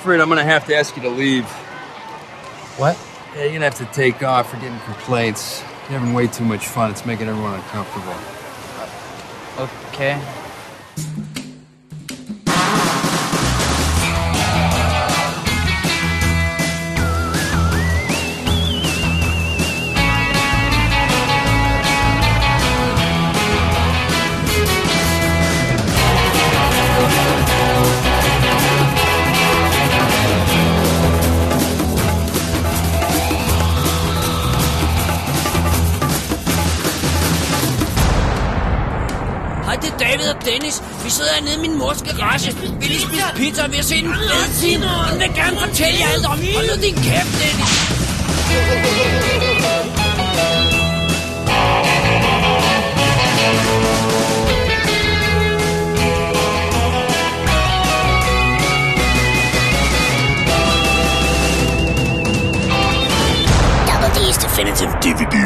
afraid I'm gonna have to ask you to leave. What? Yeah, you're gonna have to take off. We're getting complaints. You're having way too much fun. It's making everyone uncomfortable. Okay. Hernede i min mors garage. Vi lige spise pizza, og vi har set en fed film. Hun vil gerne fortælle jer alt om. Hold nu din kæft, Dennis. Double D's Definitive DVD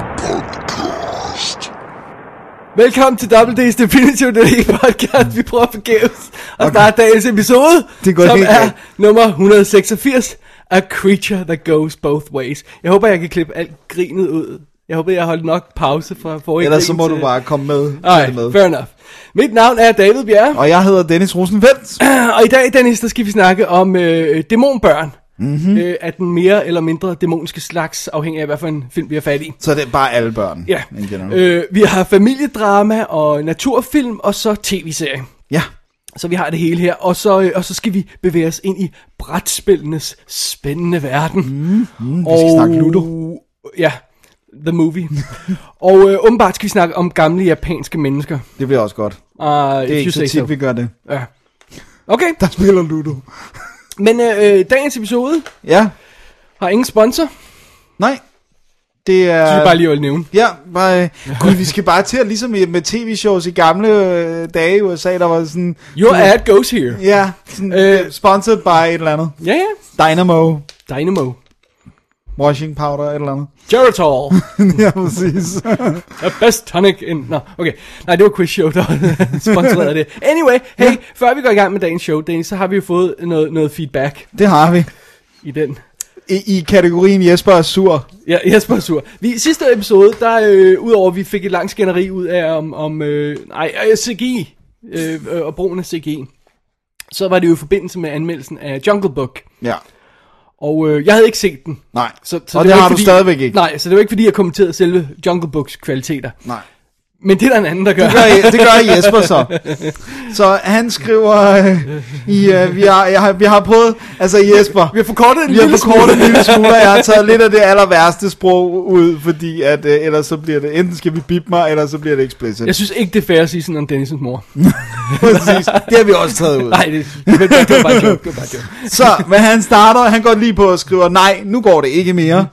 Velkommen til Double D's Definitive DVD podcast. Vi prøver forgæves at starte dagens episode, Det gået som helt er nummer 186, A Creature That Goes Both Ways. Jeg håber, jeg kan klippe alt grinet ud. Jeg håber, jeg har holdt nok pause fra forrige Ellers så må til- du bare komme med. Ej, med. fair enough. Mit navn er David Bjerre, Og jeg hedder Dennis Rosenfeldt. og i dag, Dennis, der skal vi snakke om øh, dæmonbørn. Mhm. Mm-hmm. Øh, af den mere eller mindre dæmoniske slags, afhængig af, hvad for en film vi har fat i. Så det er bare alle børn. Ja, øh, vi har familiedrama og naturfilm, og så tv-serie. Ja. Så vi har det hele her, og så, øh, og så skal vi bevæge os ind i brætspillenes spændende verden. Mm, mm, vi skal snakke Ludo. Ja, the movie. og øh, åbenbart skal vi snakke om gamle japanske mennesker. Det bliver også godt. Uh, Det er ikke så tit, vi gør det. Ja. Okay, Der spiller Ludo. Men øh, dagens episode Ja. har ingen sponsor. Nej. Det er... Så vi bare lige vil nævne. Ja, bare, øh, gud, vi skal bare til at ligesom i- med tv-shows i gamle øh, dage i USA, der var sådan... Your ad goes here. Ja, sådan, Øh. øh, sponsored by et eller andet. Ja, ja. Dynamo, Dynamo. Washing powder, et eller andet. Geritol. ja, præcis. The best tonic in... Nå, okay. Nej, det var quiz show, der sponsorerede det. Anyway, hey, ja. før vi går i gang med dagens show, Dennis, så har vi jo fået noget, noget feedback det har vi. i den. I, i kategorien Jesper er sur. Ja, Jesper er sur. Vi, sidste episode, der øh, udover at vi fik et langt skænderi ud af om, om øh, nej, øh, CGI øh, øh, og brugen af CGI, så var det jo i forbindelse med anmeldelsen af Jungle Book. Ja. Og øh, jeg havde ikke set den. Nej. Så, så Og det det var har ikke du stadigvæk ikke. Nej, så det var ikke fordi, jeg kommenterede selve Jungle Books kvaliteter. Nej. Men det er der en anden, der gør. Det gør, det gør Jesper så. Så han skriver, øh, i, øh, vi, har, jeg har, vi har prøvet, altså Jesper, Vi har forkortet en vi har lille forkortet en lille smule, og jeg har taget lidt af det aller værste sprog ud, fordi at øh, ellers så bliver det, enten skal vi bip mig, eller så bliver det explicit. Jeg synes ikke, det er fair at sige sådan om Dennisens mor. Præcis. Det har vi også taget ud. Nej, det, det, det, det var bare joke. Det var bare joke. Så, men han starter, han går lige på og skriver, nej, nu går det ikke mere.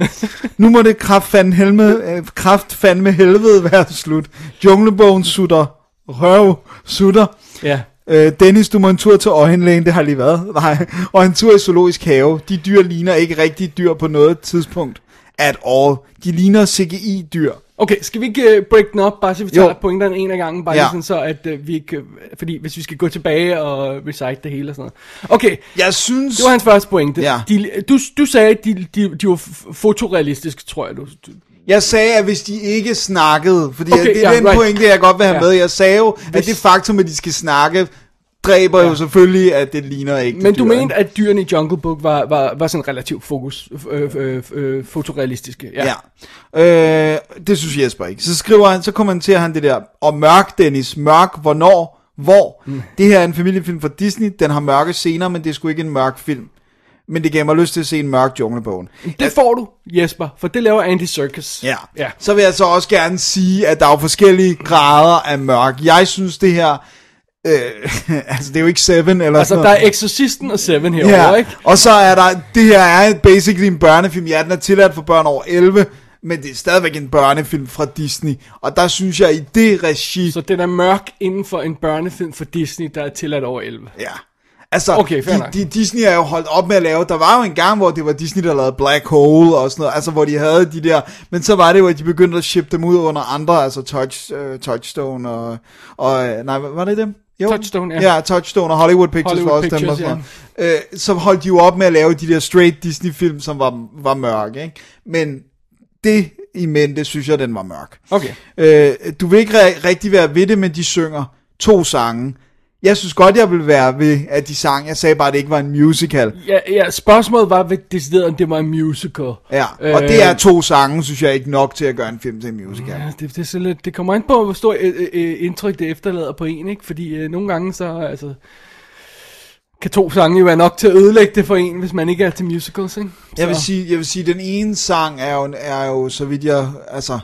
Nu må det kraftfandme helvede, øh, kraftfandme helvede være slut. Junglebogen sutter, røv, sutter. Ja. Øh, Dennis, du må en tur til øjenlægen, det har lige været. Nej. Og en tur i zoologisk have. De dyr ligner ikke rigtig dyr på noget tidspunkt. At all. De ligner CGI-dyr. Okay, skal vi ikke uh, break den op, bare så vi tager Jo. pointerne en af gangen, bare Ja. sådan så, at uh, vi ikke, uh, fordi hvis vi skal gå tilbage og recite det hele og sådan noget. Okay, Jeg synes... det var hans første pointe. Ja. De, du, du sagde, at de, de, de var fotorealistiske, tror jeg. Du, Jeg sagde, at hvis de ikke snakkede, fordi Okay, det er ja, den right. pointe, jeg godt vil have Ja. med. Jeg sagde jo, at Hvis- det faktum, at de skal snakke, dræber ja. jo selvfølgelig, at det ligner ikke men du mente, at dyrene i Jungle Book var, var, var sådan relativt fokus, øh, øh, øh, fotorealistiske. Ja. Ja. ja. Øh, det synes Jesper ikke. Så skriver han, så kommenterer han det der, og mørk Dennis, mørk hvornår, hvor. Mm. Det her er en familiefilm fra Disney, den har mørke scener, men det er sgu ikke en mørk film. Men det gav mig lyst til at se en mørk junglebogen. Det får du, Jesper, for det laver Andy Serkis. Ja. ja. Så vil jeg så også gerne sige, at der er jo forskellige grader af mørk. Jeg synes det her, øh, altså det er jo ikke Seven eller Altså, sådan der noget. er Exorcisten og Seven herovre, Ja, ikke? og så er der, det her er basically en børnefilm. Ja, den er tilladt for børn over 11, men det er stadigvæk en børnefilm fra Disney. Og der synes jeg, i det regi... Så den er mørk inden for en børnefilm for Disney, der er tilladt over 11. Ja. Altså, Okay, fair de, nok. de, Disney er jo holdt op med at lave, der var jo en gang, hvor det var Disney, der lavede Black Hole og sådan noget, altså hvor de havde de der, men så var det jo, at de begyndte at shippe dem ud under andre, altså Touch, uh, Touchstone og, og, øh, nej, var det dem? Jo. Touchstone, ja. Ja, Touchstone og Hollywood Pictures Hollywood var også dem, og Pictures, sådan noget. øh, Så holdt de jo op med at lave de der straight Disney-film, som var, var mørke, ikke? Men det i mente, synes jeg, den var mørk. Okay. Øh, du vil ikke re- rigtig være ved det, men de synger to sange. Jeg synes godt, jeg vil være ved, at de sang. Jeg sagde bare, at det ikke var en musical. Ja, ja, spørgsmålet var ved decideret, om det var en musical. Ja, og det er to sange, synes jeg ikke nok til at gøre en film til en musical. Ja, det, det, er så lidt, det kommer an på, hvor stor øh, øh, indtryk det efterlader på en, ikke? Fordi øh, nogle gange så, altså, kan to sange jo være nok til at ødelægge det for en, hvis man ikke er til musicals, ikke? Jeg vil Så- sige, jeg vil sige, den ene sang er jo, er jo så vidt jeg, altså,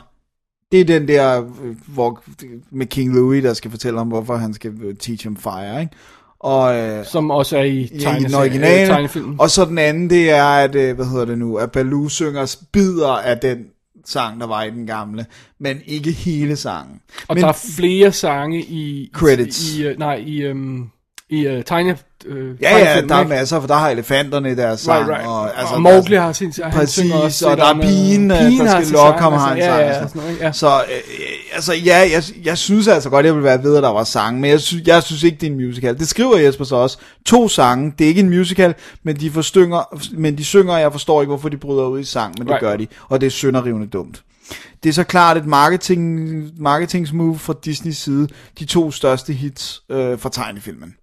det er den der, øh, hvor, med King Louis, der skal fortælle om, hvorfor han skal øh, teach him fire, ikke? Og, øh, Som også er i, i den øh, originale, og så den anden, det er, at, øh, hvad hedder det nu, at Baloo synger bidder af den sang, der var i den gamle, men ikke hele sangen. Og men, der er flere sange i... Credits. I, uh, nej, i, um, i uh, tegne... Uh, ja, ja, der er masser, for der har elefanterne i deres sang, Right, right. og, altså, og Mowgli har sin... Han Præcis, også og der er andet- pigen, øh, pigen der har skal lokke sang, ham, har en sang. Ja, ja, sådan noget, ja. Så øh, altså ja, jeg, jeg synes altså godt, jeg vil være ved, at der var sang, men jeg synes, jeg synes ikke, det er en musical. Det skriver Jesper så også. To sange, det er ikke en musical, men de, forstynger, men de synger, og jeg forstår ikke, hvorfor de bryder ud i sang, men det Right. gør de, og det er sønderrivende dumt. Det er så klart et marketing, marketingsmove fra Disneys side, de to største hits øh, fra tegnefilmen.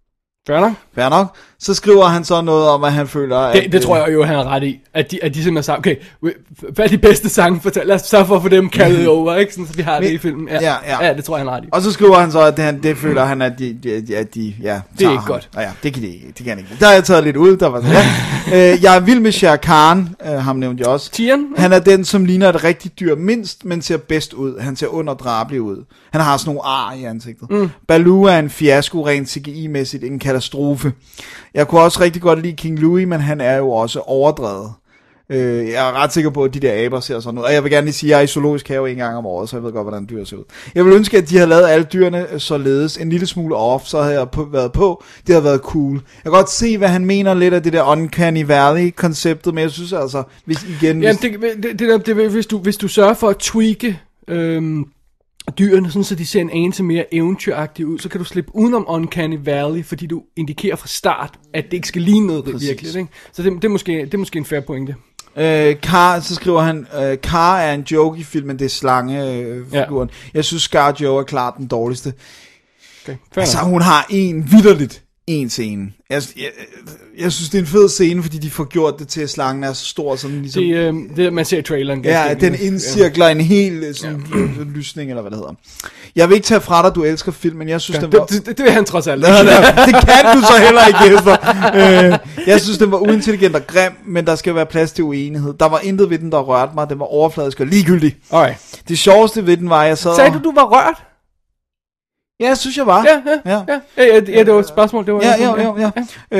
Fair nok. Fair nok. Så skriver han så noget om, at han føler, at... Det, det tror jeg jo, han er ret i. At de, at de simpelthen sagde, okay, hvad er de bedste sange? Fortæl, lad os sørge for at få dem kaldet over, ikke? Sådan, så vi har det Men- i filmen. Ja, ja, ja. ja, det tror jeg, han er ret i. Og så skriver han så, at det, han, det føler han, at de, de, at de ja, tager ikke ham. godt. Ja, ja, det kan de ikke. Det kan han ikke. Der har jeg taget lidt ud. Der var sådan, ja. øh, jeg er vild med Shere Khan, øh, ham nævnte jeg også. Tieren? Han er den, som ligner et rigtigt dyr mindst, men ser bedst ud. Han ser underdrabelig ud. Han har sådan nogle ar i ansigtet. Mm. Baloo er en fiasko rent CGI-mæssigt, en katastrofe. Jeg kunne også rigtig godt lide King Louis, men han er jo også overdrevet. Øh, jeg er ret sikker på, at de der aber ser sådan ud. Og jeg vil gerne lige sige, at jeg er i zoologisk have en gang om året, så jeg ved godt, hvordan dyr ser ud. Jeg vil ønske, at de havde lavet alle dyrene således en lille smule off, så havde jeg på, været på. Det havde været cool. Jeg kan godt se, hvad han mener lidt af det der Uncanny Valley-konceptet, men jeg synes altså, hvis igen... Jamen, hvis, det, det, det, der, det, hvis, du, hvis du sørger for at tweake øhm, dyrene, sådan, så de ser en anelse mere eventyragtige ud, så kan du slippe udenom Uncanny Valley, fordi du indikerer fra start, at det ikke skal ligne noget Præcis. virkelig. Ikke? Så det, det, er måske, det er måske en fair pointe. Øh, Car, så skriver han, øh, Car er en joke i filmen, det er slangefiguren. Øh, Ja. Jeg synes, Scar Joe er klart den dårligste. Okay, Altså, hun har en vidderligt en scene. Jeg, jeg, jeg synes, det er en fed scene, fordi de får gjort det til, at slangen er så stor, sådan ligesom... det, øhm, det, man ser i traileren. Ja, den indcirkler en hel øh, sådan, ja. lysning, eller hvad det hedder. Jeg vil ikke tage fra dig, du elsker filmen. Jeg synes, Ja, den var... det, det, det vil han trods alt. Nå, nå, det kan du så heller ikke, Jesper. Øh, jeg synes, den var uintelligent og grim, men der skal være plads til uenighed. Der var intet ved den, der rørte mig. Den var overfladisk og ligegyldig. Alright. Det sjoveste ved den var, at jeg sad Sagde du, du var rørt? Ja, synes, jeg var. Ja, ja, Ja. ja. ja, ja, ja det var et spørgsmål. Det var Ja, ja, ja, ja.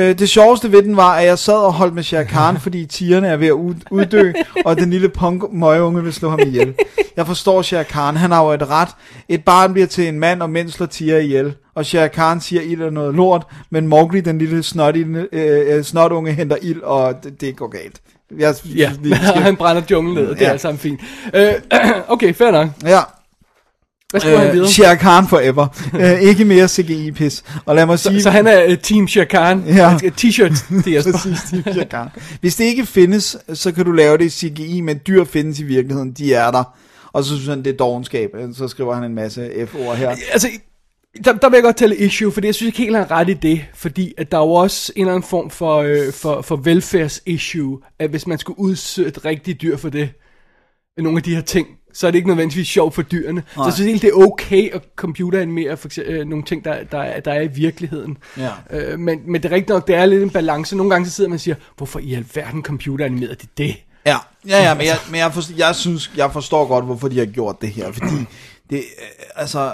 Øh, det sjoveste ved den var, at jeg sad og holdt med Shere Khan, fordi tigerne er ved at ud, uddø, og den lille punk møgeunge vil slå ham ihjel. Jeg forstår Shere Khan, han har jo et ret. Et barn bliver til en mand, og mænd slår tiger ihjel. Og Shere Khan siger ild er noget lort, men Mowgli, den lille snot, øh, øh, snotunge, henter ild, og det, det går galt. Jeg, Ja, vi skal- han brænder junglen ned, det er Ja. alt sammen fint. Øh, okay, fair nok. ja. Hvad han Øh, videre? Shere Khan forever. øh, ikke mere CGI-pis. Og lad mig sige... Så, så han er uh, Team Shere Khan. Ja. Han skal t-shirt til Jesper. Præcis, Team Shere Khan. Hvis det ikke findes, så kan du lave det i CGI, men dyr findes i virkeligheden. De er der. Og så synes han, det er dogenskab. Så skriver han en masse F-ord her. altså, der, der vil jeg godt tale issue, for jeg synes ikke helt, han ret i det, fordi at der er jo også en eller anden form for, øh, for, for velfærdsissue, at hvis man skulle udsætte et rigtigt dyr for det, nogle af de her ting, så er det ikke nødvendigvis sjovt for dyrene. Så jeg synes ikke, det er okay at computeranimere for eksempel, øh, nogle ting, der, der, er- der er i virkeligheden. Ja. Øh, men, men det er rigtigt nok, det er lidt en balance. Nogle gange så sidder man og siger, hvorfor i alverden computeranimerede de det? Ja, ja, ja men, jeg, men jeg, forstår, jeg synes, jeg forstår godt, hvorfor de har gjort det her. Fordi det, øh, altså...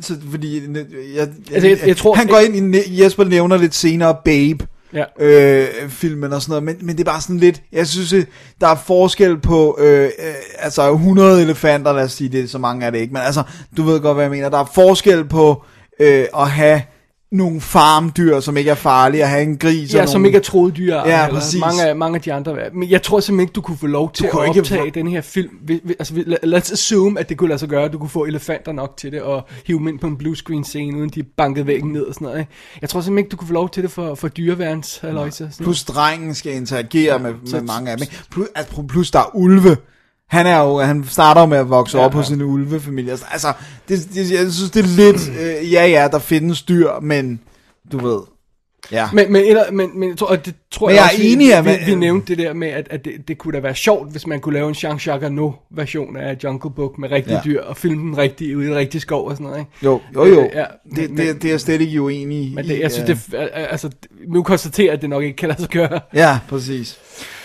Så, fordi jeg, jeg, Altså, jeg- jeg tror- han går ind i Jesper nævner lidt senere Babe Ja. øh, filmen og sådan noget, men, men det er bare sådan lidt, jeg synes, øh, der er forskel på, øh, øh, altså 100 elefanter, lad os sige det, så mange er det ikke, men altså, du ved godt, hvad jeg mener, der er forskel på øh, at have nogle farmdyr, som ikke er farlige, at have en gris. Ja, og som nogle... ikke er troet dyr. Ja, eller præcis. Mange af, mange af de andre. Men jeg tror simpelthen ikke, du kunne få lov til at kunne ikke- optage den her film. Vi- vi- Altså, vi- os assume, at det kunne lade sig gøre, at du kunne få elefanter nok til det, og hive dem ind på en blue screen scene, uden de bankede væggen ned og sådan noget. Ikke? Jeg tror simpelthen ikke, du kunne få lov til det for, for dyreværns halløjse. Plus drengen skal interagere med, så- med mange af dem. Plus, altså, plus der er ulve. Han er jo, han starter jo med at vokse ja, op hos sin ulvefamilie. Altså, det, det, jeg synes, det er lidt, øh, ja ja, der findes dyr, men du ved, ja. Men, men, eller, men, men, tror, og det tror Men jeg, jeg er også, vi- enig, vi, man- vi, nævnte det der med, at, at det, det kunne da være sjovt, hvis man kunne lave en Jean-Jacques Arnaud version af Jungle Book med rigtige Ja. ja. dyr, og filme den rigtig ude i en rigtig skov og sådan noget, ikke? Jo, jo, jo. Øh, ja, det, men- det, det er jeg slet ikke uenig i. Men det, jeg synes, ja. det, er- altså, vi må konstatere, at det nok ikke kan lade sig gøre. Ja, præcis.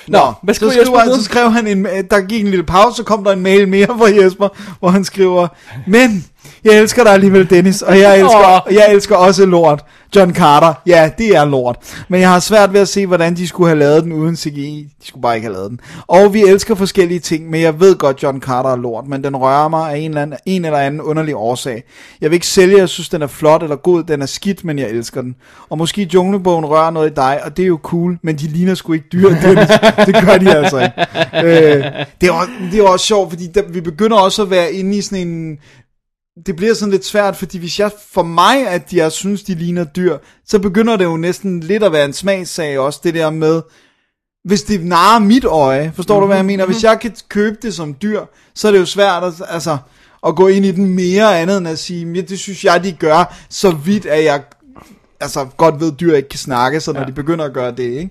Nå, hvad skriver så, skriver, så skrev han en, der gik en lille pause, så kom der en mail mere fra Jesper, hvor han skriver, men jeg elsker dig alligevel, Dennis, og jeg elsker, jeg elsker også lort. John Carter, ja, det er lort. Men jeg har svært ved at se, hvordan de skulle have lavet den uden CGI. De skulle bare ikke have lavet den. Og vi elsker forskellige ting, men jeg ved godt, John Carter er lort, men den rører mig af en eller anden, en eller anden underlig årsag. Jeg vil ikke sælge, at jeg synes, den er flot eller god, den er skidt, men jeg elsker den. Og måske Junglebogen rører noget i dig, og det er jo cool, men de ligner sgu ikke dyr, Dennis. det gør de altså ikke. Øh, det, er også, det er også sjovt, fordi der, vi begynder også at være inde i sådan en det bliver sådan lidt svært, fordi hvis jeg, for mig, at jeg synes, de ligner dyr, så begynder det jo næsten lidt at være en smagssag også, det der med, hvis det narer mit øje, forstår mm-hmm. du, hvad jeg mener? Hvis jeg kan købe det som dyr, så er det jo svært at, altså, at gå ind i den mere andet end at sige, ja, det synes jeg, de gør, så vidt at jeg altså, godt ved, at dyr ikke kan snakke, så når ja. de begynder at gøre det, ikke?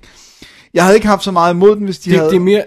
Jeg havde ikke haft så meget imod den, hvis de Det, havde... det, er mere,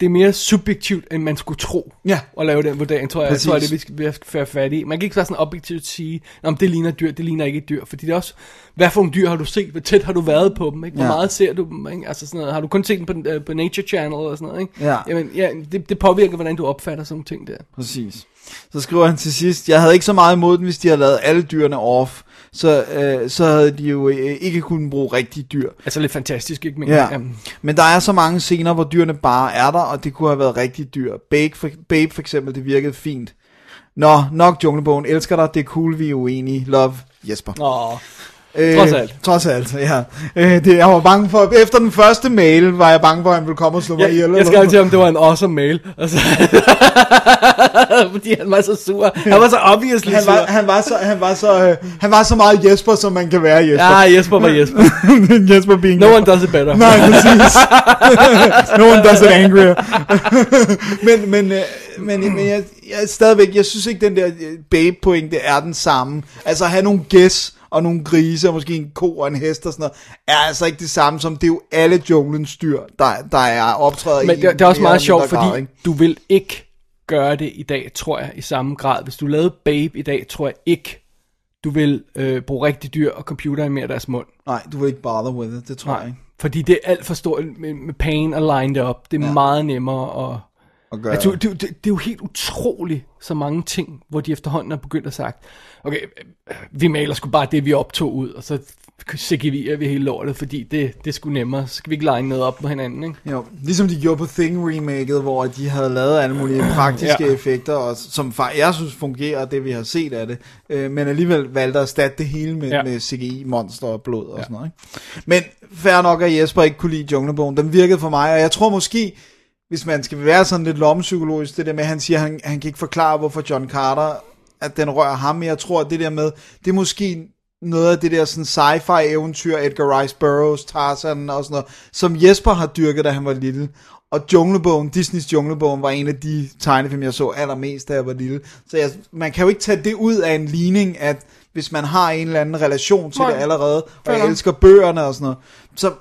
det er mere subjektivt, end man skulle tro. Ja. At lave den vurdering, tror jeg, jeg Præcis. tror, jeg, det vi skal vi skal være fat i. Man kan ikke bare sådan objektivt sige, om det ligner et dyr, det ligner ikke et dyr. Fordi det er også, hvad for nogle dyr har du set? Hvor tæt har du været på dem? Ikke? Hvor Ja. meget ser du dem? Ikke? Altså sådan noget, har du kun set dem på, uh, på Nature Channel og sådan noget? Ikke? Ja. Jamen, ja, det, det påvirker, hvordan du opfatter sådan nogle ting der. Præcis. Så skriver han til sidst, jeg havde ikke så meget imod den, hvis de havde lavet alle dyrene off, så, øh, så havde de jo øh, ikke kunnet bruge rigtige dyr. Altså lidt fantastisk, ikke? Men, Ja. Jamen, Men der er så mange scener, hvor dyrene bare er der, og det kunne have været rigtige dyr. Babe for, Babe for eksempel, det virkede fint. Nå, nok Junglebogen. Elsker dig, det er cool, vi er uenige. Love, Jesper. åh, Øh, Trods alt. Trods alt, ja. Øh, det, jeg var bange for, efter den første mail, var jeg bange for, at han ville komme og slå mig jeg, ihjel. jeg skrev til ham, det var en awesome mail. Altså, fordi han var så sur. Han var så obviously han sur. var, han var så, han var så, øh, han var så meget Jesper, som man kan være Jesper. Ja, Jesper var Jesper. Jesper being No Jesper. one does it better. Nej, præcis. no one does it angrier. men, men, øh, men, men jeg, jeg, stadigvæk, jeg synes ikke, den der øh, babe-pointe er den samme. Altså at have nogle gæs og nogle grise, og måske en ko og en hest og sådan noget, er altså ikke det samme som, det er jo alle junglens dyr, der, der er optræder Men i det, det er også mere meget sjovt, fordi grad, ikke? du vil ikke gøre det i dag, tror jeg, i samme grad. Hvis du lavede Babe i dag, tror jeg ikke, du vil øh, bruge rigtig dyr og computer mere af deres mund. Nej, du vil ikke bother with it, det tror jeg ikke. Fordi det er alt for stort med, med pain og line det op. Det er ja. meget nemmere at... At gøre. Altså, det, det, det, er jo helt utroligt, så mange ting, hvor de efterhånden har begyndt at sagt, okay, vi maler sgu bare det, vi optog ud, og så CGV'er vi hele lortet, fordi det, det sgu nemmere. Så skal vi ikke line noget op på hinanden, ikke? Jo, ligesom de gjorde på Thing remaket, hvor de havde lavet alle mulige praktiske ja. Effekter, og som jeg synes fungerer, det vi har set af det, øh, men alligevel valgte at erstatte det hele med, ja. Med CGI, monster og blod og ja. sådan noget. Ikke? Men fair nok, at Jesper ikke kunne lide Junglebogen. Den virkede for mig, og jeg tror måske, hvis man skal være sådan lidt lommepsykologisk, det der med, at han siger, at han, han kan ikke forklare, hvorfor John Carter, at den rører ham, jeg tror, at det der med, det er måske noget af det der sådan sci-fi eventyr, Edgar Rice Burroughs, Tarzan og sådan noget, som Jesper har dyrket, da han var lille. Og Junglebogen, Disneys Junglebogen, var en af de tegnefilm, jeg så allermest, da jeg var lille. Så jeg, man kan jo ikke tage det ud af en ligning, at hvis man har en eller anden relation til Nej. det allerede, og jeg elsker bøgerne og sådan noget, så,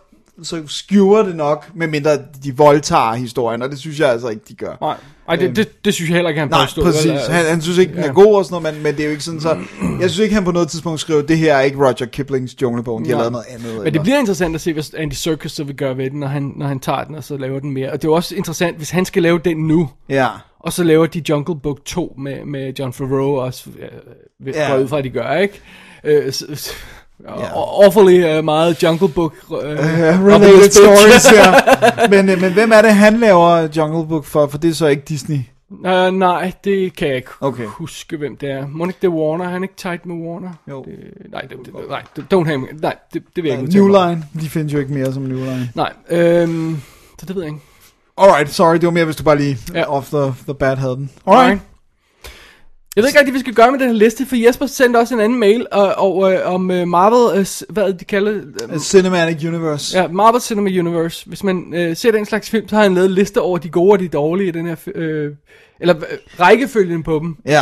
så skewer det nok, medmindre de voldtager historien, og det synes jeg altså ikke, de gør. Nej, Ej det, det, det synes jeg heller ikke, han Nej, påstod. præcis. Han, han synes ikke, den er Ja. god og sådan noget, men, men det er jo ikke sådan så... Jeg synes ikke, han på noget tidspunkt skriver, det her er ikke Roger Kiplings junglebogen, de har Nej. lavet noget andet. Men eller- det bliver interessant at se, hvad Andy Serkis så vil gøre ved den, når han, når han tager den, og så laver den mere. Og det er jo også interessant, hvis han skal lave den nu, Ja, og så laver de Jungle Book 2 med, med John Favreau også, øh, Ja. ja. ud fra, at de gør, ikke? Øh, så, Ja. Awfully uh, meget Jungle Book uh, uh, related stories her. men, men hvem er det, han laver Jungle Book for? For det er så ikke Disney. Uh, nej, det kan jeg ikke Okay. huske, hvem det er. Må ikke det er Warner? Er han ikke tight med Warner? Jo. Det, nej, det, det, nej, don't have Nej, det, det vil jeg ikke New udtale mig. Line, de findes jo ikke mere som New Line. Nej, øhm, så det ved jeg ikke. Alright, sorry, det var mere, hvis du bare lige Ja. off the, the bad havde den. Alright. Jeg ved ikke rigtig, hvad vi skal gøre med den her liste, for Jesper sendte også en anden mail og, og, øh, om øh, Marvel, øh, hvad de kalder? Øh, Cinematic Universe. Ja, Marvel Cinema Universe. Hvis man øh, ser den slags film, så har han lavet en liste over de gode og de dårlige i den her, øh, eller øh, rækkefølgen på dem. ja.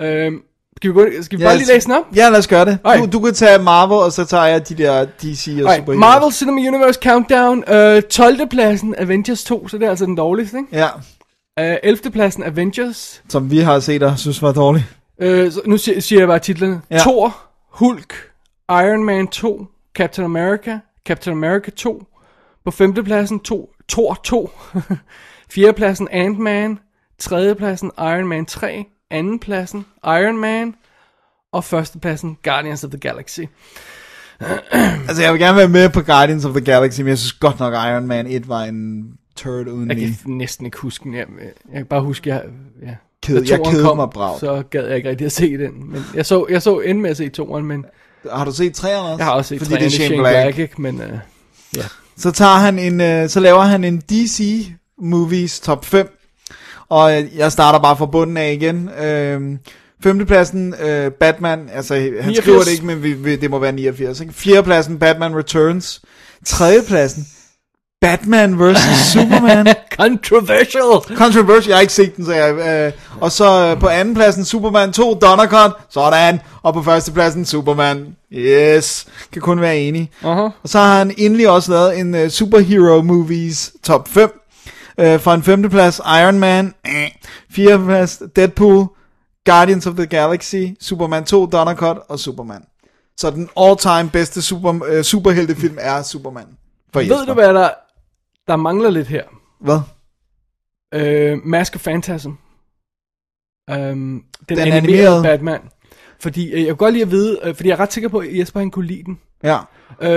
Øh, skal vi, gå, skal vi Ja, bare lige læse den op? Ja, lad os gøre det. Ej. Du, du kan tage Marvel, og så tager jeg de der DC og Okay, Superheroes. Marvel Cinema Universe Countdown. Øh, 12. pladsen Avengers 2, så det er altså den dårligste, ikke? Ja, Øh, 11. pladsen Avengers. som vi har set og synes var dårlig. Øh, så nu siger, siger jeg bare titlerne. Ja. Thor, Hulk, Iron Man 2, Captain America, Captain America 2. På 5. pladsen to, Thor 2. 4. pladsen Ant-Man. 3. pladsen Iron Man 3. 2. pladsen Iron Man. Og 1. pladsen Guardians of the Galaxy. Altså, jeg vil gerne være med på Guardians of the Galaxy, men jeg synes godt nok, Iron Man 1 var en turd uden Jeg lige. kan næsten ikke huske den. Jeg, jeg kan bare huske, jeg... Ja. Ked, jeg kedede kom, mig brav. Så gad jeg ikke rigtig at se den. Men jeg så, jeg så at se toeren, men Har du set træerne også? jeg har også set Fordi Fordi det er Shane, Black. Black, ikke? Men uh, Så tager han en, øh, så laver han en DC Movies top 5. Og øh, jeg starter bare fra bunden af igen. Øh, femtepladsen, øh, Batman, altså han 89. skriver det ikke, men vi, vi, det må være 89. Ikke? Fjerdepladsen, Batman Returns. Tredjepladsen, Batman vs. Superman. controversial! Controversial, jeg har ikke set den, så jeg... Øh, og så øh, på andenpladsen, Superman 2, Donnercut, sådan. Og på førstepladsen, Superman. Yes, kan kun være enig. Uh-huh. Og så har han endelig også lavet en uh, superhero movies top 5. Uh, fra en femteplads, Iron Man. Eh. Fjerdeplads, Deadpool. Guardians of the Galaxy. Superman 2, Donnercut og Superman. Så den all-time bedste super, uh, superheltefilm er Superman. For Ved du, hvad der, der mangler lidt her? Hvad? Uh, Mask of Phantasm. Um, den, den animerede. animerede Batman. Fordi uh, jeg kunne godt lide at vide, uh, fordi jeg er ret sikker på, at Jesper han kunne lide den. Ja.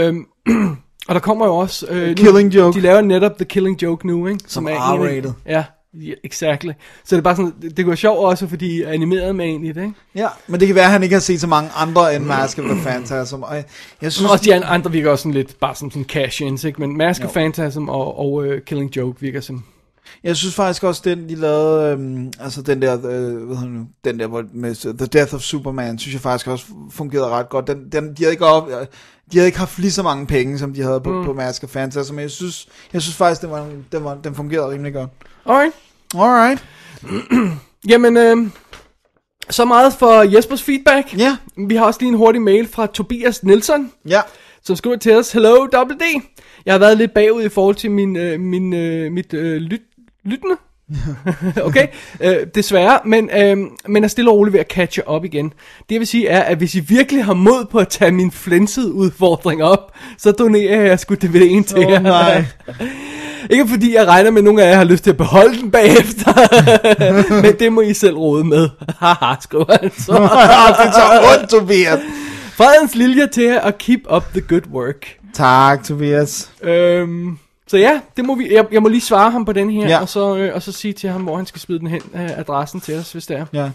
Um, og der kommer jo også... Nu, Killing Joke. De laver netop The Killing Joke nu, ikke? Som er er en R-rated. Ja, yeah, exactly. Så det er bare sådan, det, det kunne være sjovt også, fordi animeret med en i det, ikke? Ja, men det kan være, at han ikke har set så mange andre end Mask of the Phantasm. Og jeg, jeg synes, også de an- andre virker også sådan lidt, bare som sådan cash-ins, ikke? Men Mask of Jo. Phantasm og, og uh, Killing Joke virker som... Jeg synes faktisk også, den de lavede, øhm, altså den der, øh, hvad hedder nu, den der med The Death of Superman, synes jeg faktisk også fungerede ret godt. Den, den, de, havde ikke op, de havde ikke haft lige så mange penge, som de havde på, mm. på Mask of Phantasm, men jeg synes, jeg synes faktisk, den, var, den, var, den fungerede rimelig godt. Alright. Alright. Jamen, øh, så meget for Jespers feedback. Ja, Vi har også lige en hurtig mail fra Tobias Nielsen, ja. som skriver til os, Hello, Double D. Jeg har været lidt bagud i forhold til min, øh, min, øh, mit øh, lyt, lyttende. okay, øh, desværre, men, øh, men er stille og roligt ved at catche op igen. Det jeg vil sige er, at hvis I virkelig har mod på at tage min flænsede udfordring op, så donerer jeg sgu DVD'en til Åh, jer. nej. Ikke fordi jeg regner med, at nogle af jer har lyst til at beholde den bagefter, men det må I selv råde med. Haha, skriver han så. det tager ondt, Tobias. Fredens lilje til og keep up the good work. Tak, Tobias. Øhm, så ja, det må vi, jeg, jeg må lige svare ham på den her, Ja. og, så, øh, og så sige til ham, hvor han skal smide den hen, øh, adressen til os, hvis det er. Ja.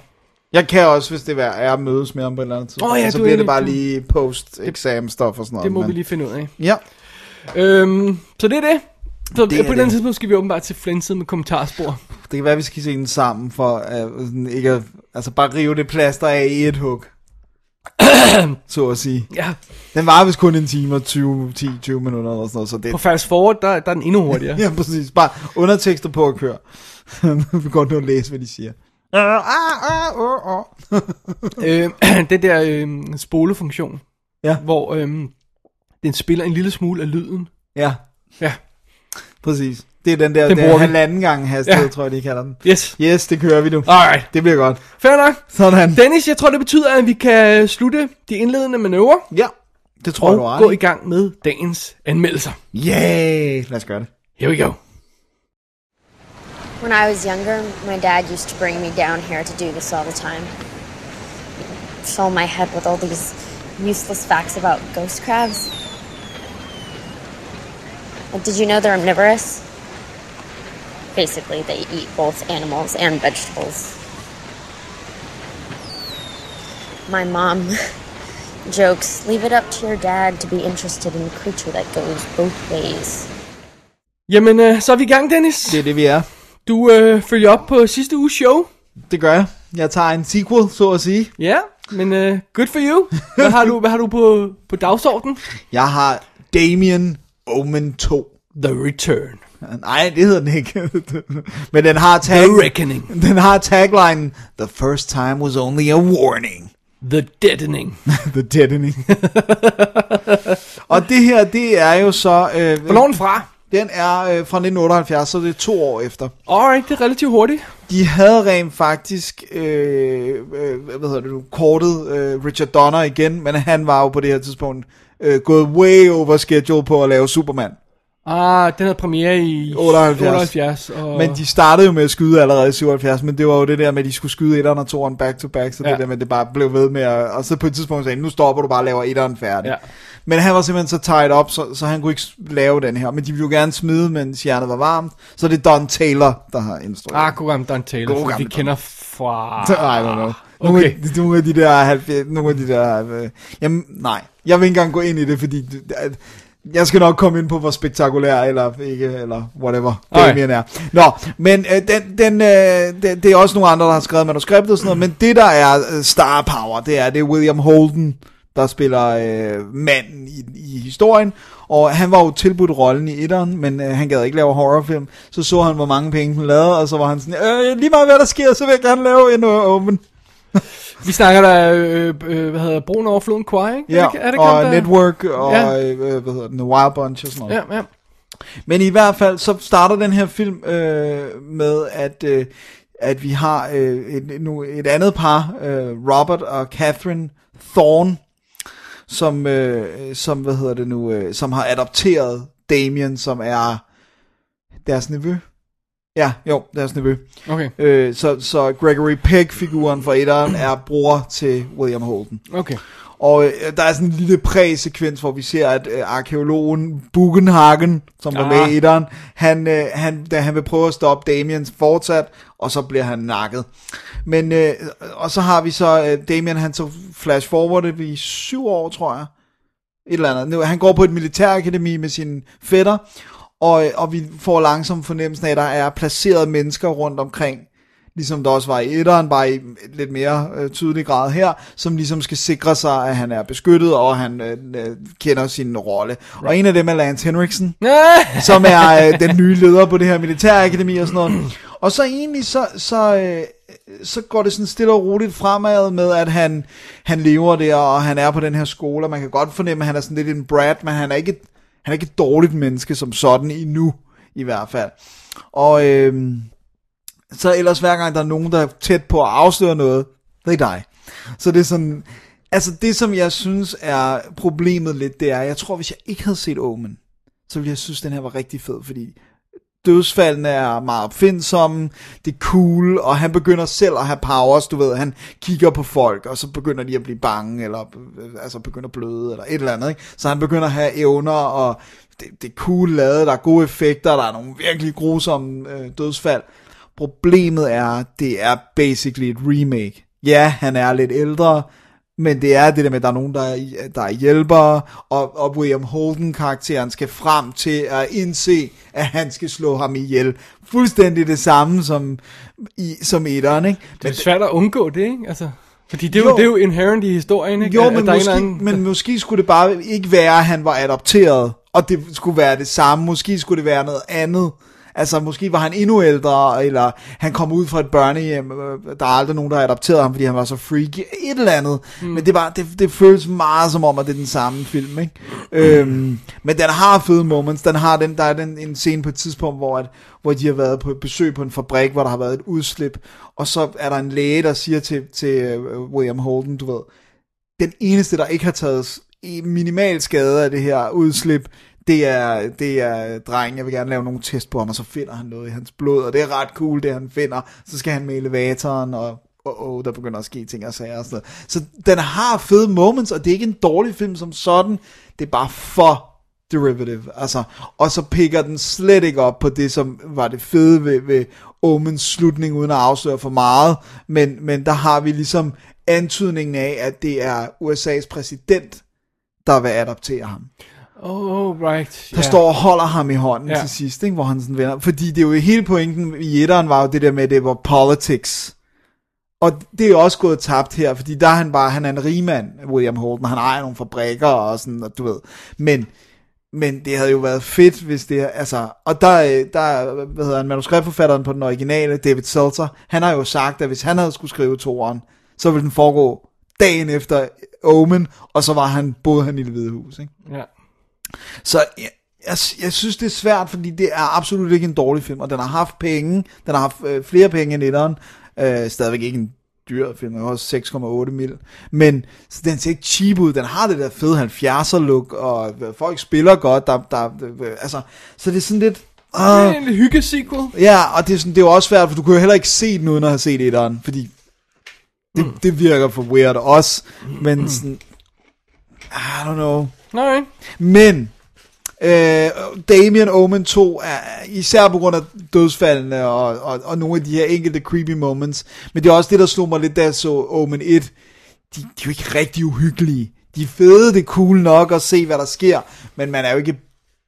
Jeg kan også, hvis det er at mødes med ham på et eller andet tidspunkt. Åh ja, så er bliver det bare lige post-exam stuff og sådan noget. Det må men- vi lige finde ud af. Ja. Øhm, så det er det. Så Det er på den tidspunkt skal vi åbenbart til flænset med kommentarspor. Det kan være, vi skal se den sammen, for uh, sådan ikke at, altså bare rive det plaster af i et hug. Så at sige. Ja, Den var vist kun en time og 20, 10, 20 minutter eller sådan noget, så det... på fast forward, der, der er den endnu hurtigere. Ja, præcis. Bare undertekster på at køre. vi kan godt nå at læse, hvad de siger. Ah, ah, ah, øh, den der øh, spolefunktion, Ja. hvor øh, den spiller en lille smule af lyden. Ja, Ja, præcis. Det er den der, Den vi. halvanden gang hastighed, Ja. tror jeg, de kalder den. yes. Yes, det kører vi nu. Alright, Det bliver godt. fair nok. Sådan. Dennis, jeg tror, det betyder, at vi kan slutte de indledende manøvrer Ja, det tror jeg, du og gå i gang med dagens anmeldelser. Yeah, lad os gøre det. Here we go. When I was younger, my dad used to bring me down here to do this all the time. Fill my head with all these useless facts about ghost crabs. Did you know they're omnivorous? Basically, they eat both animals and vegetables. My mom jokes, leave it up to your dad to be interested in a creature that goes both ways. Jamen, øh, så er vi i gang, Dennis. Det er det, vi er. Du øh, følger op på sidste uges show. Det gør jeg. Jeg tager en sequel, så at sige. Ja, men øh, good for you. Hvad har du, hvad har du på, på dagsordenen? Jeg har Damien Omen 2. The Return. Nej, det hedder den ikke. Men den har tag... The Reckoning. Den har tagline, The first time was only a warning. The Deadening. The deadening. og det her, det er jo så... Øh, Hvornår er den fra? Den er øh, fra 1978, så det er to år efter. Alright, det er relativt hurtigt. De havde rent faktisk, øh, øh, hvad hedder det nu, kortet øh, Richard Donner igen, men han var jo på det her tidspunkt øh, gået way over schedule på at lave Superman. Ah, den havde premiere i 78. 78 og... Men de startede jo med at skyde allerede i 77, men det var jo det der med, at de skulle skyde etteren og toeren back to back, så ja. Det der med, det bare blev ved med at, og så på et tidspunkt sagde han, nu stopper du bare og laver etteren færdig. Ja. Men han var simpelthen så tied op, så, så han kunne ikke lave den her, men de ville jo gerne smide, mens hjernet var varmt, så det er Don Taylor, der har instrueret. Ah, god gammel Don Taylor, God vi Don. kender fra... I don't know. Nogle, Okay. af, nogle af de der, 90 nogle af de der, øh, jamen nej, jeg vil ikke engang gå ind i det, fordi jeg skal nok komme ind på, hvor spektakulær eller ikke, eller whatever Okay. Damien er. Nå, men øh, den, den, øh, det, det er også nogle andre, der har skrevet manuskriptet og sådan noget, men det der er øh, star power, det er, det er William Holden, der spiller øh, manden i, i historien, og han var jo tilbudt rollen i etteren, men øh, han gad ikke lave horrorfilm, så så han, hvor mange penge hun lavede, og så var han sådan, øh, lige meget hvad der sker, så vil jeg gerne lave en øh, open. Vi snakker der, øh, øh, hvad hedder broen over floden Kwai, ikke? Ja, er det, er det og der- Network og Ja. ja. øh, hvad hedder den, The Wild Bunch og sådan noget. Ja, ja. Men i hvert fald, så starter den her film øh, med, at, øh, at vi har øh, et, nu, et andet par, øh, Robert og Catherine Thorne, som, øh, som, hvad hedder det nu, øh, som har adopteret Damien, som er deres nevø. Ja, jo, deres nevø. Okay, Øh, så, så Gregory Peck-figuren fra etteren er bror til William Holden. okay. Og øh, der er sådan en lille præsekvens, hvor vi ser, at øh, arkeologen Bugenhagen, som var Ah. med i etteren, han, øh, han, da han vil prøve at stoppe Damiens fortsat, og så bliver han nakket. Men, øh, og så har vi så, øh, Damien, han så flash forward i syv år, tror jeg. Et eller andet. Han går på et militærakademi med sin fætter, og, og vi får langsomt fornemmelsen af, at der er placeret mennesker rundt omkring, ligesom der også var i etteren, bare i lidt mere øh, tydelig grad her, som ligesom skal sikre sig, at han er beskyttet, og han øh, øh, kender sin rolle. Right. Og en af dem er Lance Henriksen, som er øh, den nye leder på det her militærakademi og sådan noget. Og så egentlig, så, så, øh, så går det sådan stille og roligt fremad med, at han, han lever der, og han er på den her skole, og man kan godt fornemme, at han er sådan lidt en brat, men han er ikke, et- han er ikke et dårligt menneske som sådan endnu, i hvert fald. Og øh, så ellers hver gang der er nogen, der er tæt på at afsløre noget, det er dig. Så det er sådan, altså det som jeg synes er problemet lidt, det er, jeg tror hvis jeg ikke havde set Omen, så ville jeg synes, den her var rigtig fed, fordi dødsfaldene er meget opfindsomme, det er cool, og han begynder selv at have powers, du ved, han kigger på folk, og så begynder de at blive bange, eller øh, altså begynder at bløde, eller et eller andet, ikke? Så han begynder at have evner, og det, det er cool lavet, der er gode effekter, der er nogle virkelig grusomme øh, dødsfald. Problemet er, det er basically et remake. Ja, han er lidt ældre, men det er det der med, at der er nogen, der er, der er hjælpere, og, og William Holden-karakteren skal frem til at indse, at han skal slå ham ihjel. Fuldstændig det samme som, i, som etteren, ikke? det er svært at undgå det, ikke? Altså, fordi det er, jo, Jo. det er jo inherent i historien, ikke? Jo, men måske, anden- men måske skulle det bare ikke være, at han var adopteret, og det skulle være det samme. Måske skulle det være noget andet. Altså, måske var han endnu ældre, eller han kom ud fra et børnehjem, øh, der er aldrig nogen, der har adopteret ham, fordi han var så freaky, et eller andet. Mm. Men det, var, det, det føles meget som om, at det er den samme film, ikke? øhm, men den har fede moments. Den har den, der er den, en scene på et tidspunkt, hvor, at, hvor de har været på et besøg på en fabrik, hvor der har været et udslip, og så er der en læge, der siger til, til uh, William Holden, du ved, den eneste, der ikke har taget minimal skade af det her udslip, det er, det er drengen, jeg vil gerne lave nogle test på ham, og så finder han noget i hans blod, og det er ret cool, det han finder. Så skal han med elevatoren, og oh, oh, der begynder at ske ting og sager og sådan noget. Så den har fede moments, og det er ikke en dårlig film som sådan, det er bare for derivative. Altså, og så picker den slet ikke op på det, som var det fede ved, ved Omens slutning, uden at afsløre for meget. Men, men der har vi ligesom antydningen af, at det er USA's præsident, der vil adoptere ham. Oh, right. Der står og holder ham i hånden ja. til sidst, ikke, hvor han sådan vender. Fordi det er jo hele pointen i etteren var jo det der med, at det var politics. Og det er jo også gået tabt her, fordi der er han bare, han er en rigmand, William Holden, han ejer nogle fabrikker og sådan, og du ved. Men, men det havde jo været fedt, hvis det, altså, og der, er- der er, hvad hedder han, manuskriptforfatteren på den originale, David Seltzer, han har jo sagt, at hvis han havde skulle skrive toeren, så ville den foregå dagen efter Omen, og så var han, boede han i det hvide hus, ikke? Ja. Så jeg, jeg, jeg synes, det er svært, fordi det er absolut ikke en dårlig film, og den har haft penge, den har haft øh, flere penge end etteren, øh, stadigvæk ikke en dyr film, den er også 6,8 mil, men så den ser ikke cheap ud, den har det der fede 70'er look, og øh, folk spiller godt, der, der, øh, altså, så det er sådan lidt, Det er uh, en hygge-sequel. ja, og det er, sådan, det er jo også svært, for du kan jo heller ikke se den, uden at have set etteren, fordi det, det virker for weird også, men sådan, I don't know, Nej. men øh, Damien Omen 2 er især på grund af dødsfaldene og, og, og nogle af de her enkelte creepy moments. Men det er også det, der slog mig lidt, da jeg så Omen 1. De, de er jo ikke rigtig uhyggelige. De er fede, det er cool nok at se, hvad der sker. Men man er jo ikke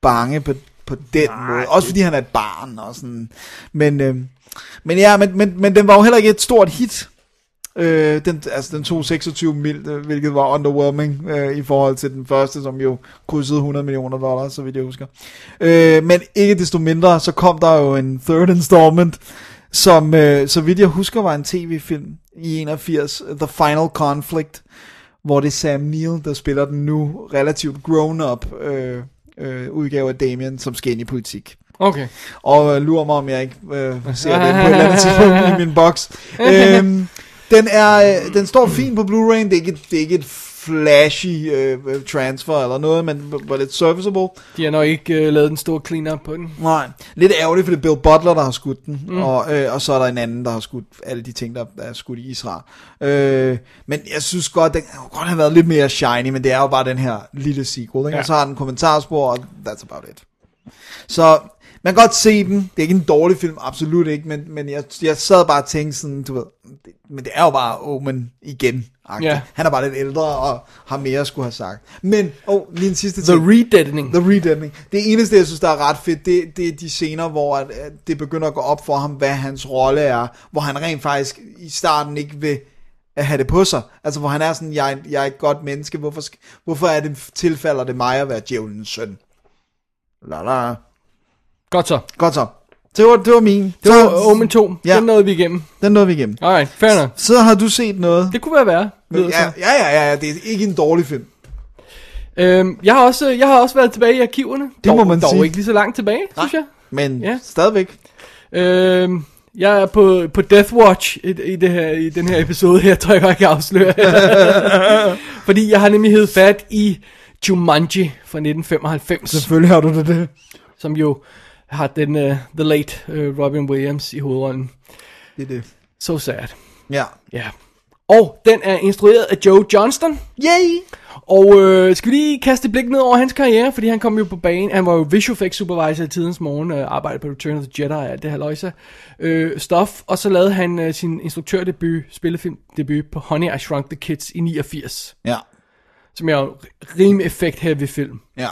bange på, på den Nej. måde. Også fordi han er et barn og sådan. Men, øh, men ja, men, men, men den var jo heller ikke et stort hit. Øh, den, altså den tog 26 mil, øh, hvilket var underwhelming øh, i forhold til den første, som jo krydsede 100 millioner dollars, så vidt jeg husker. Øh, men ikke desto mindre, så kom der jo en third installment, som øh, så vidt jeg husker var en tv-film i 81, The Final Conflict, hvor det er Sam Neill, der spiller den nu relativt grown-up øh, øh, udgave af Damien, som skal ind i politik. Okay. Og øh, lurer mig, om jeg ikke øh, ser den på et eller andet tidspunkt i min boks. øhm, den, er, øh, den står fint på Blu-ray. Det er ikke, det er ikke et flashy øh, transfer eller noget, men var lidt serviceable. De har nok ikke øh, lavet den store clean-up på den. Nej, lidt ærgerligt, for det er Bill Butler, der har skudt den, mm. og, øh, og så er der en anden, der har skudt alle de ting, der er skudt i Israel. Øh, men jeg synes godt, den kunne godt have været lidt mere shiny, men det er jo bare den her lille sequel, ikke? Ja. og så har den kommentarspor, og that's about it. Så man kan godt se den, det er ikke en dårlig film, absolut ikke, men, men jeg, jeg sad bare og tænkte sådan, du ved, det, men det er jo bare Omen igen. Ja. Han er bare lidt ældre og har mere at skulle have sagt. Men, oh, lige en sidste The ting. Redeadening. The Redeading. Det eneste, jeg synes, der er ret fedt, det, det er de scener, hvor at, at det begynder at gå op for ham, hvad hans rolle er. Hvor han rent faktisk i starten ikke vil at have det på sig. Altså, hvor han er sådan, jeg, jeg er et godt menneske. Hvorfor, hvorfor er det, tilfalder det mig at være djævelens søn? La la. Godt så. Godt så. Det var, det var min. Det var Omen 2. Ja. Den nåede vi igennem. Den nåede vi igennem. Alright, fair nok. Så har du set noget. Det kunne være værre. ja, så. ja, ja, ja, det er ikke en dårlig film. Øhm, jeg, har også, jeg har også været tilbage i arkiverne. Det dog, må man dog sige. ikke lige så langt tilbage, synes jeg. Men Ja. ja. stadigvæk. Øhm, jeg er på, på Death Watch i, i, det her, i den her episode her, tror jeg godt, jeg kan afsløre. Fordi jeg har nemlig hed fat i Jumanji fra 1995, Selvfølgelig har du det. det. som jo har den uh, The Late uh, Robin Williams i hovedrollen. Det er det. So sad. Ja. Ja. Og den er instrueret af Joe Johnston. Yay! Og øh, skal vi lige kaste et blik ned over hans karriere, fordi han kom jo på banen. Han var jo visual effects supervisor i tidens morgen, øh, arbejdede på Return of the Jedi og alt det her løjse øh, stof. Og så lavede han øh, sin instruktørdebut, spillefilmdebut på Honey, I Shrunk the Kids i 89, Ja. som er jo rim effekt heavy film. Ja.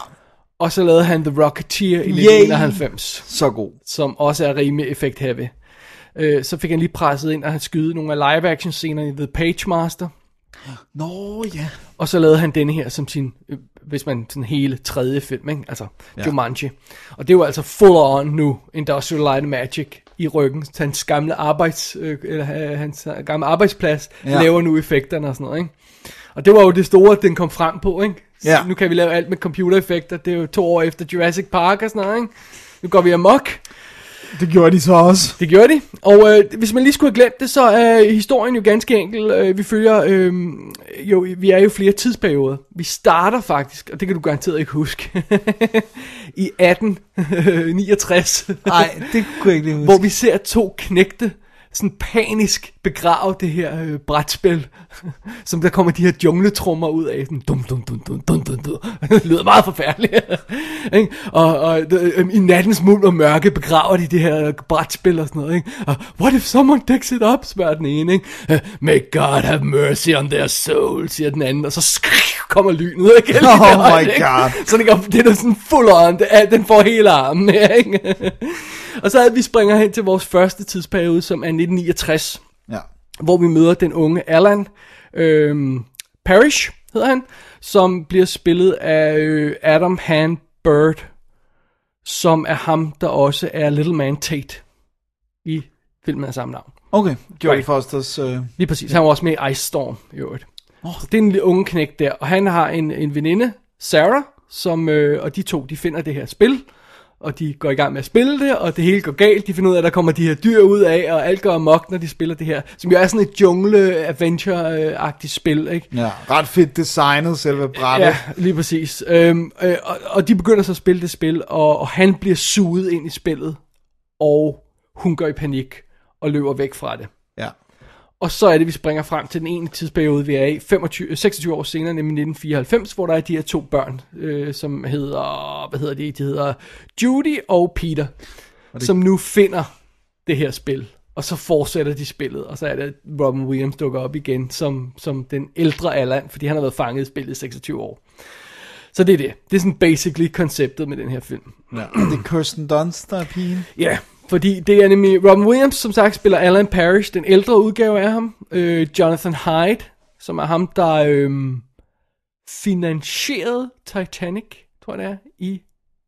Og så lavede han The Rocketeer i Yay! 1991, Så god. som også er rimelig effekt heavy. Øh, så fik han lige presset ind, og han skyde nogle af live action scener i The Page Master. Nå, ja. Og så lavede han denne her som sin, øh, hvis man sådan hele tredje film, ikke? altså ja. Jumanji. Og det jo altså full on nu, Industrial Light and Magic i ryggen. Så hans gamle, arbejds, øh, eller, hans gamle arbejdsplads. Ja. laver nu effekterne og sådan noget. Ikke? Og det var jo det store, den kom frem på. Ikke? Ja. Nu kan vi lave alt med computereffekter. Det er jo to år efter Jurassic Park og sådan noget. Ikke? Nu går vi amok. Det gjorde de så også. Det gjorde de. Og øh, hvis man lige skulle have glemt det, så er historien jo ganske enkel. Øh, vi følger, øh, jo, vi er jo flere tidsperioder. Vi starter faktisk, og det kan du garanteret ikke huske, i 1869, Nej, det kunne jeg ikke huske. hvor vi ser to knægte sådan panisk begrave det her øh, brætspil, som der kommer de her jungletrummer ud af, sådan dum dum dum dum dum dum dum. det lyder meget forfærdeligt. ikke? og, og øh, i nattens mulm og mørke begraver de det her brætspil og sådan noget. Ikke? Og, what if someone takes it up, spørger den ene. Ikke? Uh, May God have mercy on their soul, siger den anden, og så skrik, kommer lynet igen. Oh my Ikke? God. Så det, går, det er sådan full on, det den får hele armen ikke? Og så at vi springer hen til vores første tidsperiode, som er 1969, Ja. hvor vi møder den unge Alan øhm, Parrish, hedder han, som bliver spillet af øh, Adam Han Bird, som er ham, der også er Little Man Tate i filmen af samme navn. Okay, Jodie Right. Fosters... Øh, Lige præcis. Han var også med i Ice Storm i øvrigt. Oh. Så det er en lille unge knæk der. Og han har en, en veninde, Sarah, som, øh, og de to, de finder det her spil. Og de går i gang med at spille det, og det hele går galt. De finder ud af, at der kommer de her dyr ud af, og alt går amok, når de spiller det her. Som jo er sådan et jungle-adventure-agtigt spil, ikke? ja, ret fedt designet, selve brættet. Ja, lige præcis. Øhm, øh, og, og de begynder så at spille det spil, og, og han bliver suget ind i spillet, og hun går i panik og løber væk fra det. ja. Og så er det, vi springer frem til den ene tidsperiode, vi er i, 25, 26 år senere, nemlig 1994, hvor der er de her to børn, øh, som hedder, hvad hedder de? De hedder Judy og Peter, det... som nu finder det her spil. Og så fortsætter de spillet, og så er det, at Robin Williams dukker op igen som, som den ældre Allan, fordi han har været fanget i spillet i 26 år. Så det er det. Det er sådan basically konceptet med den her film. ja. Og det er Kirsten Dunst, der er pigen. Ja, fordi det er nemlig Robin Williams, som sagt, spiller Alan Parrish, den ældre udgave af ham. Øh, Jonathan Hyde, som er ham, der øh, finansierede Titanic, tror jeg det er, i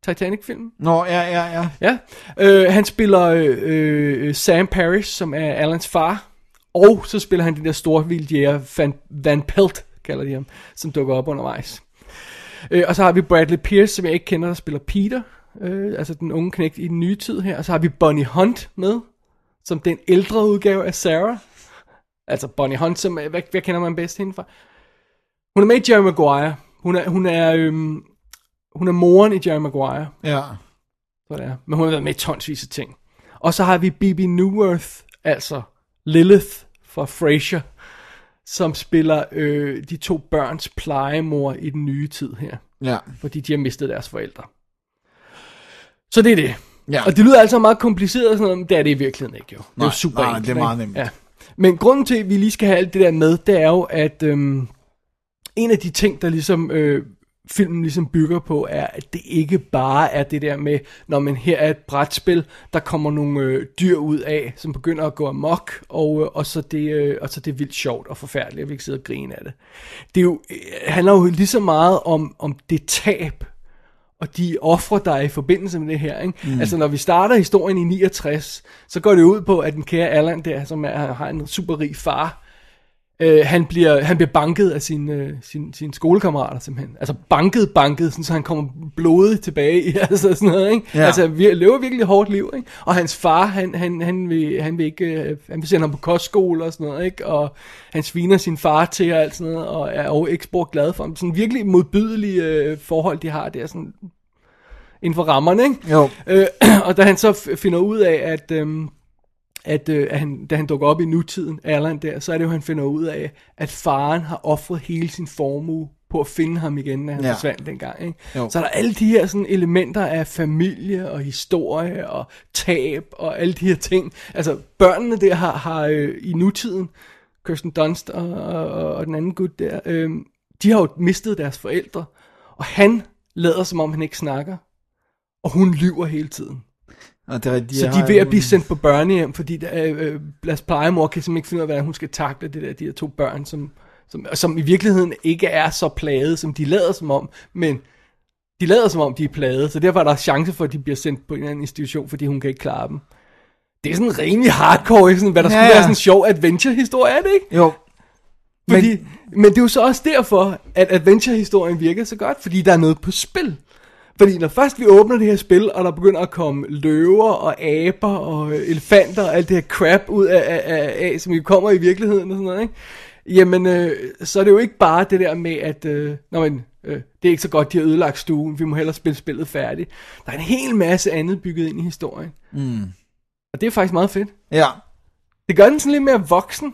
Titanic-filmen. Nå, ja, ja, ja. Ja, øh, han spiller øh, øh, Sam Parrish, som er Alans far. Og så spiller han den der store vildjæger, Van, Van Pelt, kalder de ham, som dukker op undervejs. Øh, og så har vi Bradley Pierce, som jeg ikke kender, der spiller Peter. Øh, altså den unge knægt i den nye tid her. Og så har vi Bonnie Hunt med, som den ældre udgave af Sarah. Altså Bonnie Hunt, som, er- hvad, hvad kender man bedst hende fra? Hun er med i Jerry Maguire. Hun er, hun er, øhm, hun er moren i Jerry Maguire. Ja. Så det er. Men hun har været med i tonsvis af ting. Og så har vi Bibi Newworth, altså Lilith fra Frasier, som spiller øh, de to børns plejemor i den nye tid her. Ja. Fordi de har mistet deres forældre. Så det er det. Ja. Og det lyder altså meget kompliceret og sådan noget, men det er det i virkeligheden ikke jo. Det er Nej, jo super nej, enkelt, det er meget nemt. Ja. Men grunden til, at vi lige skal have alt det der med, det er jo, at øhm, en af de ting, der ligesom øh, filmen ligesom bygger på, er, at det ikke bare er det der med, når man her er et brætspil, der kommer nogle øh, dyr ud af, som begynder at gå amok, og, øh, og, så det, øh, og så det er vildt sjovt og forfærdeligt, at vi ikke sidder og griner af det. Det er jo, øh, handler jo lige så meget om, om det tab, og de ofre, der er i forbindelse med det her. Ikke? Mm. Altså, når vi starter historien i 69, så går det ud på, at den kære Allan der, som er, har en super rig far, øh, han, bliver, han bliver banket af sine øh, sin, sin skolekammerater simpelthen. Altså banket, banket, sådan, så han kommer blodet tilbage i, altså sådan noget, ikke? Ja. Altså, vi lever virkelig et hårdt liv, ikke? Og hans far, han, han, han, vil, han vil ikke, øh, han vil sende ham på kostskole og sådan noget, ikke? Og han sviner sin far til og alt sådan noget, og er jo ikke glad for ham. Sådan virkelig modbydelige øh, forhold, de har der, sådan inden for rammerne, ikke? Jo. Øh, og da han så finder ud af, at, øhm, at, øh, at han, da han dukker op i nutiden, Allan der, så er det jo, han finder ud af, at faren har offret hele sin formue på at finde ham igen, når han ja. forsvandt dengang. Ikke? Jo. Så er der alle de her sådan, elementer af familie og historie og tab og alle de her ting. Altså børnene der har, har øh, i nutiden, Kirsten Dunst og, og, og den anden gut der, øh, de har jo mistet deres forældre, og han lader som om han ikke snakker, og hun lyver hele tiden. Og det er, rigtigt, Så de er ved at blive sendt på børnehjem, fordi der, øh, deres plejemor kan simpelthen ikke finde ud af, hvordan hun skal takle det der, de der to børn, som, som, som i virkeligheden ikke er så plade, som de lader som om, men de lader som om, de er plade, så derfor er der chance for, at de bliver sendt på en eller anden institution, fordi hun kan ikke klare dem. Det er sådan rimelig hardcore, sådan, hvad der ja, skulle ja. være sådan en sjov adventure-historie, er det ikke? Jo. Fordi, men, men det er jo så også derfor, at adventure-historien virker så godt, fordi der er noget på spil. Fordi når først vi åbner det her spil, og der begynder at komme løver og aber og elefanter og alt det her crap ud af, af, af, af som jo kommer i virkeligheden og sådan noget, ikke? Jamen, øh, så er det jo ikke bare det der med, at øh, når man, øh, det er ikke så godt, de har ødelagt stuen, vi må hellere spille spillet færdigt. Der er en hel masse andet bygget ind i historien. Mm. Og det er faktisk meget fedt. Ja. Det gør den sådan lidt mere voksen,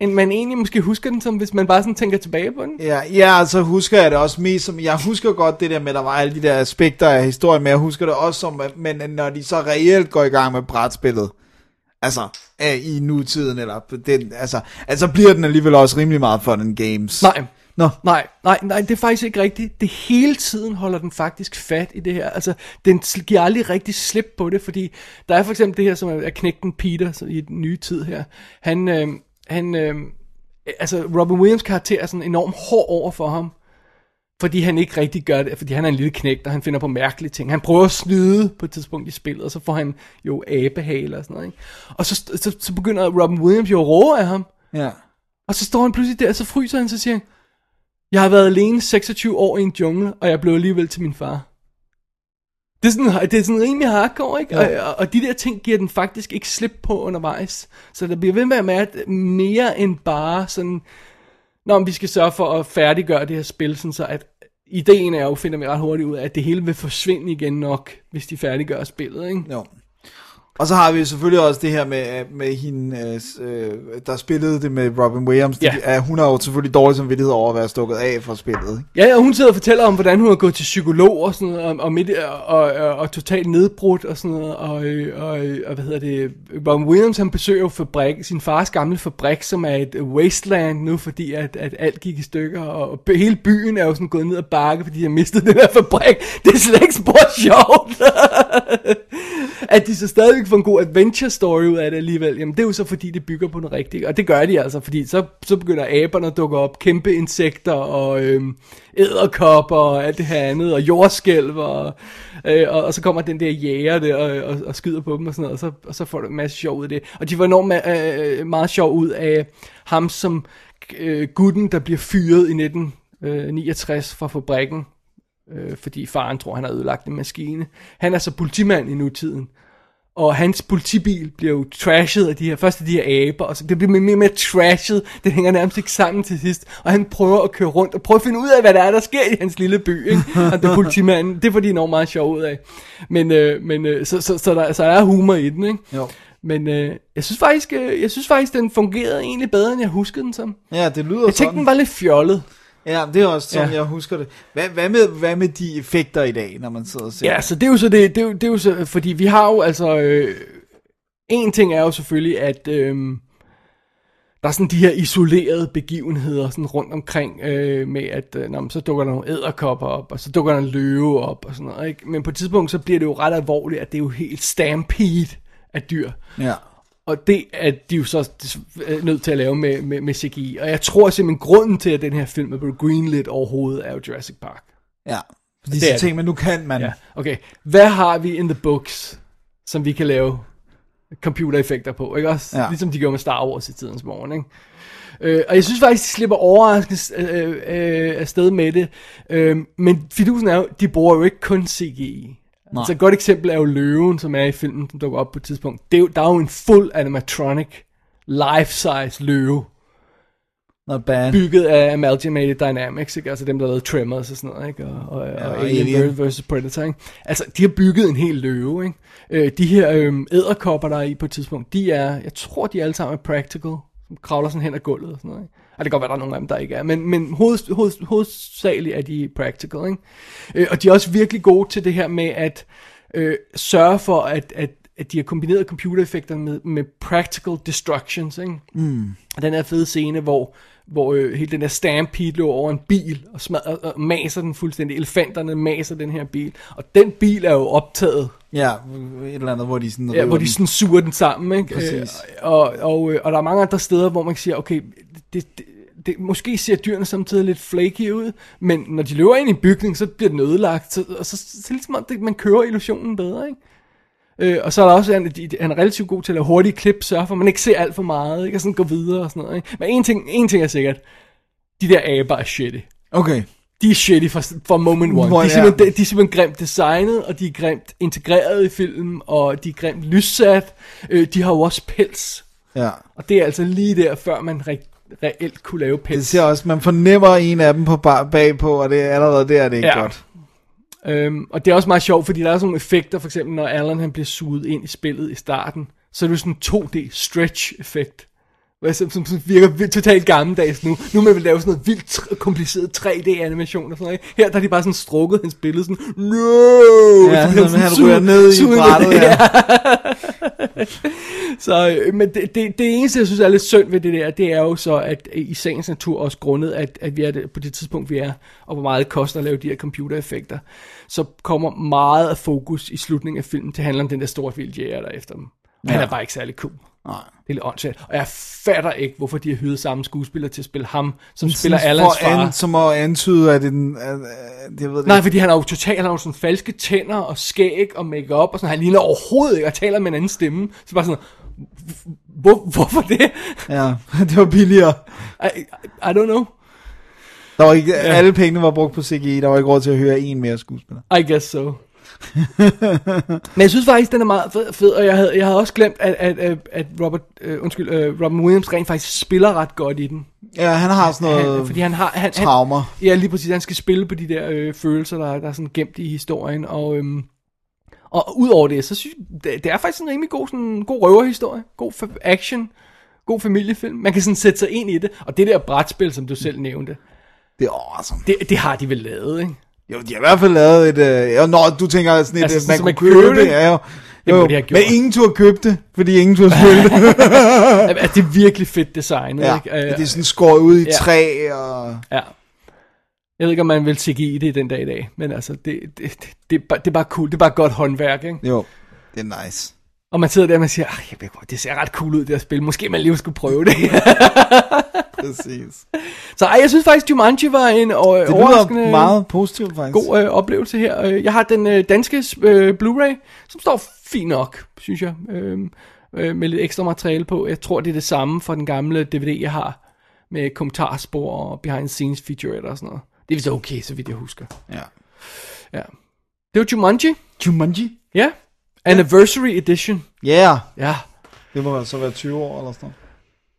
end man egentlig måske husker den som, hvis man bare sådan tænker tilbage på den. Ja, ja, altså husker jeg det også mest som, jeg husker godt det der med, at der var alle de der aspekter af historien, men jeg husker det også som, at- men når de så reelt går i gang med brætspillet, altså øh, i nutiden, eller den, altså, altså bliver den alligevel også rimelig meget fun and games. Nej, Nå, Nej, nej, nej, det er faktisk ikke rigtigt. Det hele tiden holder den faktisk fat i det her. Altså, den giver aldrig rigtig slip på det, fordi der er for eksempel det her, som er knægten Peter så i den nye tid her. Han, øh, han øh, altså Robin Williams karakter er sådan enormt hård over for ham, fordi han ikke rigtig gør det, fordi han er en lille knægt, og han finder på mærkelige ting. Han prøver at snyde på et tidspunkt i spillet, og så får han jo abehaler og sådan noget. Ikke? Og så, så, så begynder Robin Williams jo at råbe af ham, ja. og så står han pludselig der, og så fryser han, så siger han, jeg har været alene 26 år i en jungle, og jeg blev alligevel til min far. Det er sådan, det er sådan rimelig hardcore, ikke? Og, og, og de der ting giver den faktisk ikke slip på undervejs. Så der bliver ved med at være mere end bare sådan, Nå, men vi skal sørge for at færdiggøre det her spil, sådan så at ideen er jo, finder vi ret hurtigt ud af, at det hele vil forsvinde igen nok, hvis de færdiggør spillet, ikke? Jo. Og så har vi selvfølgelig også det her med, med hende, øh, øh, der spillede det med Robin Williams. Ja. Ja. hun har jo selvfølgelig dårlig samvittighed over at være stukket af fra spillet. Ikke? Ja, ja, hun sidder og fortæller om, hvordan hun har gået til psykolog og sådan noget, og, og, midt, og, og, og, og totalt nedbrudt og sådan noget, og, øh, og, øh, og hvad hedder det, Robin Williams, han besøger jo fabrik, sin fars gamle fabrik, som er et wasteland nu, fordi at, at alt gik i stykker, og hele byen er jo sådan gået ned ad bakke, fordi de har mistet den her fabrik. Det er slet ikke spor sjovt. at de så stadigvæk få en god adventure story ud af det alligevel, jamen det er jo så fordi, det bygger på noget rigtigt. Og det gør de altså, fordi så, så begynder aberne at dukke op, kæmpe insekter og øhm, æderkopper og alt det her andet, og jordskælv, og, øh, og, og så kommer den der jæger der og, og, og skyder på dem og sådan noget, og så, og så får du en masse sjov ud af det. Og de var enormt øh, meget sjov ud af ham som øh, gutten, der bliver fyret i 1969 øh, fra fabrikken, øh, fordi faren tror, han har ødelagt en maskine. Han er så politimand i nutiden. Og hans politibil bliver jo trashet af de her, først af de her aber, og så det bliver mere og mere trashet, det hænger nærmest ikke sammen til sidst, og han prøver at køre rundt og prøve at finde ud af, hvad der er, der sker i hans lille by, ikke? Og det politimanden, det får de enormt meget sjov ud af. Men, øh, men øh, så, så, så, der, så der er humor i den, ikke? Jo. Men øh, jeg synes faktisk, øh, jeg synes faktisk, den fungerede egentlig bedre, end jeg huskede den som. Ja, det lyder Jeg tænkte, sådan. den var lidt fjollet. Ja, det er også sådan, Ja. jeg husker det. Hvad, hvad, med, hvad med de effekter i dag, når man sidder og ser? Ja, så det er jo så det, det, er jo, det er jo så, fordi vi har jo altså, øh, en ting er jo selvfølgelig, at øh, der er sådan de her isolerede begivenheder sådan rundt omkring øh, med, at øh, nå, men så dukker der nogle æderkopper op, og så dukker der en løve op og sådan noget, ikke? Men på et tidspunkt, så bliver det jo ret alvorligt, at det er jo helt stampede af dyr. ja. Og det er de jo så øh, nødt til at lave med, med, med CGI. Og jeg tror simpelthen, grunden til, at den her film er blevet greenlit overhovedet, er jo Jurassic Park. ja. Fordi Det er tænker man, nu kan man. Ja, okay. Hvad har vi in the books, som vi kan lave computereffekter på, ikke også? Ja. Ligesom de gjorde med Star Wars i tidens morgen, ikke? Øh, og jeg synes faktisk, de slipper overraskende øh, øh, afsted med det. Øh, men fidusen er jo, de bruger jo ikke kun CGI. Altså et godt eksempel er jo Løven, som er i filmen, som dukker op på et tidspunkt. Det er jo, der er jo en fuld animatronic, life-size løve, Not bad. bygget af Amalgamated Dynamics, ikke? altså dem, der lavede Tremors og sådan noget, ikke? og, og, ja, og og Alien, Alien. vs. Predator. Ikke? Altså, de har bygget en hel løve. Ikke? Øh, de her øh, æderkopper, der er i på et tidspunkt, de er, jeg tror, de alle sammen er practical, som kravler sådan hen ad gulvet og sådan noget. Ikke? Og det kan godt være, der er nogle af dem, der ikke er, men, men hoved, hoved, hovedsageligt er de practical. Ikke? Øh, og de er også virkelig gode til det her med at øh, sørge for, at, at, at de har kombineret computereffekter med, med practical destructions. Ikke? Mm. Den her fede scene, hvor hvor øh, hele den der stampede løber over en bil og, smad, og, og maser den fuldstændig. Elefanterne maser den her bil. Og den bil er jo optaget, Ja, et eller andet, hvor de sådan ja, hvor de sådan suger den sammen. Ikke? Præcis. Øh, og, og, øh, og der er mange andre steder, hvor man kan sige, okay, det, det, det, måske ser dyrene samtidig lidt flaky ud, men når de løber ind i en bygning, så bliver den ødelagt. Så, og så, så, så ligesom, om det, man kører illusionen bedre, ikke? Øh, og så er der også, han, han er relativt god til at lave hurtige klip, sørge for, at man ikke ser alt for meget, ikke? Og sådan gå videre og sådan noget, ikke? Men en ting, en ting er sikkert, de der aber er shitty. Okay. De er shitty fra, fra moment one. Hvor- De er, simpelthen, de, de er simpelthen grimt designet, og de er grimt integreret i filmen, og de er grimt lyssat. Øh, de har jo også pels. Ja. Og det er altså lige der, før man re- reelt kunne lave Det pels. ser også, man fornemmer en af dem på bar, bagpå, og det er allerede der, det er ikke Ja. godt. Øhm, og det er også meget sjovt, fordi der er sådan nogle effekter, for eksempel når Alan han bliver suget ind i spillet i starten, så er det sådan en 2D stretch-effekt. Som, som, som virker vildt- totalt gammeldags nu. Nu er man vil lave sådan noget vildt kompliceret 3D-animation og sådan noget. ikke? Her der har de bare sådan strukket hans billede sådan, no! Ja, Så så han ryger ned i brættet, ja. Så, øh, men det, det, det eneste, jeg synes er lidt synd ved det der, det er jo så, at øh, i sagens natur også grundet, at, at vi er det, på det tidspunkt, vi er, og hvor meget det koster at lave de her computereffekter, så kommer meget af fokus i slutningen af filmen til at handle om den der store vildjæger der efter dem. Og han er bare ikke særlig cool. Nej. Det er lidt åndssvagt. Og jeg fatter ikke, hvorfor de har hyret samme skuespiller til at spille ham, som spiller Sådan Allans for far. An, som at antyde, at den... At, at, jeg ved det Nej, fordi han har jo totalt, han har jo sådan falske tænder og skæg og makeup og sådan, han ligner overhovedet ikke og taler med en anden stemme. Så bare sådan, hvor, hvorfor det? Ja, det var billigere. I, I, I don't know. Der var ikke, ja. Alle pengene var brugt på CGI, der var ikke råd til at høre en mere skuespiller. I guess so. Men jeg synes faktisk, den er meget fed, og jeg havde, jeg havde også glemt, at, at, at, Robert, øh, undskyld, øh, Robin Williams rent faktisk spiller ret godt i den. Ja, han har sådan noget Han, fordi han har... Han, han, traumer. Ja, lige præcis. Han skal spille på de der øh, følelser, der, der er sådan gemt i historien. Og, øhm, og udover det, så synes jeg, det, det er faktisk en rimelig god, sådan, god røverhistorie. God action. God familiefilm. Man kan sådan sætte sig ind i det. Og det der brætspil, som du selv nævnte, Det er awesome. det, det har de vel lavet, ikke? Jo, de har i hvert fald lavet et... Øh, ja, når du tænker sådan et, Altså, altså, sådan, man så kunne man købe købe det. det? Ja, jo. Det jo. de have gjort. Men ingen turde købe det, fordi ingen turde spille det. At det er virkelig fedt designet, ja, ikke? Øh, det er sådan skåret ud i ja. træ og... Ja. Jeg ved ikke, om man vil CGI det den dag i dag, men altså, det, det, det, det, er, bare, det er bare cool. Det er bare godt håndværk, ikke? Jo, det er nice. Og man sidder der og man siger, "Ej, jeg ved godt, det ser ret cool ud, det her spil. Måske man lige skulle prøve det. Præcis. Så ej, jeg synes faktisk, Jumanji var en øh, overraskende meget positivt, faktisk. god øh, oplevelse her. Øh, Jeg har den øh, danske øh, Blu-ray, som står fint nok, synes jeg. Øh, øh, med lidt ekstra materiale på. Jeg tror, det er det samme fra den gamle DVD, jeg har. Med kommentarspor og behind the scenes featurette og sådan noget. Det er vist okay, så vidt jeg husker. Ja. Ja. Det var Jumanji. Jumanji? Ja. Anniversary Edition. Yeah. Ja. Det må så være 20 år eller sådan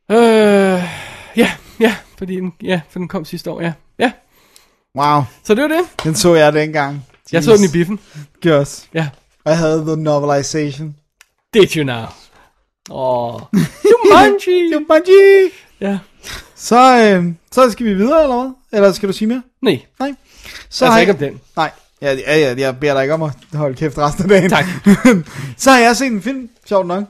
noget. Øh, ja, ja, fordi den, ja, for den kom sidste år, ja. Ja, Wow, så det var det. den så jeg dengang. Jeg så den i biffen. Gørs. Ja. Jeg havde the novelization. Did you now? Åh, oh. Jumanji! Jumanji! ja, Så, øh, så skal vi videre, eller hvad? Eller skal du sige mere? nej, Nej. altså Så har ikke jeg, om den. Nej, ja, ja, ja, jeg beder dig ikke om at holde kæft resten af dagen. Tak. så har jeg set en film, sjovt nok.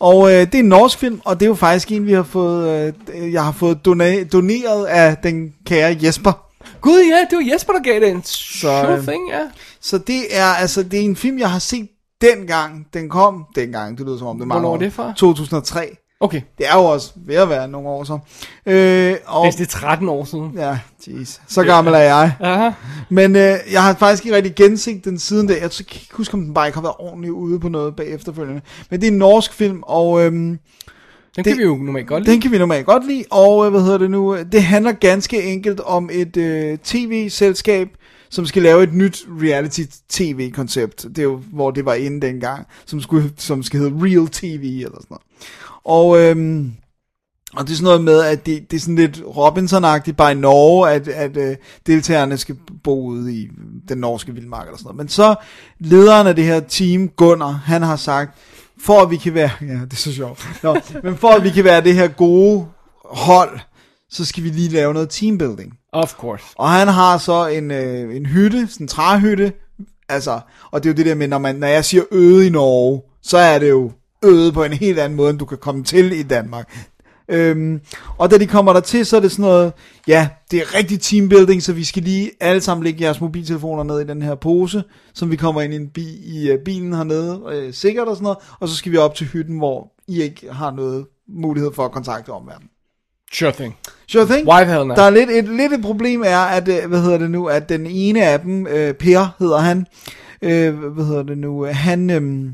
Og øh, det er en norsk film, og det er jo faktisk en, vi har fået, øh, jeg har fået dona- doneret af den kære Jesper. Gud ja, det var Jesper, der gav det en sure øh, thing, ja. Så det er altså det er en film, jeg har set dengang den kom. Dengang, det lyder som om det er mange Hvornår år. det fra? 2003. Okay, Det er jo også ved at være nogle år så. Øh, og, hvis det er 13 år siden. Ja, jeez. Så gammel er jeg. Aha. Men øh, jeg har faktisk ikke rigtig genset den siden da. Jeg kan ikke huske, om den bare ikke har været ordentligt ude på noget bag efterfølgende. Men det er en norsk film, og øhm, Den Det- kan vi jo normalt godt lide. den kan vi normalt godt lide. Og øh, hvad hedder det nu? Det handler ganske enkelt om et øh, tv-selskab, som skal lave et nyt reality-tv-koncept. Det er jo, hvor det var inde dengang, som, skulle, som skal hedde Real TV eller sådan noget. Og, øhm, og det er sådan noget med, at det, det er sådan lidt Robinson-agtigt bare i Norge, at, at øh, deltagerne skal bo ude i den norske vildmark eller sådan noget. Men så lederen af det her team, Gunnar, han har sagt, for at vi kan være, ja det er så sjovt, Nå, men for at vi kan være det her gode hold, så skal vi lige lave noget teambuilding. Of course. Og han har så en, øh, en hytte, sådan en træhytte, altså, og det er jo det der med, når, man, når jeg siger øde i Norge, så er det jo øde på en helt anden måde, end du kan komme til i Danmark. Øhm, og da de kommer der til, så er det sådan noget, ja, det er rigtig teambuilding, så vi skal lige alle sammen lægge jeres mobiltelefoner ned i den her pose, som vi kommer ind i, en bi, i uh, bilen hernede, øh, sikkert og sådan noget, og så skal vi op til hytten, hvor I ikke har noget mulighed for at kontakte omverdenen. Sure thing. Sure thing. Why the hell not? Der er lidt et, lidt et problem er, at, øh, hvad hedder det nu, at den ene af dem, øh, Per hedder han, øh, hvad hedder det nu, øh, han, øh,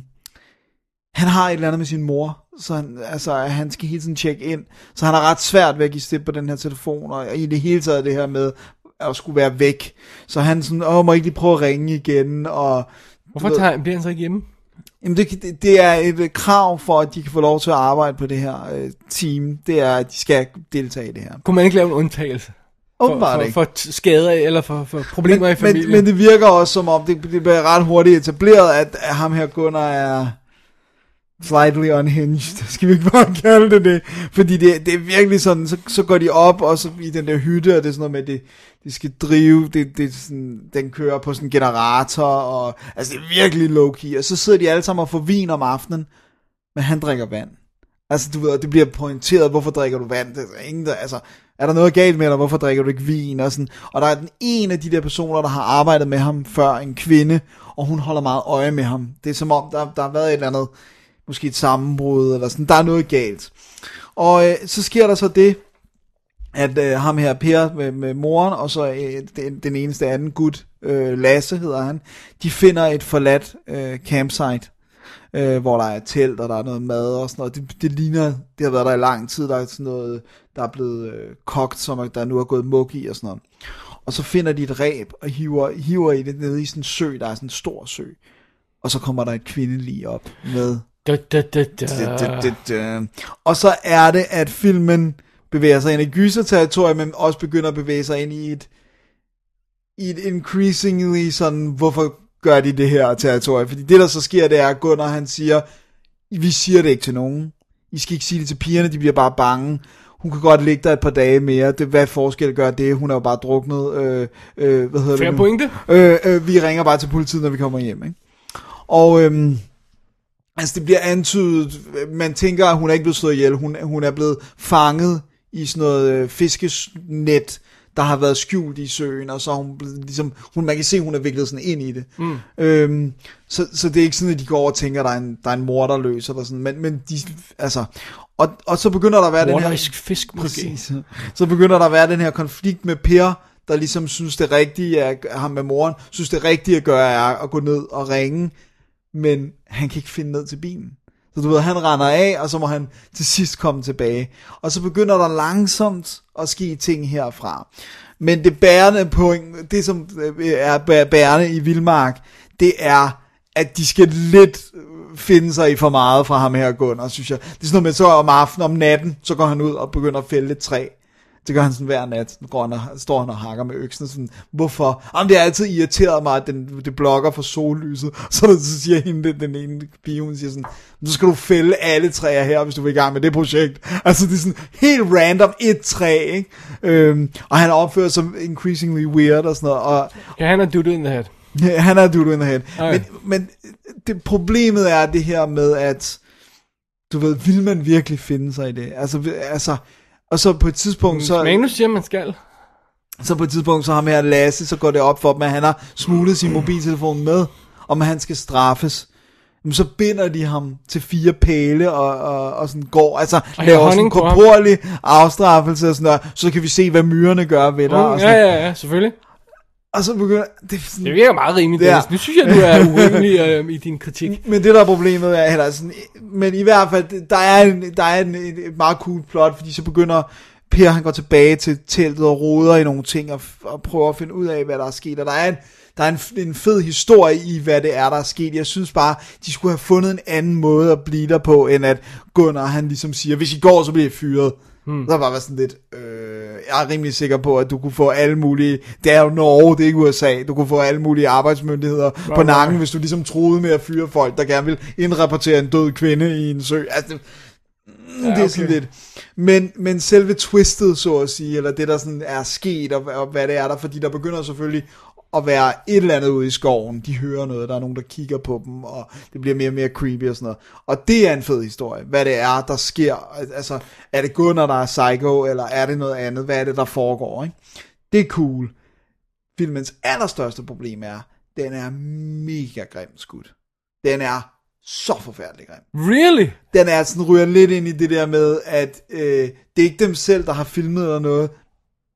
han har et eller andet med sin mor, så han, altså, han skal hele tiden tjekke ind, så han har ret svært ved at give slip på den her telefon, og i det hele taget det her med at skulle være væk. Så han sådan, åh, må ikke lige prøve at ringe igen, og Hvorfor ved- tager, bliver han så ikke hjemme? Jamen det, det, er et øh, krav for, at de kan få lov til at arbejde på det her øh, team, det er, at de skal deltage i det her. Kunne man ikke lave en undtagelse? Åbenbart for, for skader eller for, for problemer i familien? Men, men det virker også som om, det, det bliver ret hurtigt etableret, at, at ham her Gunnar er slightly unhinged, skal vi ikke bare kalde det det, fordi det, det er virkelig sådan, så, så går de op, og så i den der hytte, og det er sådan noget med, at det, de skal drive, det, det sådan, den kører på sådan en generator, og altså det er virkelig low-key, og så sidder de alle sammen og får vin om aftenen, men han drikker vand. Altså, du ved, det bliver pointeret, hvorfor drikker du vand? Det er ingen, der, altså, er der noget galt med dig? Hvorfor drikker du ikke vin? Og, sådan. og der er den ene af de der personer, der har arbejdet med ham før, en kvinde, og hun holder meget øje med ham. Det er som om, der, der har været et eller andet, måske et sammenbrud, eller sådan, der er noget galt. Og øh, så sker der så det, at øh, ham her, Per, med, med moren, og så øh, den, den eneste anden gut, øh, Lasse hedder han, de finder et forladt øh, campsite, øh, hvor der er telt, og der er noget mad og sådan noget. Det, det ligner, det har været der i lang tid, der er sådan noget, der er blevet øh, kogt, som der nu er gået mug i og sådan noget. Og så finder de et ræb og hiver, hiver i det nede i sådan en sø, der er sådan en stor sø. Og så kommer der et kvindelig op med da, da, da, da. Da, da, da, da. Og så er det, at filmen bevæger sig ind i gyserterritoriet, men også begynder at bevæge sig ind i et, i et increasingly sådan, hvorfor gør de det her territorie? Fordi det, der så sker, det er, at Gunnar han siger, vi siger det ikke til nogen. I skal ikke sige det til pigerne, de bliver bare bange. Hun kan godt ligge der et par dage mere. Det, hvad forskel gør det? Hun er jo bare druknet. Øh, øh, hvad hedder Fair det nu? pointe. Øh, øh, vi ringer bare til politiet, når vi kommer hjem. Ikke? Og øhm, altså det bliver antydet, man tænker, at hun er ikke blevet slået ihjel. Hun, hun er blevet fanget i sådan noget øh, fiskesnet, der har været skjult i søen, og så hun blevet, ligesom, hun, man kan se, at hun er viklet sådan ind i det. Mm. Øhm, så, så det er ikke sådan, at de går over og tænker, at der er en, der er en mor, der løser, eller sådan, men, men de, altså, og, og så begynder der at være den her... Morderisk fisk, måske. Præcis. Så begynder der at være den her konflikt med Per, der ligesom synes det rigtige er, ham med moren, synes det rigtige at gøre er at gå ned og ringe, men han kan ikke finde ned til bilen. Så du ved, han render af, og så må han til sidst komme tilbage. Og så begynder der langsomt at ske ting herfra. Men det bærende point, det som øh, er bærende i Vildmark, det er, at de skal lidt øh, finde sig i for meget fra ham her Gunnar, synes jeg. Det er sådan noget med, så om aftenen, om natten, så går han ud og begynder at fælde et træ. Det gør han sådan hver nat. Nu går han og, står han og hakker med øksen. Sådan, hvorfor? Jamen, det har altid irriteret mig, at den, det blokker for sollyset. Så, så siger hende, den, den ene pige, hun siger sådan, nu skal du fælde alle træer her, hvis du vil i gang med det projekt. Altså, det er sådan helt random et træ, ikke? Øhm, og han opfører sig increasingly weird og sådan noget. Og Ja, han er dude in the head. Ja, han er dude in the head. Okay. Men, men det, problemet er det her med, at du ved, vil man virkelig finde sig i det? Altså, altså og så på et tidspunkt, så, Manus siger, man skal. så på et tidspunkt, så har med Lasse, så går det op for dem, at han har smuglet sin mobiltelefon med, om at han skal straffes. Men så binder de ham til fire pæle og, og, og sådan går, altså Og laver sådan en korporlig afstraffelse og sådan noget, så kan vi se, hvad myrerne gør ved dig. Mm, og, ja, sådan, ja, ja, selvfølgelig. Og så begynder, det sådan, Det virker meget rimeligt, Det er- Dennis. Nu synes jeg, du er urimelig øh, i din kritik. Men det der er problemet er heller sådan, men i hvert fald, der er, en, der er en, et meget cool plot, fordi så begynder Per, han går tilbage til teltet og roder i nogle ting, og, og prøver at finde ud af, hvad der er sket, og der er en, der er en, en fed historie i, hvad det er, der er sket. Jeg synes bare, de skulle have fundet en anden måde at blive der på, end at Gunnar, han ligesom siger, hvis I går, så bliver I fyret. Hmm. Der var bare sådan lidt, øh, jeg er rimelig sikker på, at du kunne få alle mulige, det er jo Norge, det er ikke USA, du kunne få alle mulige arbejdsmyndigheder right, på nakken, right. hvis du ligesom troede med at fyre folk, der gerne vil indrapportere en død kvinde i en sø. Altså, det, mm, det er sådan okay. lidt. Men, men selve twistet, så at sige, eller det der sådan er sket, og, og hvad det er der, fordi der begynder selvfølgelig at være et eller andet ude i skoven. De hører noget, der er nogen, der kigger på dem, og det bliver mere og mere creepy og sådan noget. Og det er en fed historie. Hvad det er, der sker. Altså, er det Gunnar, der er psycho, eller er det noget andet? Hvad er det, der foregår? Ikke? Det er cool. Filmens allerstørste problem er, den er mega grimt skudt. Den er så forfærdelig grim Really? den er sådan ryger lidt ind i det der med, at øh, det er ikke dem selv, der har filmet eller noget,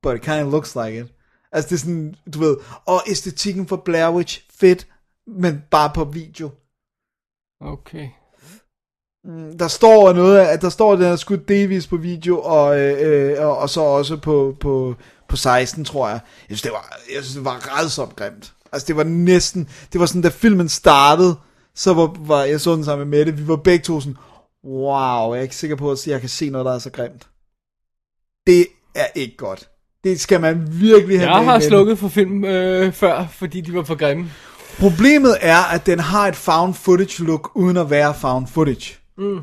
but it kind of looks like it. Altså det er sådan, du ved, og æstetikken for Blair Witch, fedt, men bare på video. Okay. Der står noget, at der står, at den er skudt delvis på video, og, øh, øh, og, og så også på, på, på 16, tror jeg. Jeg synes, det var, jeg synes, det var redsomt grimt. Altså, det var næsten, det var sådan, da filmen startede, så var, var jeg så den sammen med Mette, vi var begge to sådan, wow, jeg er ikke sikker på, at jeg kan se noget, der er så grimt. Det er ikke godt. Det skal man virkelig have Jeg med har mente. slukket for film øh, før, fordi de var for grimme. Problemet er, at den har et found footage look, uden at være found footage. Mm.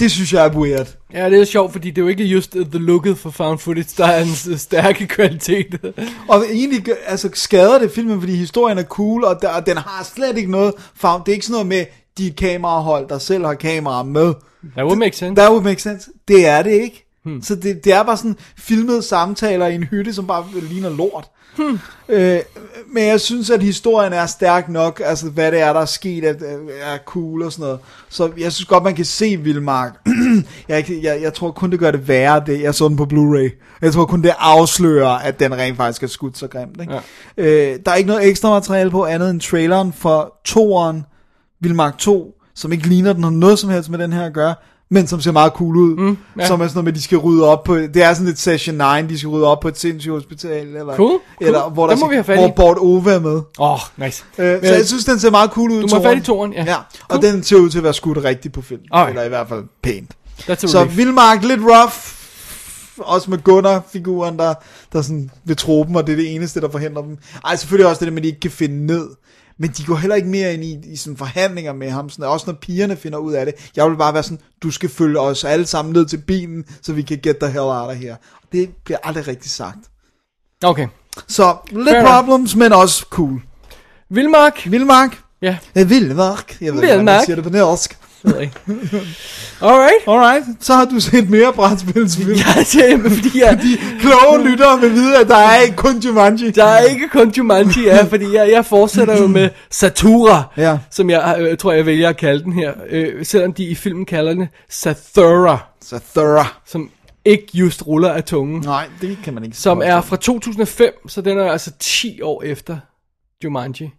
Det synes jeg er weird. Ja, det er sjovt, fordi det er jo ikke just uh, the looket for found footage, der er en stærke kvalitet. Og egentlig altså, skader det filmen, fordi historien er cool, og, der, og den har slet ikke noget found. Det er ikke sådan noget med de kamerahold, der selv har kamera med. That would make sense. That would make sense. Det er det ikke. Hmm. Så det, det er bare sådan filmede samtaler i en hytte, som bare ligner lort. Hmm. Øh, men jeg synes, at historien er stærk nok, altså hvad det er, der er sket, er, er cool og sådan noget. Så jeg synes godt, man kan se Vildmark. jeg, jeg, jeg tror kun, det gør det værre, det jeg så den på Blu-ray. Jeg tror kun, det afslører, at den rent faktisk er skudt så grimt. Ikke? Ja. Øh, der er ikke noget ekstra materiale på andet end traileren for toeren, Vildmark 2, som ikke ligner den har noget som helst med den her at gøre, men som ser meget cool ud. Mm, ja. Som er sådan noget med, de skal rydde op på, det er sådan et session 9, de skal rydde op på et sindssygt hospital, eller, Cool, eller cool. hvor, der Den må skal, vi have hvor Bort Ove er med. Åh, oh, nice. Øh, så jeg synes, den ser meget cool ud. Du må have fat i toeren, ja. ja. Og Cool. den ser ud til at være skudt rigtigt på film. Alright. Eller i hvert fald pænt. Så. Vildmark, lidt rough. Også med Gunnar-figuren, der, der sådan vil tro dem, og det er det eneste, der forhindrer dem. Ej, selvfølgelig også det der med, at de ikke kan finde ned. Men de går heller ikke mere ind i, i sådan forhandlinger med ham. Sådan, også når pigerne finder ud af det. Jeg vil bare være sådan, du skal følge os alle sammen ned til bilen, så vi kan get the hell out of here. Det bliver aldrig rigtig sagt. Okay. Så lidt Fair enough. problems, men også cool. Vildmark. Vildmark. Ja, Eh, Vildmark. Jeg ved ikke, hvordan man siger det på norsk. Det ved jeg ikke. Alright. Alright, så har du set mere brætspilsfilm. Ja, det er, fordi jeg, Kloge lyttere vil vide, at der er ikke kun Jumanji. der er ikke kun Jumanji, ja, fordi jeg, jeg fortsætter jo med Satura, Ja. som jeg øh, tror, jeg vælger at kalde den her, øh, selvom de i filmen kalder den Sathura, thorough. som ikke just ruller af tungen, Nej, det kan man ikke. som er fra 2005, så den er altså 10 år efter Jumanji.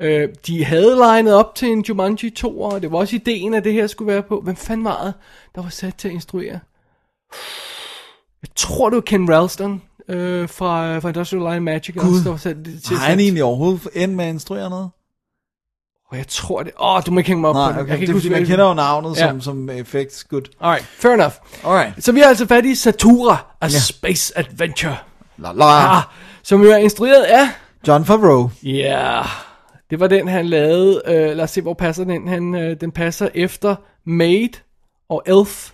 Øh, de havde legnet op til en Jumanji 2, og det var også ideen, at det her skulle være på. Hvem fanden var det, der var sat til at instruere? Jeg tror, det var Ken Ralston øh, fra, fra Industrial Light and Magic, også, der var sat til Har han egentlig overhovedet endt med at instruere noget? Og jeg tror det... Åh, oh, du må ikke hænge mig op på Nej, den. okay. Jeg kan det ikke er fordi, man kender jo navnet Ja. som, som effects good. Alright, fair enough. Alright. Så vi har altså fat i Satura, A Space Adventure. La, la. Ah, som jo er instrueret af... John Favreau. Ja, yeah. Det var den, han lavede. Uh, lad os se, hvor passer den. Han, uh, den passer efter Maid og Elf,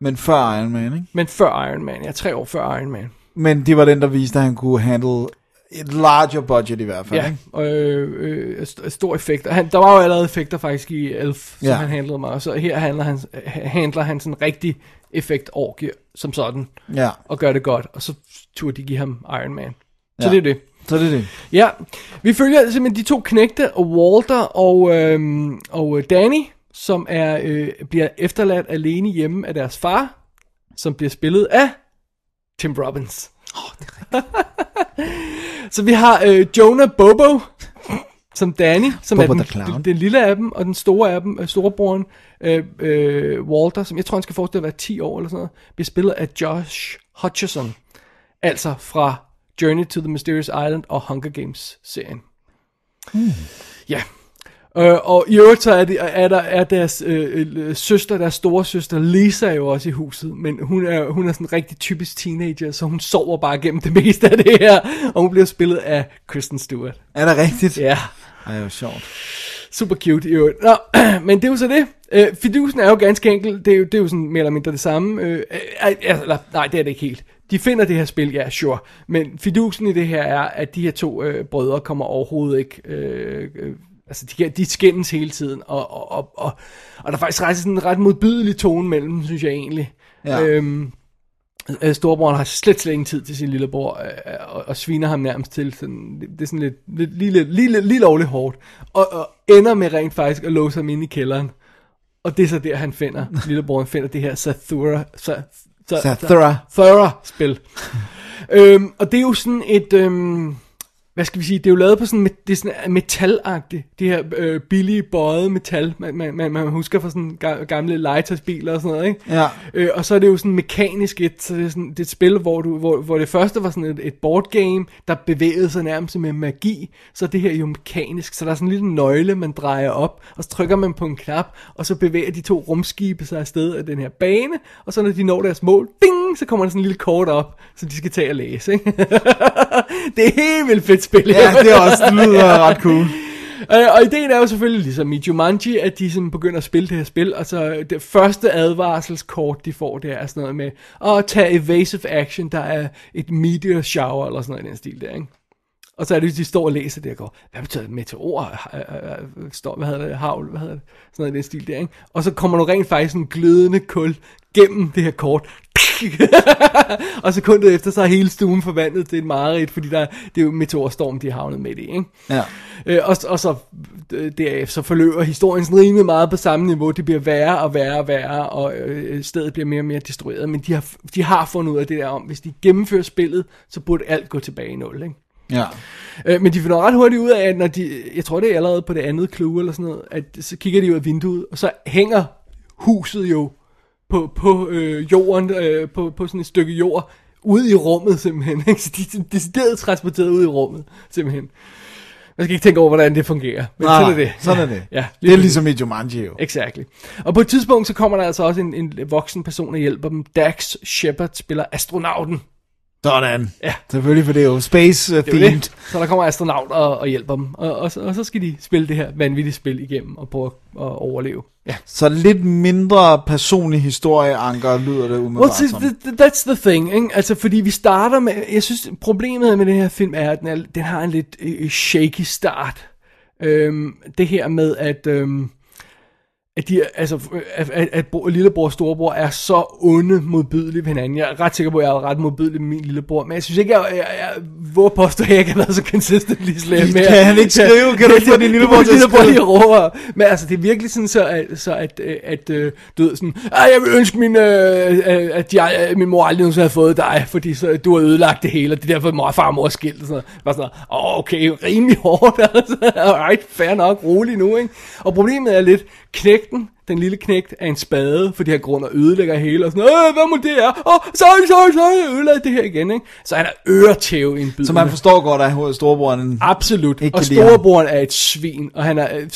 Men før Iron Man, ikke? men før Iron Man. Ja, tre år før Iron Man. Men det var den, der viste, at han kunne handle et larger budget i hvert fald, Ja, ikke? øh, øh, st- stor effekt. Han, der var jo allerede effekter faktisk i Elf, som Ja. han handlede meget. Så her handler han, handler han sådan en rigtig effektorgie som sådan. Ja, og gør det godt, og så turde de give ham Iron Man. Så Ja. det er det. Så det er det. Ja, vi følger simpelthen de to knægte, Walter og, øhm, og øh, Danny, som er øh, bliver efterladt alene hjemme af deres far, som bliver spillet af Tim Robbins. Oh, det er Så vi har øh, Jonah Bobo, som Danny, som Bobo er den, den, den lille af dem, og den store af dem, øh, storebroren, øh, øh, Walter, som jeg tror, han skal forestille at være 10 år eller sådan noget, bliver spillet af Josh Hutcherson. Altså fra Journey to the Mysterious Island og Hunger Games-serien. Hmm. Ja. Øh, og i øvrigt så er, det, er der er deres øh, øh, søster, deres store søster Lisa er jo også i huset, men hun er, hun er sådan en rigtig typisk teenager, så hun sover bare gennem det meste af det her, og hun bliver spillet af Kristen Stewart. Er det rigtigt? Ja, Ej, det var sjovt. super cute i øvrigt. Nå, men det er jo så det. Øh, fidusen er jo ganske enkelt, det er jo, det er jo sådan mere eller mindre det samme. Øh, øh, eller, nej, det er det ikke helt. De finder det her spil, ja, sure. Men fidusen i det her er, at de her to øh, brødre kommer overhovedet ikke... Øh, øh, altså, de, de skændes hele tiden, og, og, og, og, og der er faktisk ret, sådan en ret modbydelig tone mellem synes jeg egentlig. Ja. Øhm, øh, storebroren har slet, slet ingen tid til sin lillebror, øh, og, og sviner ham nærmest til. Sådan, det, det er sådan lidt, lidt lige, lige, lige, lige lovligt hårdt. Og, og ender med rent faktisk at låse ham ind i kælderen. Og det er så der, han finder, lillebroren finder det her Sathura, Sa, Sathura. Sathura-spil. øhm, og det er jo sådan et, øhm, hvad skal vi sige, det er jo lavet på sådan, det er sådan metalagtigt, det her øh, billige bøjet metal, man, man, man, man husker fra sådan ga- gamle legetøjsbiler og sådan noget, ikke? Ja. Øh, og så er det jo sådan mekanisk et, så det er, sådan, det er et spil, hvor, du, hvor, hvor det første var sådan et, et board game, der bevægede sig nærmest med magi, så er det her jo mekanisk, så der er sådan en lille nøgle, man drejer op, og så trykker man på en knap, og så bevæger de to rumskibe sig afsted af den her bane, og så når de når deres mål, ding, så kommer der sådan en lille kort op, så de skal tage og læse, ikke? det er helt vildt fedt spil. Ja, det er også, det lyder ret cool. Øh, og ideen er jo selvfølgelig ligesom i Jumanji, at de sådan begynder at spille det her spil, og så det første advarselskort, de får, det er sådan noget med at tage evasive action, der er et meteor shower, eller sådan noget i den stil der, ikke? Og så er det, de står og læser det og går, hvad betyder det? meteor? Øh, øh, øh, Står, hvad hedder det? Havl? Hvad hedder det? Sådan noget i den stil der, ikke? Og så kommer der rent faktisk en glødende kul gennem det her kort. og sekundet efter, så er hele stuen forvandlet til et mareridt, fordi der, det er jo meteorstorm, de har havnet midt i, ikke? Ja. Øh, og, og så øh, derefter så forløber historien sådan rimelig meget på samme niveau. Det bliver værre og værre og værre, og øh, stedet bliver mere og mere destrueret. Men de har, de har fundet ud af det der om, hvis de gennemfører spillet, så burde alt gå tilbage i nul, ikke? Ja. Øh, men de finder ret hurtigt ud af, at når de, jeg tror det er allerede på det andet clue eller sådan noget, at så kigger de ud af vinduet, og så hænger huset jo på, på øh, jorden, øh, på, på sådan et stykke jord, ude i rummet simpelthen. Ikke? Så de er decideret transporteret ud i rummet, simpelthen. Man skal ikke tænke over, hvordan det fungerer. Men Nej, sådan er det. sådan er det. Ja, Det er ligesom i Jumanji jo. Exactly. Og på et tidspunkt, så kommer der altså også en, en voksen person og hjælper dem. Dax Shepard spiller astronauten. Sådan. Ja. Selvfølgelig, for det er jo space Det jo themed. det. Så der kommer astronaut og, og hjælper dem. Og, og, så, og så skal de spille det her vanvittige spil igennem og prøve at overleve. Ja. Så lidt mindre personlig historieanker lyder det Well, umiddelbart see, som. th- th- that's the thing, ikke? Altså, fordi vi starter med... Jeg synes, problemet med den her film er, at den, er, den har en lidt øh, shaky start. Øhm, det her med, at... Øhm, at, de, altså, at, at, at bro- lillebror og storebror er så onde modbydelige ved hinanden. Jeg er ret sikker på, at jeg er ret modbydelig med min lillebror, men jeg synes ikke, jeg, jeg, jeg våger påstå, at jeg ikke har været så consistently slem med. Kan han ikke skrive? Kan du ikke få din lillebror til at lillebror skrive? lige råber. Men altså, det er virkelig sådan så, at, så at, øh, at øh, du ved sådan, "Ej, jeg vil ønske, min, øh, øh, at jeg, min mor aldrig nogensinde havde fået dig, fordi så, du har ødelagt det hele, og det er derfor, mor og far og mor er skilt. Og sådan noget. Bare sådan, "Åh, okay, rimelig hårdt. Altså. Alright, fair nok, rolig nu. Ikke? Og problemet er lidt, knægten, den lille knægt er en spade, fordi han grund og ødelægger hele, og sådan, øh, hvad må det er? Åh, oh, sorry, sorry, sorry, jeg ødelagde det her igen, ikke? Så han er øretæv i en bid. Så man forstår godt, at storebroren... Absolut. Ikke og storebroren er et svin, og han er øh,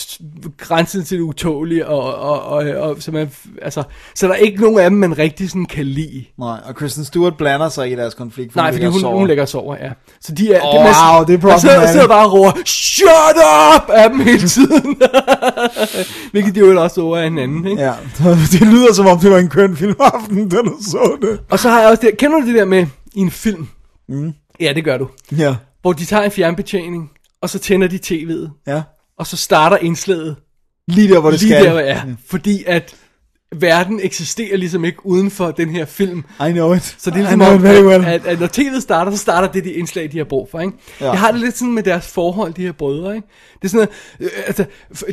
grænsen til det utålige, og, og, og, og så, man, altså, så der er ikke nogen af dem, man rigtig sådan kan lide. Nej, og Kristen Stewart blander sig i deres konflikt. for Nej, fordi og hun, hun lægger og sover, ja. Så de er... Åh, man- wow, det er man sidder, problematic. sidder bare og råber, shut up, af dem hele tiden. Hvilket de jo også over af hinanden, ikke? Ja, det lyder som om, det var en køn filmaften, da du så det. Og så har jeg også det, kender du det der med i en film? Mm. Ja, det gør du. Ja, Hvor de tager en fjernbetjening, og så tænder de tv'et, ja. og så starter indslaget Lige der, hvor det lige skal. der, hvor jeg er. Fordi at verden eksisterer ligesom ikke uden for den her film. I know it. Så det er I ligesom know om, it very well. at, at, når tv'et starter, så starter det de indslag, de har brug for. Ikke? Ja. Jeg har det lidt sådan med deres forhold, de her brødre. Ikke? Det er sådan, at, øh, altså,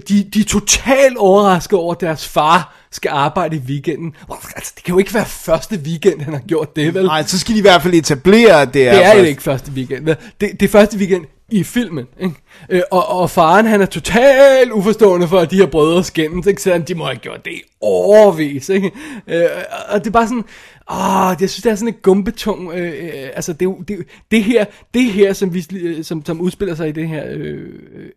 de, de er totalt overrasket over, at deres far skal arbejde i weekenden. Altså, det kan jo ikke være første weekend, han har gjort det, vel? Nej, så skal de i hvert fald etablere, at det er... Det er jo ikke første weekend. vel? Det, det er første weekend i filmen. Ikke? Øh, og, og faren, han er totalt uforstående for, at de her brødre skændes, ikke? Selvom de må have gjort det overvis. Ikke? Øh, og det er bare sådan, åh, jeg synes, det er sådan et gumbetung, øh, øh, altså det, det, det her, det her som, vi, øh, som, som udspiller sig i det her øh,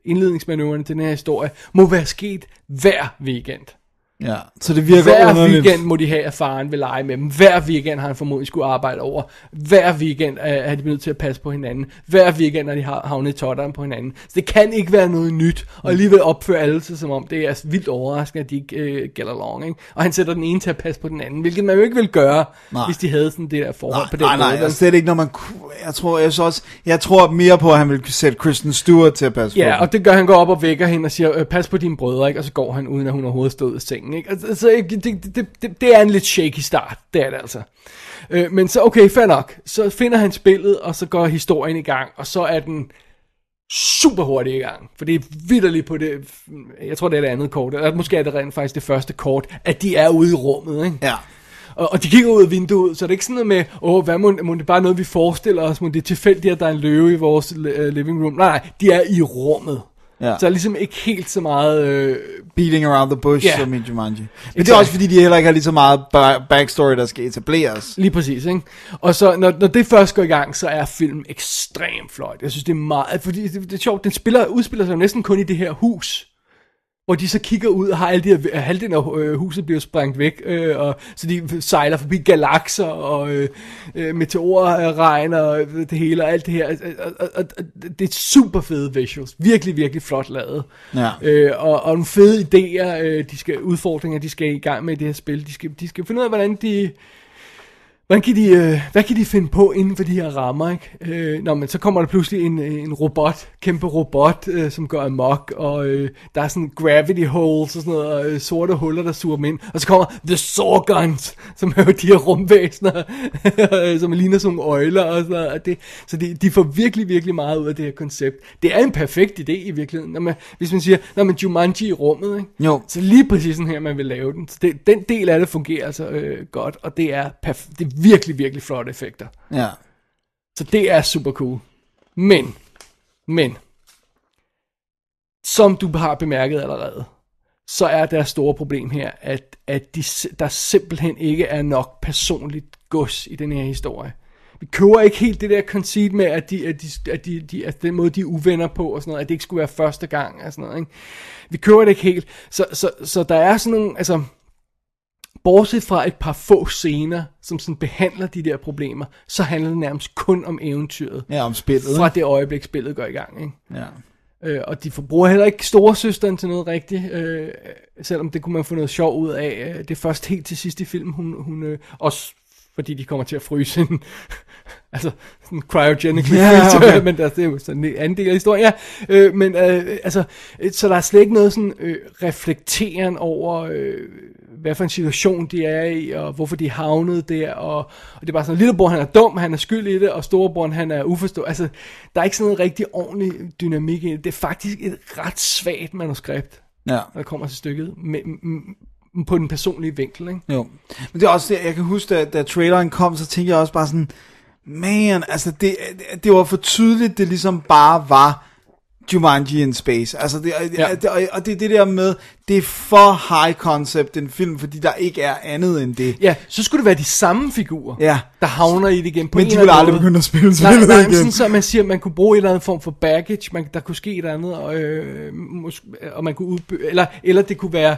indledningsmanøvrerne til den her historie, må være sket hver weekend. Ja, så det virker Hver underligt. weekend må de have, at faren vil lege med dem. Hver weekend har han formodentlig skulle arbejde over. Hver weekend er, er de nødt til at passe på hinanden. Hver weekend er de har havnet i totteren på hinanden. Så det kan ikke være noget nyt. Og alligevel opfører alle sig som om, det er vildt overraskende, at de ikke øh, get along. Ikke? Og han sætter den ene til at passe på den anden, hvilket man jo ikke vil gøre, Nej. hvis de havde sådan det der forhold Nej, på den nej, nej, måde. vel? altså, slet ikke, når man... Jeg tror, jeg, så også, jeg tror mere på, at han vil sætte Kristen Stewart til at passe på Ja, og det gør, han går op og vækker hende og siger, øh, pas på dine brødre, ikke? og så går han, uden at hun overhovedet stod i sengen. Ikke? Altså, så, det, det, det, det er en lidt shaky start, det er det altså. Øh, men så, okay, fair nok. Så finder han spillet, og så går historien i gang, og så er den super hurtigt i gang. For det er vidderligt på det, jeg tror det er det andet kort, eller måske er det rent faktisk det første kort, at de er ude i rummet, ikke? Ja. Og, og de kigger ud af vinduet, så det er ikke sådan noget med, åh, hvad må, må det bare noget, vi forestiller os, må det er tilfældigt, at der er en løve i vores uh, living room. Nej, nej, de er i rummet. Ja. Så er ligesom ikke helt så meget... Øh, Beating around the bush, yeah. som i Jumanji. Men det er også fordi, de heller ikke har lige så meget ba- backstory, der skal etableres. lige præcis, ikke? Og så, når, når det først går i gang, så er filmen ekstremt flot. Jeg synes, det er meget... Fordi det, det er sjovt, den spiller, udspiller sig næsten kun i det her hus. Hvor de så kigger ud og har alle de her, halvdelen af øh, huset bliver sprængt væk, øh, og så de sejler forbi galakser og øh, øh, meteorregn og det hele og alt det her. Og, og, og, og det er super fede visuals. Virkelig, virkelig flot lavet. Ja. Øh, og, og nogle fede idéer, øh, de skal, udfordringer, de skal i gang med i det her spil. De skal, de skal finde ud af, hvordan de Hvordan kan de, øh, hvad kan de finde på inden for de her rammer, ikke? Øh, nå, men så kommer der pludselig en, en robot, kæmpe robot, øh, som går amok, og øh, der er sådan gravity holes og sådan noget, og, øh, sorte huller, der suger dem ind. Og så kommer The Sorgons, som er jo de her rumvæsener, som ligner sådan nogle øjler og sådan noget. Og det, så de, de får virkelig, virkelig meget ud af det her koncept. Det er en perfekt idé i virkeligheden. Når man, hvis man siger, når man Jumanji i rummet, ikke? Jo. Så lige præcis sådan her, man vil lave den. Så det, den del af det fungerer altså øh, godt, og det er, perf- det er virkelig, virkelig flotte effekter. Ja. Så det er super cool. Men, men, som du har bemærket allerede, så er deres store problem her, at, at de, der simpelthen ikke er nok personligt gods i den her historie. Vi køber ikke helt det der conceit med, at, de, at, de, at, de, de, at den måde, de er uvenner på, og sådan noget, at det ikke skulle være første gang, og sådan noget, ikke? Vi køber det ikke helt. Så, så, så der er sådan nogle, altså, bortset fra et par få scener, som sådan behandler de der problemer, så handler det nærmest kun om eventyret. Ja, om spillet. Fra det øjeblik, spillet går i gang, ikke? Ja. Øh, og de forbruger heller ikke storesøsteren til noget rigtigt, øh, selvom det kunne man få noget sjov ud af. Øh, Det er først helt til sidst i filmen, hun, hun øh, også fordi de kommer til at fryse hende. altså, cryogenically Ja, freeze, okay. men der, det er jo sådan en anden del af historien. Ja. Øh, men øh, altså, så der er slet ikke noget sådan øh, reflekteren over, øh, hvad for en situation de er i, og hvorfor de er havnet der, og, og det er bare sådan, lillebror han er dum, han er skyld i det, og storebror han er uforstået. Altså, der er ikke sådan noget rigtig ordentlig dynamik i det. Det er faktisk et ret svagt manuskript, Ja. når det kommer til stykket, med, på den personlige vinkel, ikke? Jo. Men det er også det, jeg kan huske, da, da traileren kom, så tænkte jeg også bare sådan, man, altså det, det var for tydeligt, det ligesom bare var Jumanji in Space. Altså det, Ja. det, og- og det er det der med, det er for high concept en film, fordi der ikke er andet end det. Ja, så skulle det være de samme figurer, Ja. der havner i det igen på Men en de eller anden aldrig begynde at spille Nej, spillet nej, igen. sådan så man siger, at man kunne bruge en eller anden form for baggage, man, der kunne ske et andet, og, øh, og man kunne udby- eller, eller det kunne være,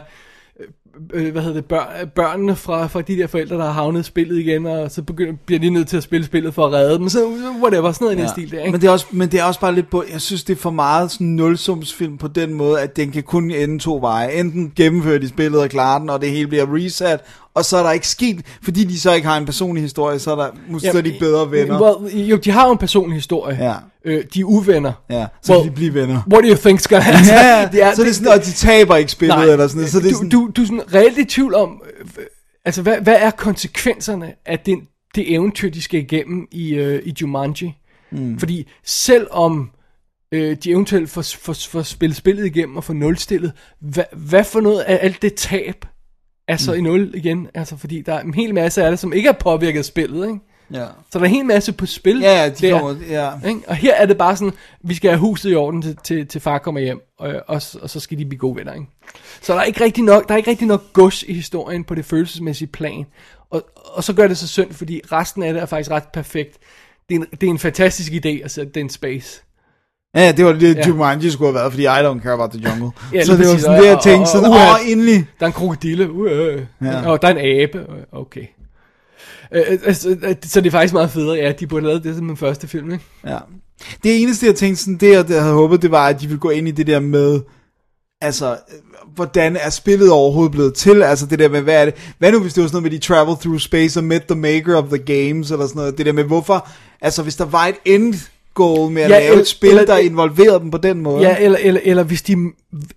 øh, hvad hedder det, bør, børnene fra, fra de der forældre, der har havnet spillet igen, og så begynder, bliver de nødt til at spille spillet for at redde dem, så whatever, sådan noget i den stil der, ikke? Men det, er også, men det er også bare lidt på, jeg synes det er for meget sådan nulsumsfilm på den måde, at den kan kun ende to veje. Enten gennemføre de spillet og klare den, og det hele bliver reset, og så er der ikke sket, fordi de så ikke har en personlig historie, så er, der, måske så er de bedre venner. Well, jo, de har jo en personlig historie. Ja. Øh, de er uvenner. Ja, så Well, de blive venner. What do you think's gonna happen? Ja, ja, så er det sådan, og de taber ikke spillet, Nej, eller sådan noget. Så det er sådan, du, du, du er sådan reelt i tvivl om, øh, altså hvad, hvad er konsekvenserne af det, det eventyr, de skal igennem i, øh, i Jumanji? Mm. Fordi selvom øh, de eventuelt får, får, får spillet spillet igennem og får nulstillet, hvad, hvad for noget af alt det tab er så mm. i nul igen? Altså fordi der er en hel masse af det, som ikke er påvirket af spillet, ikke? ja. Så der er en hel masse på spil. Ja, ja, de der. kommer, ja. Ikke? Og her er det bare sådan, vi skal have huset i orden til, til, til far kommer hjem, og, og, og så skal de blive gode venner. Ikke? Så der er ikke rigtig nok, der er ikke rigtig nok gods i historien på det følelsesmæssige plan. Og, og så gør det så synd, fordi resten af det er faktisk ret perfekt. Det er en, det er en fantastisk idé at sætte den space. Ja, det var det, Ja. Jumanji skulle have været, fordi I don't care about the jungle. Ja, så det var sådan det, jeg tænkte sådan, åh, endelig. Der er en krokodille, uh, øh. Ja. og der er en abe, okay. Øh, altså, så det er faktisk meget federe, ja, de burde have lavet det som den første film, ikke? Ja. Det eneste, jeg tænkte sådan, det jeg havde håbet, det var, at de ville gå ind i det der med, altså, hvordan er spillet overhovedet blevet til? Altså det der med, hvad er det? Hvad nu, hvis det var sådan noget med, de travel through space og met the maker of the games, eller sådan noget? Det der med, hvorfor, altså hvis der var et end goal med at Ja, ja, lave eller- et spil, eller- der involverede dem på den måde. Ja, eller, eller, eller hvis de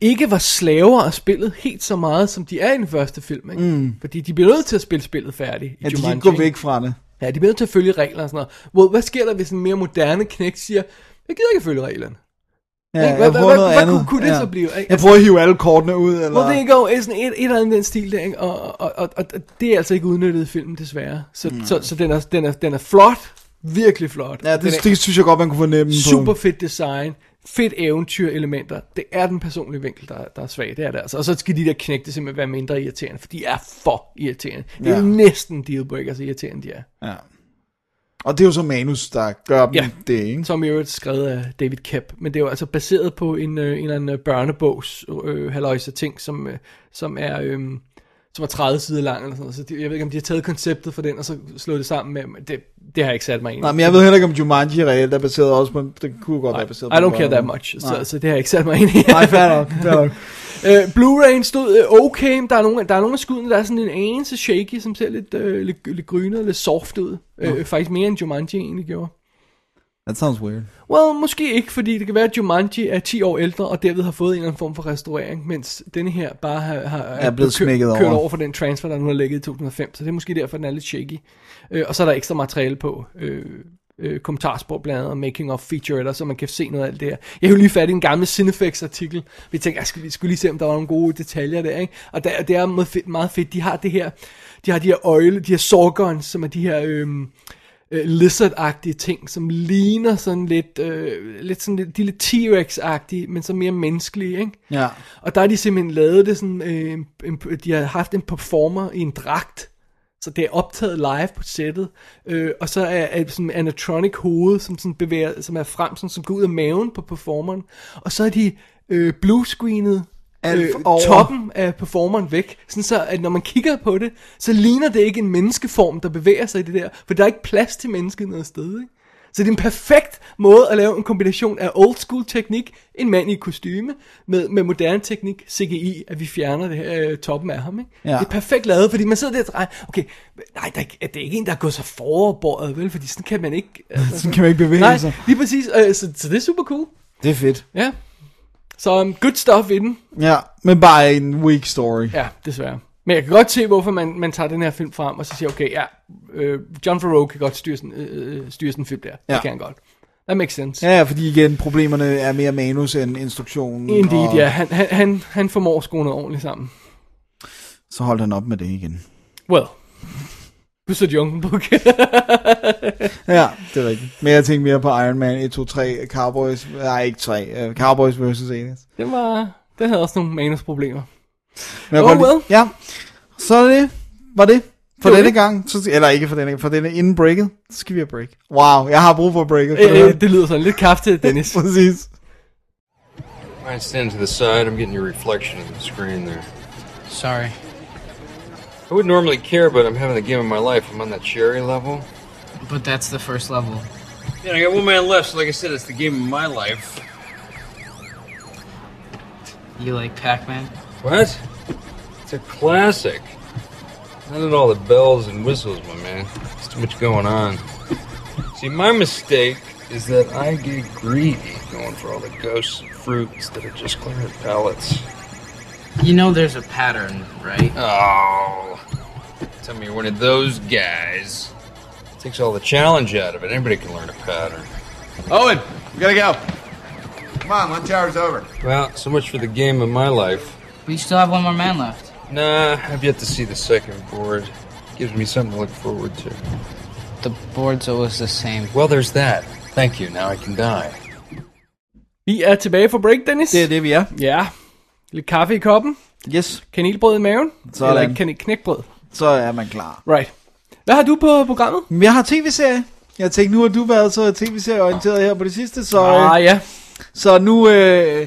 ikke var slaver af spillet helt så meget, som de er i den første film, ikke? Mm. Fordi de bliver nødt til at spille spillet færdigt i at de kan Jumanji. ikke gå væk fra det. Ja, de bliver nødt til at følge regler og sådan noget. Well, hvad sker der, hvis en mere moderne knæk siger, jeg gider ikke følge reglerne? Ja, Ikke? jeg Hvad- hvad- noget hvad andet. kunne- kunne det ja. så blive, ikke? Jeg prøver at hive alle kortene ud, eller... Well, there you go. Er sådan et, et eller andet den stil der, ikke? Og, og, og, og, og det er altså ikke udnyttet i filmen, desværre. Så, mm. så, så den, er, den, er, den er flot. Virkelig flot. Ja, det, er det synes jeg godt, man kunne fornemme super på. fedt design. Fedt eventyr-elementer. Det er den personlige vinkel, der, der er svag. Det er det altså. Og så skal de der knægte simpelthen være mindre irriterende, for de er for irriterende. Det er Ja. næsten dealbreakers irriterende, de er. Ja. Og det er jo så manus, der gør dem Ja. det, ikke? som i øvrigt skrevet af David Kep, men det er jo altså baseret på en, øh, en eller anden øh, børnebogs øh, halvøjse ting, som, øh, som er... Øh, som er 30 sider lang eller sådan noget. Så de, jeg ved ikke, om de har taget konceptet for den, og så slået det sammen med, det, det har jeg ikke sat mig ind i. Nej, men jeg ved heller ikke, om Jumanji reelt er baseret også på, det kunne godt være baseret I på don't care that much, Nej. så, så det har jeg ikke sat mig ind i. Nej, fair nok, fair nok. Øh, Blu-ray'en stod øh, okay, der er, nogle, der er nogle af skuddene, der er sådan en anelse shaky, som ser lidt, øh, lidt, lidt grynet og lidt soft ud. Øh, faktisk mere end Jumanji egentlig gjorde. That sounds weird. Well, måske ikke, fordi det kan være, at Jumanji er 10 år ældre, og derved har fået en eller anden form for restaurering, mens denne her bare har, har, Er blevet smækket kørt over. over for den transfer, der nu har ligget i 2005, så det er måske derfor, den er lidt shaky. Øh, og så er der ekstra materiale på, øh, øh, kommentarspor blandt andet, og making of feature, så man kan se noget af alt det her. Jeg har jo lige fat i en gammel Cinefex artikel, vi tænkte, jeg skulle, skulle lige se, om der var nogle gode detaljer der, ikke? Og der, det er meget fedt, meget fedt, de har det her, de har de her øjle, de her sorgons, som er de her, øh, øh, lizard-agtige ting, som ligner sådan lidt, øh, lidt sådan lidt, de lidt T-Rex-agtige, men så mere menneskelige, ikke? Ja. Og der har de simpelthen lavet det sådan, øh, en, de har haft en performer i en dragt, så det er optaget live på sættet, øh, og så er, er sådan animatronic hoved, som, sådan bevæger, som er frem, sådan, som går ud af maven på performeren, og så er de øh, bluescreenet øh, over. toppen af performeren væk, sådan så at når man kigger på det, så ligner det ikke en menneskeform, der bevæger sig i det der, for der er ikke plads til mennesket noget sted, ikke? Så det er en perfekt måde at lave en kombination af old school teknik, en mand i kostyme, med, med moderne teknik, CGI, at vi fjerner det her øh, toppen af ham. Ikke? Ja. Det er perfekt lavet, fordi man sidder der og tænker, okay, nej, der er, det er ikke en, der er gået så foroverbåret, vel? Fordi sådan kan man ikke... Altså, Sådan kan man ikke bevæge nej, sig. lige præcis. Øh, så, så det er super cool. Det er fedt. Ja. Så um, good stuff i den. Ja, men bare en weak story. Ja, desværre. Men jeg kan godt se, hvorfor man, man tager den her film frem, og så siger, okay, ja, øh, John Favreau kan godt styre sådan, øh, øh, styre sådan en film der. Ja. Det kan han godt. That makes sense. Ja, ja, fordi igen, problemerne er mere manus end instruktionen. Indeed, og ja. Han, han, han, han formår skrue noget ordentligt sammen. Så holdt han op med det igen. Well. Du så Jungle Book. Ja, det er rigtigt. Men jeg tænkte mere på Iron Man 1, 2, 3, Cowboys, nej ikke 3, uh, Cowboys vs. Aliens. det var... Den havde også nogle manusproblemer. Men Oh well. Ja, så er det, var det for Det denne det. gang. Så, eller ikke for denne gang, for denne inden breaket. Så skal vi have break. Wow, jeg har brug for breaket. Øh, øh, det lyder sådan lidt til Dennis. Præcis. Mind stand to the side. I'm getting your reflection in the screen there. Sorry. I wouldn't normally care, but I'm having the game of my life. I'm on that cherry level. But that's the first level. Yeah, I got one man left, so like I said, it's the game of my life. You like Pac-Man? What? It's a classic. Not at all the bells and whistles, my man. There's too much going on. See, my mistake is that I get greedy going for all the ghosts and fruits that are just clearing palates. You know there's a pattern, right? Oh. Tell me you're one of those guys. Takes all the challenge out of it. Anybody can learn a pattern. Owen, we gotta go. Come on, one tower's over. Well, so much for the game of my life. We still have one more man left. Nah, I've yet to see the second board. Gives me something to look forward to. The board's always the same. Well, there's that. Thank you. Now I can die. Vi er tilbage for break, Dennis. Det er det, vi er. Ja. Lidt kaffe i koppen. Yes, Kanelbrød i maven. Sådan. Eller kanel- knækbrød. så er man klar. Right. Hvad har du på programmet? Jeg har tv-serie. Jeg tænkte, nu har du været så tv-serie-orienteret her på det sidste, så, Ah, ja. så nu... Øh,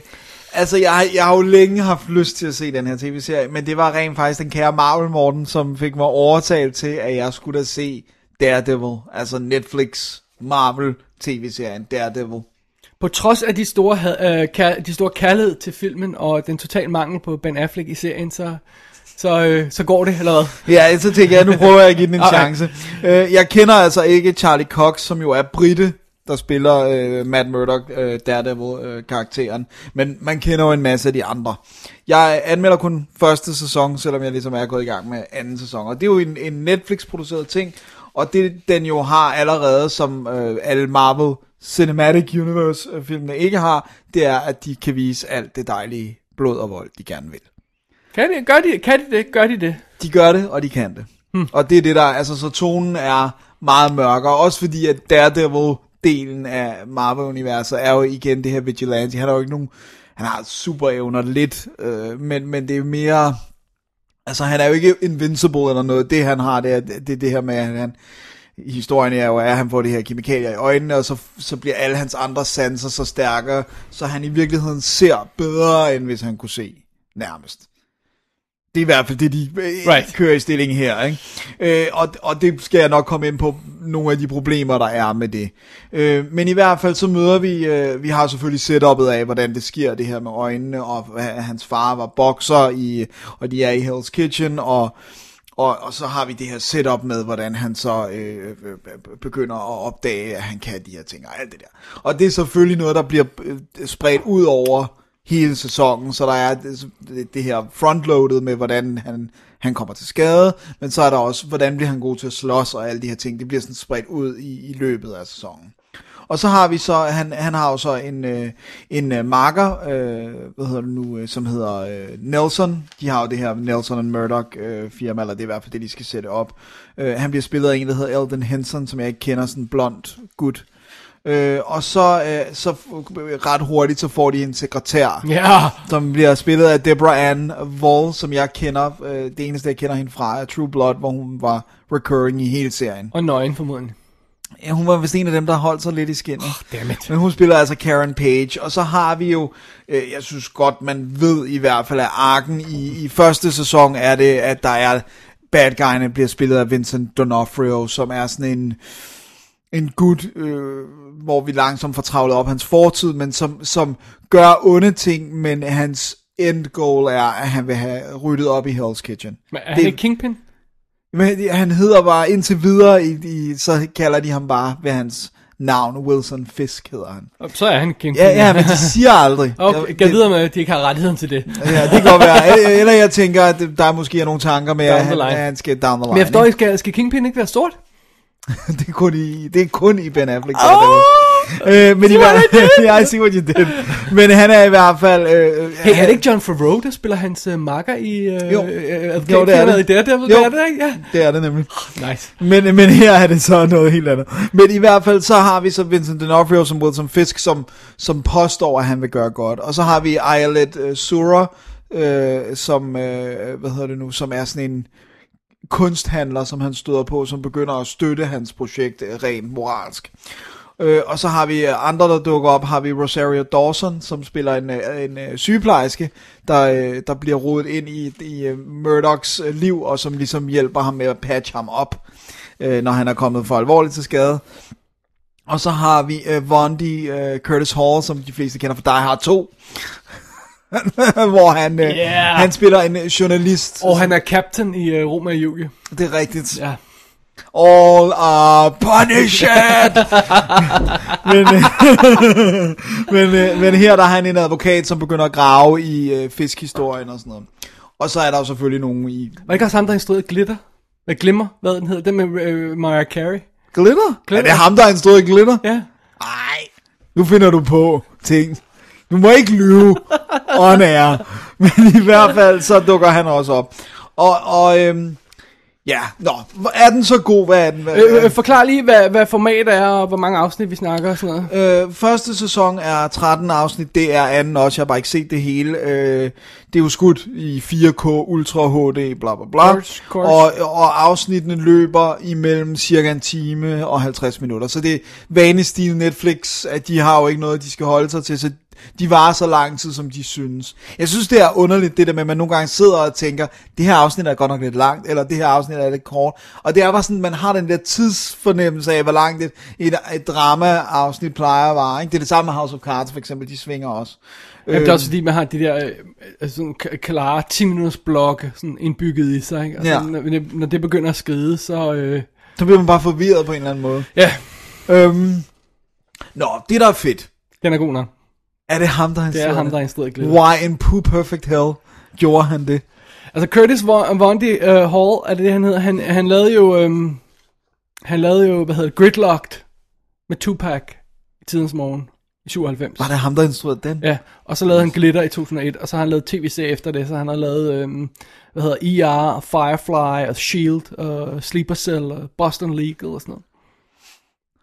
altså, jeg, jeg har jo længe haft lyst til at se den her tv-serie, men det var rent faktisk den kære Marvel Morten, som fik mig overtalt til, at jeg skulle da se Daredevil, altså Netflix Marvel tv-serien Daredevil. På trods af de store, øh, kær- de store kærlighed til filmen, og den totale mangel på Ben Affleck i serien, så, så, øh, så går det, eller hvad? Ja, så tænker jeg, nu prøver jeg at give den en Okay. chance. Øh, jeg kender altså ikke Charlie Cox, som jo er britte, der spiller øh, Matt Murdock, øh, Daredevil-karakteren. Men man kender jo en masse af de andre. Jeg anmelder kun første sæson, selvom jeg ligesom er gået i gang med anden sæson. Og det er jo en, en Netflix-produceret ting, og det den jo har allerede, som øh, alle Marvel Cinematic Universe-filmene ikke har, det er, at de kan vise alt det dejlige blod og vold, de gerne vil. Kan de, gør de, kan de det? Gør de det? De gør det, og de kan det. Hmm. Og det er det der, altså så tonen er meget mørkere, også fordi at Daredevil-delen af Marvel-universet er jo igen det her vigilante. Han har jo ikke nogen, han har superevner lidt, øh, men, men det er mere, altså han er jo ikke invincible eller noget. Det han har, det er det, det her med, at han, historien er jo, at han får det her kemikalier i øjnene, og så, så bliver alle hans andre sanser så stærkere, så han i virkeligheden ser bedre, end hvis han kunne se nærmest. Det er i hvert fald det, de right. Right. kører i stilling her. Ikke? Øh, og, og det skal jeg nok komme ind på nogle af de problemer, der er med det. Øh, men i hvert fald så møder vi, øh, vi har selvfølgelig setupet af, hvordan det sker, det her med øjnene, og at hans far var bokser, i, og de er i Hell's Kitchen, og, og, og så har vi det her setup med, hvordan han så øh, øh, øh, øh, begynder at opdage, at han kan de her ting og alt det der. Og det er selvfølgelig noget, der bliver spredt ud over hele sæsonen, så der er det, det, her frontloaded med, hvordan han, han kommer til skade, men så er der også, hvordan bliver han god til at slås og alle de her ting. Det bliver sådan spredt ud i, i løbet af sæsonen. Og så har vi så, han, han har jo så en, øh, en øh, marker, øh, hvad hedder det nu, øh, som hedder øh, Nelson. De har jo det her Nelson and Murdoch øh, firma, eller det er i hvert fald det, de skal sætte op. Øh, han bliver spillet af en, der hedder Eldon Henson, som jeg ikke kender, sådan en blond gut. Øh, og så, øh, så ret hurtigt, så får de en sekretær, Ja. som bliver spillet af Deborah Ann Wall, som jeg kender. Øh, det eneste, jeg kender hende fra, er True Blood, hvor hun var recurring i hele serien. Og nøgen formodentlig. Ja, hun var vist en af dem, der holdt sig lidt i skinnet. Oh, dammit. Men hun spiller altså Karen Page, og så har vi jo, øh, jeg synes godt, man ved i hvert fald, at arken i, i første sæson er det, at der er, bad guyene bliver spillet af Vincent D'Onofrio, som er sådan en, en gut, øh, hvor vi langsomt får travlet op hans fortid, men som, som gør onde ting, men hans end goal er, at han vil have ryddet op i Hell's Kitchen. Men er Det- han ikke Kingpin? Men han hedder bare indtil videre, i, i, så kalder de ham bare ved hans navn. Wilson Fisk hedder han. Og Så er han Kingpin. Ja, ja, men de siger aldrig. Okay, Jeg- videre med, at de ikke har rettigheden til det. Ja, det kan godt være. Eller- jeg tænker, at der måske er nogle tanker med, at han, at han skal down the line. Men jeg forstår ikke, skal, skal Kingpin ikke være stort? det, er kun i, det er kun i Ben Affleck. det. Øh, men i hvert fald, I see what you did. Men han er i hvert fald... Øh, Hey, er det ikke John Favreau, der spiller hans uh, makker i uh, Jo. uh, Jo, det er det. i Daredevil? Jo. Det er det, ikke? Ja. Det er det nemlig. Nice. Men, men her er det så noget helt andet. Men i hvert fald så har vi så Vincent D'Onofrio som Wilson Fisk, som, som påstår, at han vil gøre godt. Og så har vi Ayelet uh, Sura, uh, som, uh, hvad hedder det nu, som er sådan en kunsthandler, som han støder på, som begynder at støtte hans projekt uh, rent moralsk. Øh, og så har vi øh, andre, der dukker op. Har vi Rosario Dawson, som spiller en, øh, en øh, sygeplejerske, der, øh, der bliver rodet ind i, i øh, Murdochs øh, liv, og som ligesom hjælper ham med at patche ham op, øh, når han er kommet for alvorligt til skade. Og så har vi øh, Vondi øh, Curtis Hall, som de fleste kender fra Die Hard 2. hvor han, øh, Yeah. han spiller en øh, journalist. Og han er captain i uh, Roma og Julie. Det er rigtigt. Ja. All are punished! men, øh, men, øh, men her der er han en advokat, som begynder at grave i øh, fiskhistorien og sådan noget. Og så er der jo selvfølgelig nogen i... Var det ikke også ham, der instruerede Glitter? Med Glimmer, hvad den hedder? Den med uh, Mariah Carey? Glitter? Glitter. Er det ham, der har instrueret Glitter? Ja. Nej, nu finder du på ting. Du må ikke lyve on air. Men i hvert fald, så dukker han også op. Og, og øhm, ja, nå, er den så god? Hvad er den? Hvad, Øh, øh, forklar lige, hvad, hvad format er, og hvor mange afsnit vi snakker og sådan noget. Øh, første sæson er 13 afsnit, det er anden også, jeg har bare ikke set det hele. Øh, det er jo skudt i 4K, Ultra HD, bla bla bla. Course, course. Og, og afsnittene løber imellem cirka en time og 50 minutter. Så det er vanestil Netflix, at de har jo ikke noget, de skal holde sig til, så de varer så lang tid, som de synes. Jeg synes, det er underligt, det der med, at man nogle gange sidder og tænker, det her afsnit er godt nok lidt langt, eller det her afsnit er lidt kort. Og det er bare sådan, man har den der tidsfornemmelse af, hvor langt et, et, et drama-afsnit plejer at vare. Ikke? Det er det samme med House of Cards, for eksempel, de svinger også. Jamen, det er også fordi, man har de der øh, øh, sådan klare 10 minutters blokke sådan indbygget i sig. Ikke? Altså, Ja. når, det, når det begynder at skride, så... Øh, Så bliver man bare forvirret på en eller anden måde. ja, Øhm, nå, det der er fedt, den er god nok. Er det ham, der har Det er instrueret ham, der har instrueret Glitter. Why in Pooh Perfect Hell gjorde han det? Altså Curtis Von- Vondi uh, Hall, er det det, han hedder? Han, han lavede jo... Øhm, han lavede jo, hvad hedder det, Gridlocked med Tupac i tidens morgen i 97. Var det ham, der instruerede den? Ja, og så lavede han Glitter i 2001, og så har han lavet tv-serie efter det, så han har lavet, øhm, hvad hedder ER, og Firefly, og S.H.I.E.L.D., og Sleeper Cell, og Boston Legal, og sådan noget.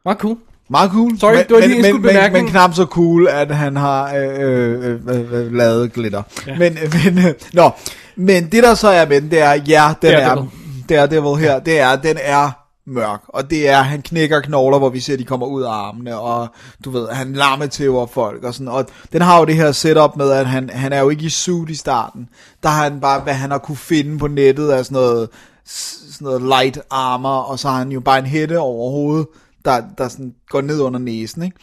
Meget cool. Meget cool. Sorry, men, det var lige men, en men, men, men knap så cool, at han har øh, øh, øh, øh, lavet glitter. Ja. Men, men, øh, nå, men det der så er med den, det er, ja, den Daredevil. er, Daredevil her, det er, den er mørk. Og det er, han knækker knogler, hvor vi ser, de kommer ud af armene, og du ved, han lammetæver folk og sådan. Og den har jo det her setup med, at han, han er jo ikke i suit i starten. Der har han bare, hvad han har kunne finde på nettet af sådan noget, sådan noget light armor, og så har han jo bare en hætte over hovedet, der, der sådan går ned under næsen, ikke?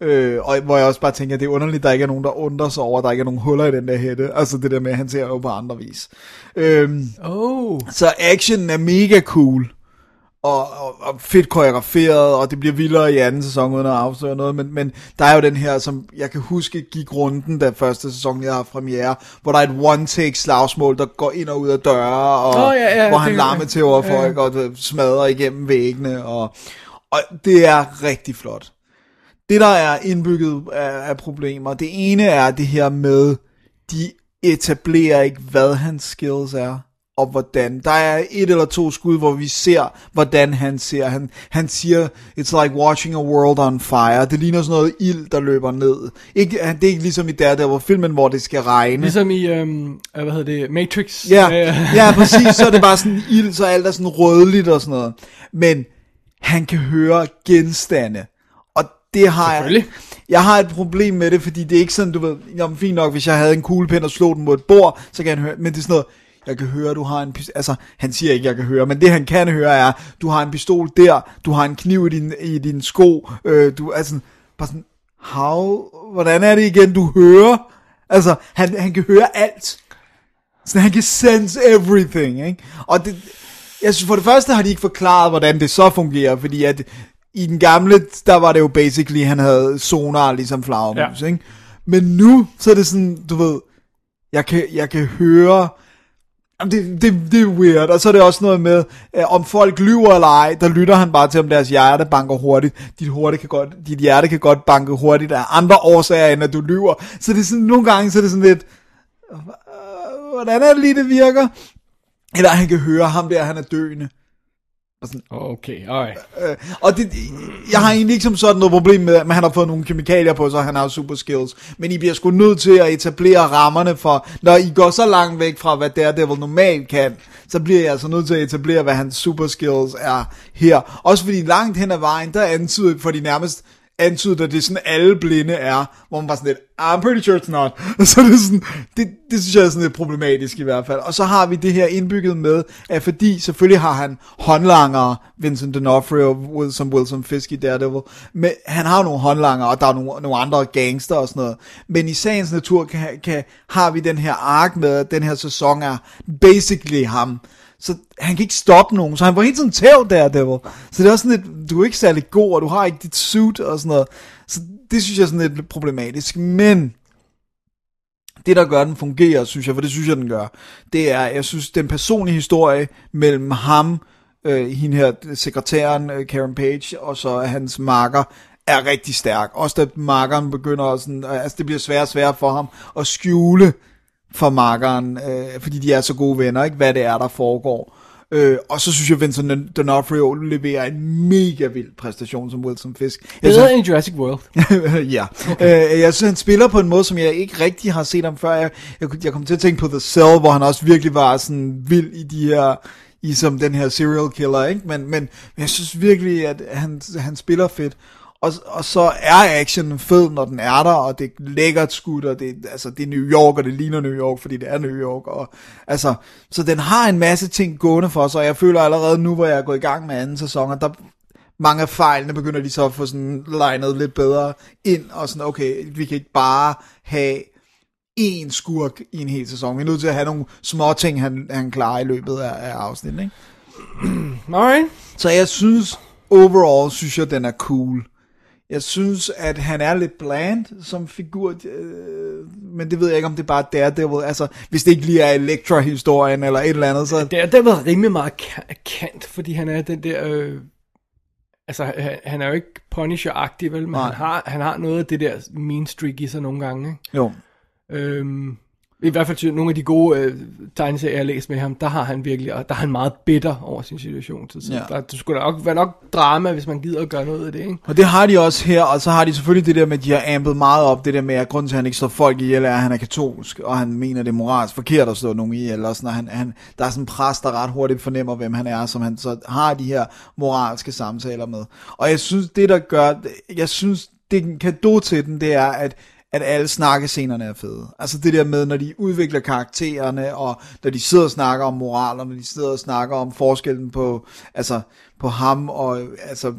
Øh, og hvor jeg også bare tænker, at det er underligt, at der ikke er nogen, der undrer sig over, at der ikke er nogen huller i den der hætte. Altså det der med, at han ser jo på andre vis. Øhm, Oh. så actionen er mega cool. Og, og, og fedt koreograferet, og det bliver vildere i anden sæson, uden at afsløre noget, men, men der er jo den her, som jeg kan huske gik runden, da første sæson jeg har premiere, hvor der er et one-take slagsmål, der går ind og ud af døre, og Åh, ja, ja, hvor han larmer til over ja. folk, og du ved, smadrer igennem væggene, og, og det er rigtig flot. Det, der er indbygget af, af problemer, det ene er det her med, de etablerer ikke, hvad hans skills er, og hvordan. Der er et eller to skud, hvor vi ser, hvordan han ser. Han, han siger, it's like watching a world on fire. Det ligner sådan noget ild, der løber ned. Ikke, det er ikke ligesom i der, der hvor filmen, hvor det skal regne. Ligesom i, øhm, øh, hvad hedder det, Matrix. Ja, Øh, ja, præcis. Så er det bare sådan ild, så alt er sådan rødligt og sådan noget. Men han kan høre genstande. Og det har jeg... Selvfølgelig. Jeg har et problem med det, fordi det er ikke sådan, du ved, jamen fint nok, hvis jeg havde en kuglepen og slog den mod et bord, så kan han høre, men det er sådan noget, jeg kan høre, du har en pistol, altså, han siger ikke, jeg kan høre, men det han kan høre er, du har en pistol der, du har en kniv i din, i din sko, øh, du er sådan, bare sådan, how, hvordan er det igen, du hører? Altså, han, han kan høre alt. Så han kan sense everything, ikke? Og det, jeg synes, for det første har de ikke forklaret, hvordan det så fungerer, fordi at i den gamle, der var det jo basically, han havde sonar ligesom flagermus, ja. ikke? Men nu, så er det sådan, du ved, jeg kan, jeg kan høre, det, det, det er weird, og så er det også noget med, øh, om folk lyver eller ej, der lytter han bare til, om deres hjerte banker hurtigt. Dit, hurtigt kan godt, dit hjerte kan godt banke hurtigt af andre årsager, end at du lyver. Så det er sådan, nogle gange, så er det sådan lidt, hvordan er det lige, det virker? Eller han kan høre ham der, han er døende. Okay, alright. Øh, og det, jeg har egentlig ikke som sådan noget problem med, at han har fået nogle kemikalier på sig, og han har super skills. Men I bliver sgu nødt til at etablere rammerne for, når I går så langt væk fra, hvad Daredevil normalt kan, så bliver jeg altså nødt til at etablere, hvad hans super skills er her. Også fordi langt hen ad vejen, der antyder for de nærmest antydet, at det er sådan alle blinde er, hvor man bare sådan lidt, I'm pretty sure it's not. Så det, sådan, det, det synes jeg er sådan lidt problematisk i hvert fald. Og så har vi det her indbygget med, at fordi selvfølgelig har han håndlangere, Vincent D'Onofrio, som Wilson Fisk i Daredevil, men han har nogle håndlangere, og der er nogle, nogle andre gangster og sådan noget. Men i sagens natur kan, kan, har vi den her ark med, at den her sæson er basically ham. Så han kan ikke stoppe nogen, så han var helt sådan tæv der, Devil. Så det er også sådan lidt, du er ikke særlig god, og du har ikke dit suit og sådan noget. Så det synes jeg er sådan lidt problematisk. Men det, der gør, den fungerer, synes jeg, for det synes jeg, den gør, det er, jeg synes, den personlige historie mellem ham, øh, hende her, sekretæren, øh, Karen Page, og så hans marker, er rigtig stærk. Også da markeren begynder at sådan, øh, altså det bliver sværere og sværere for ham at skjule for markeren, øh, fordi de er så gode venner, ikke, hvad det er, der foregår. Øh, og så synes jeg, Vincent D'Onofrio leverer en mega vild præstation som Wilson Fisk. Jeg synes, Bedre end Jurassic World. ja. Okay. Øh, jeg synes, han spiller på en måde, som jeg ikke rigtig har set ham før. Jeg, jeg, jeg kom til at tænke på The Cell, hvor han også virkelig var sådan vild i de her i som den her serial killer, ikke? Men, men jeg synes virkelig, at han, han spiller fedt. Og, og så er actionen fed, når den er der, og det er lækkert skud, og det, altså, det er New York, og det ligner New York, fordi det er New York. Og, altså, så den har en masse ting gående for sig, og jeg føler allerede nu, hvor jeg er gået i gang med anden sæson, og der mange af fejlene begynder de så at få sådan legnet lidt bedre ind, og sådan, okay, vi kan ikke bare have én skurk i en hel sæson. Vi er nødt til at have nogle små ting, han, han klarer i løbet af, af afsnittet, ikke? Alright. Så jeg synes, overall synes jeg, den er cool. Jeg synes, at han er lidt bland som figur, øh, men det ved jeg ikke, om det er bare Daredevil. Altså, hvis det ikke lige er Elektra-historien eller et eller andet, så... Det er, rimelig meget kant, fordi han er den der... Øh, altså, han, han er jo ikke Punisher-agtig, vel? Men Nej. han har, han har noget af det der mean streak i sig nogle gange, ikke? Jo. Øhm, I hvert fald nogle af de gode øh, tegneserier, jeg har læst med ham, der har han virkelig, og der er han meget bitter over sin situation. Så, så Ja. der, det skulle nok være nok drama, hvis man gider at gøre noget af det, ikke? Og det har de også her, og så har de selvfølgelig det der med, at de har ampet meget op, det der med, at grunden til, at han ikke slår folk ihjel, er, at han er katolsk, og han mener, det er moralsk forkert at slå nogen ihjel, og sådan, og han, han, der er sådan en præst, der ret hurtigt fornemmer, hvem han er, som han så har de her moralske samtaler med. Og jeg synes, det der gør, jeg synes, det er en gave til den, det er, at at alle snakkescenerne er fede. Altså det der med, når de udvikler karaktererne, og når de sidder og snakker om moral, og når de sidder og snakker om forskellen på, altså, på ham og altså,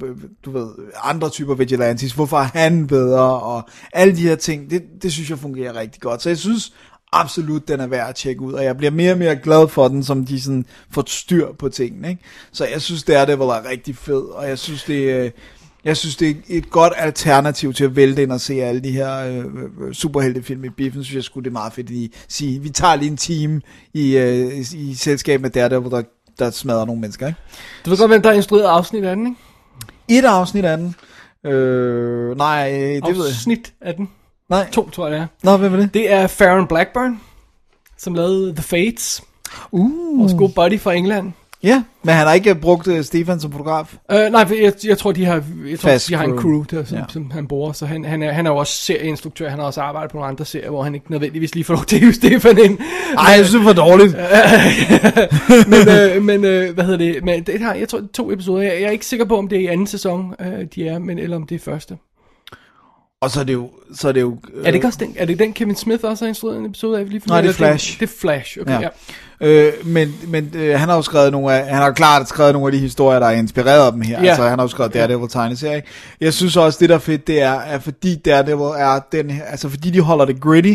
du ved, andre typer vigilantes, hvorfor er han bedre, og alle de her ting, det, det synes jeg fungerer rigtig godt. Så jeg synes absolut, den er værd at tjekke ud, og jeg bliver mere og mere glad for den, som de sådan får styr på tingene. Ikke? Så jeg synes, det er det, er rigtig fed, og jeg synes, det. Øh, jeg synes, det er et godt alternativ til at vælte ind og se alle de her øh, øh, superheltefilm i biffen. synes jeg skulle det er meget fedt at sige, vi tager lige en time i, øh, i selskab med Daredevil, der, der smadrer nogle mennesker. Ikke? Du ved godt, hvem der har instrueret afsnit af den, ikke? Et afsnit af den. Øh, nej, det ved jeg. Afsnit af den. Nej. To, tror jeg det er. Nå, hvem er det? Det er Farron Blackburn, som lavede The Fates. Uh. Vores gode buddy fra England. Ja, men han har ikke brugt uh, Stefan som fotograf. Uh, nej, jeg, jeg tror, de har, jeg tror, Fast de har en crew. der, som, Ja. som han bruger. Så han, han, er, han er jo også serieinstruktør. Han har også arbejdet på nogle andre serier, hvor han ikke nødvendigvis lige får lov til at hive Stefan ind. Ej, jeg synes, det var dårligt. men, øh, men øh, hvad hedder det? Men det har, jeg tror, to episoder. Jeg, jeg er ikke sikker på, om det er i anden sæson, øh, de er, men eller om det er første. Og så er det jo... Så er det jo Er det ikke også den, er det den Kevin Smith også har instrueret en episode af? Lige for Nej, det er Flash. Det er Flash, okay, Ja. ja. Øh, men men øh, han har jo skrevet nogle af, han har klart skrevet nogle af de historier, der er inspireret af dem her. Ja. Altså, han har jo skrevet Daredevil tegneserie. Jeg synes også, det der er fedt, det er, at fordi Daredevil er den her, altså fordi de holder det gritty,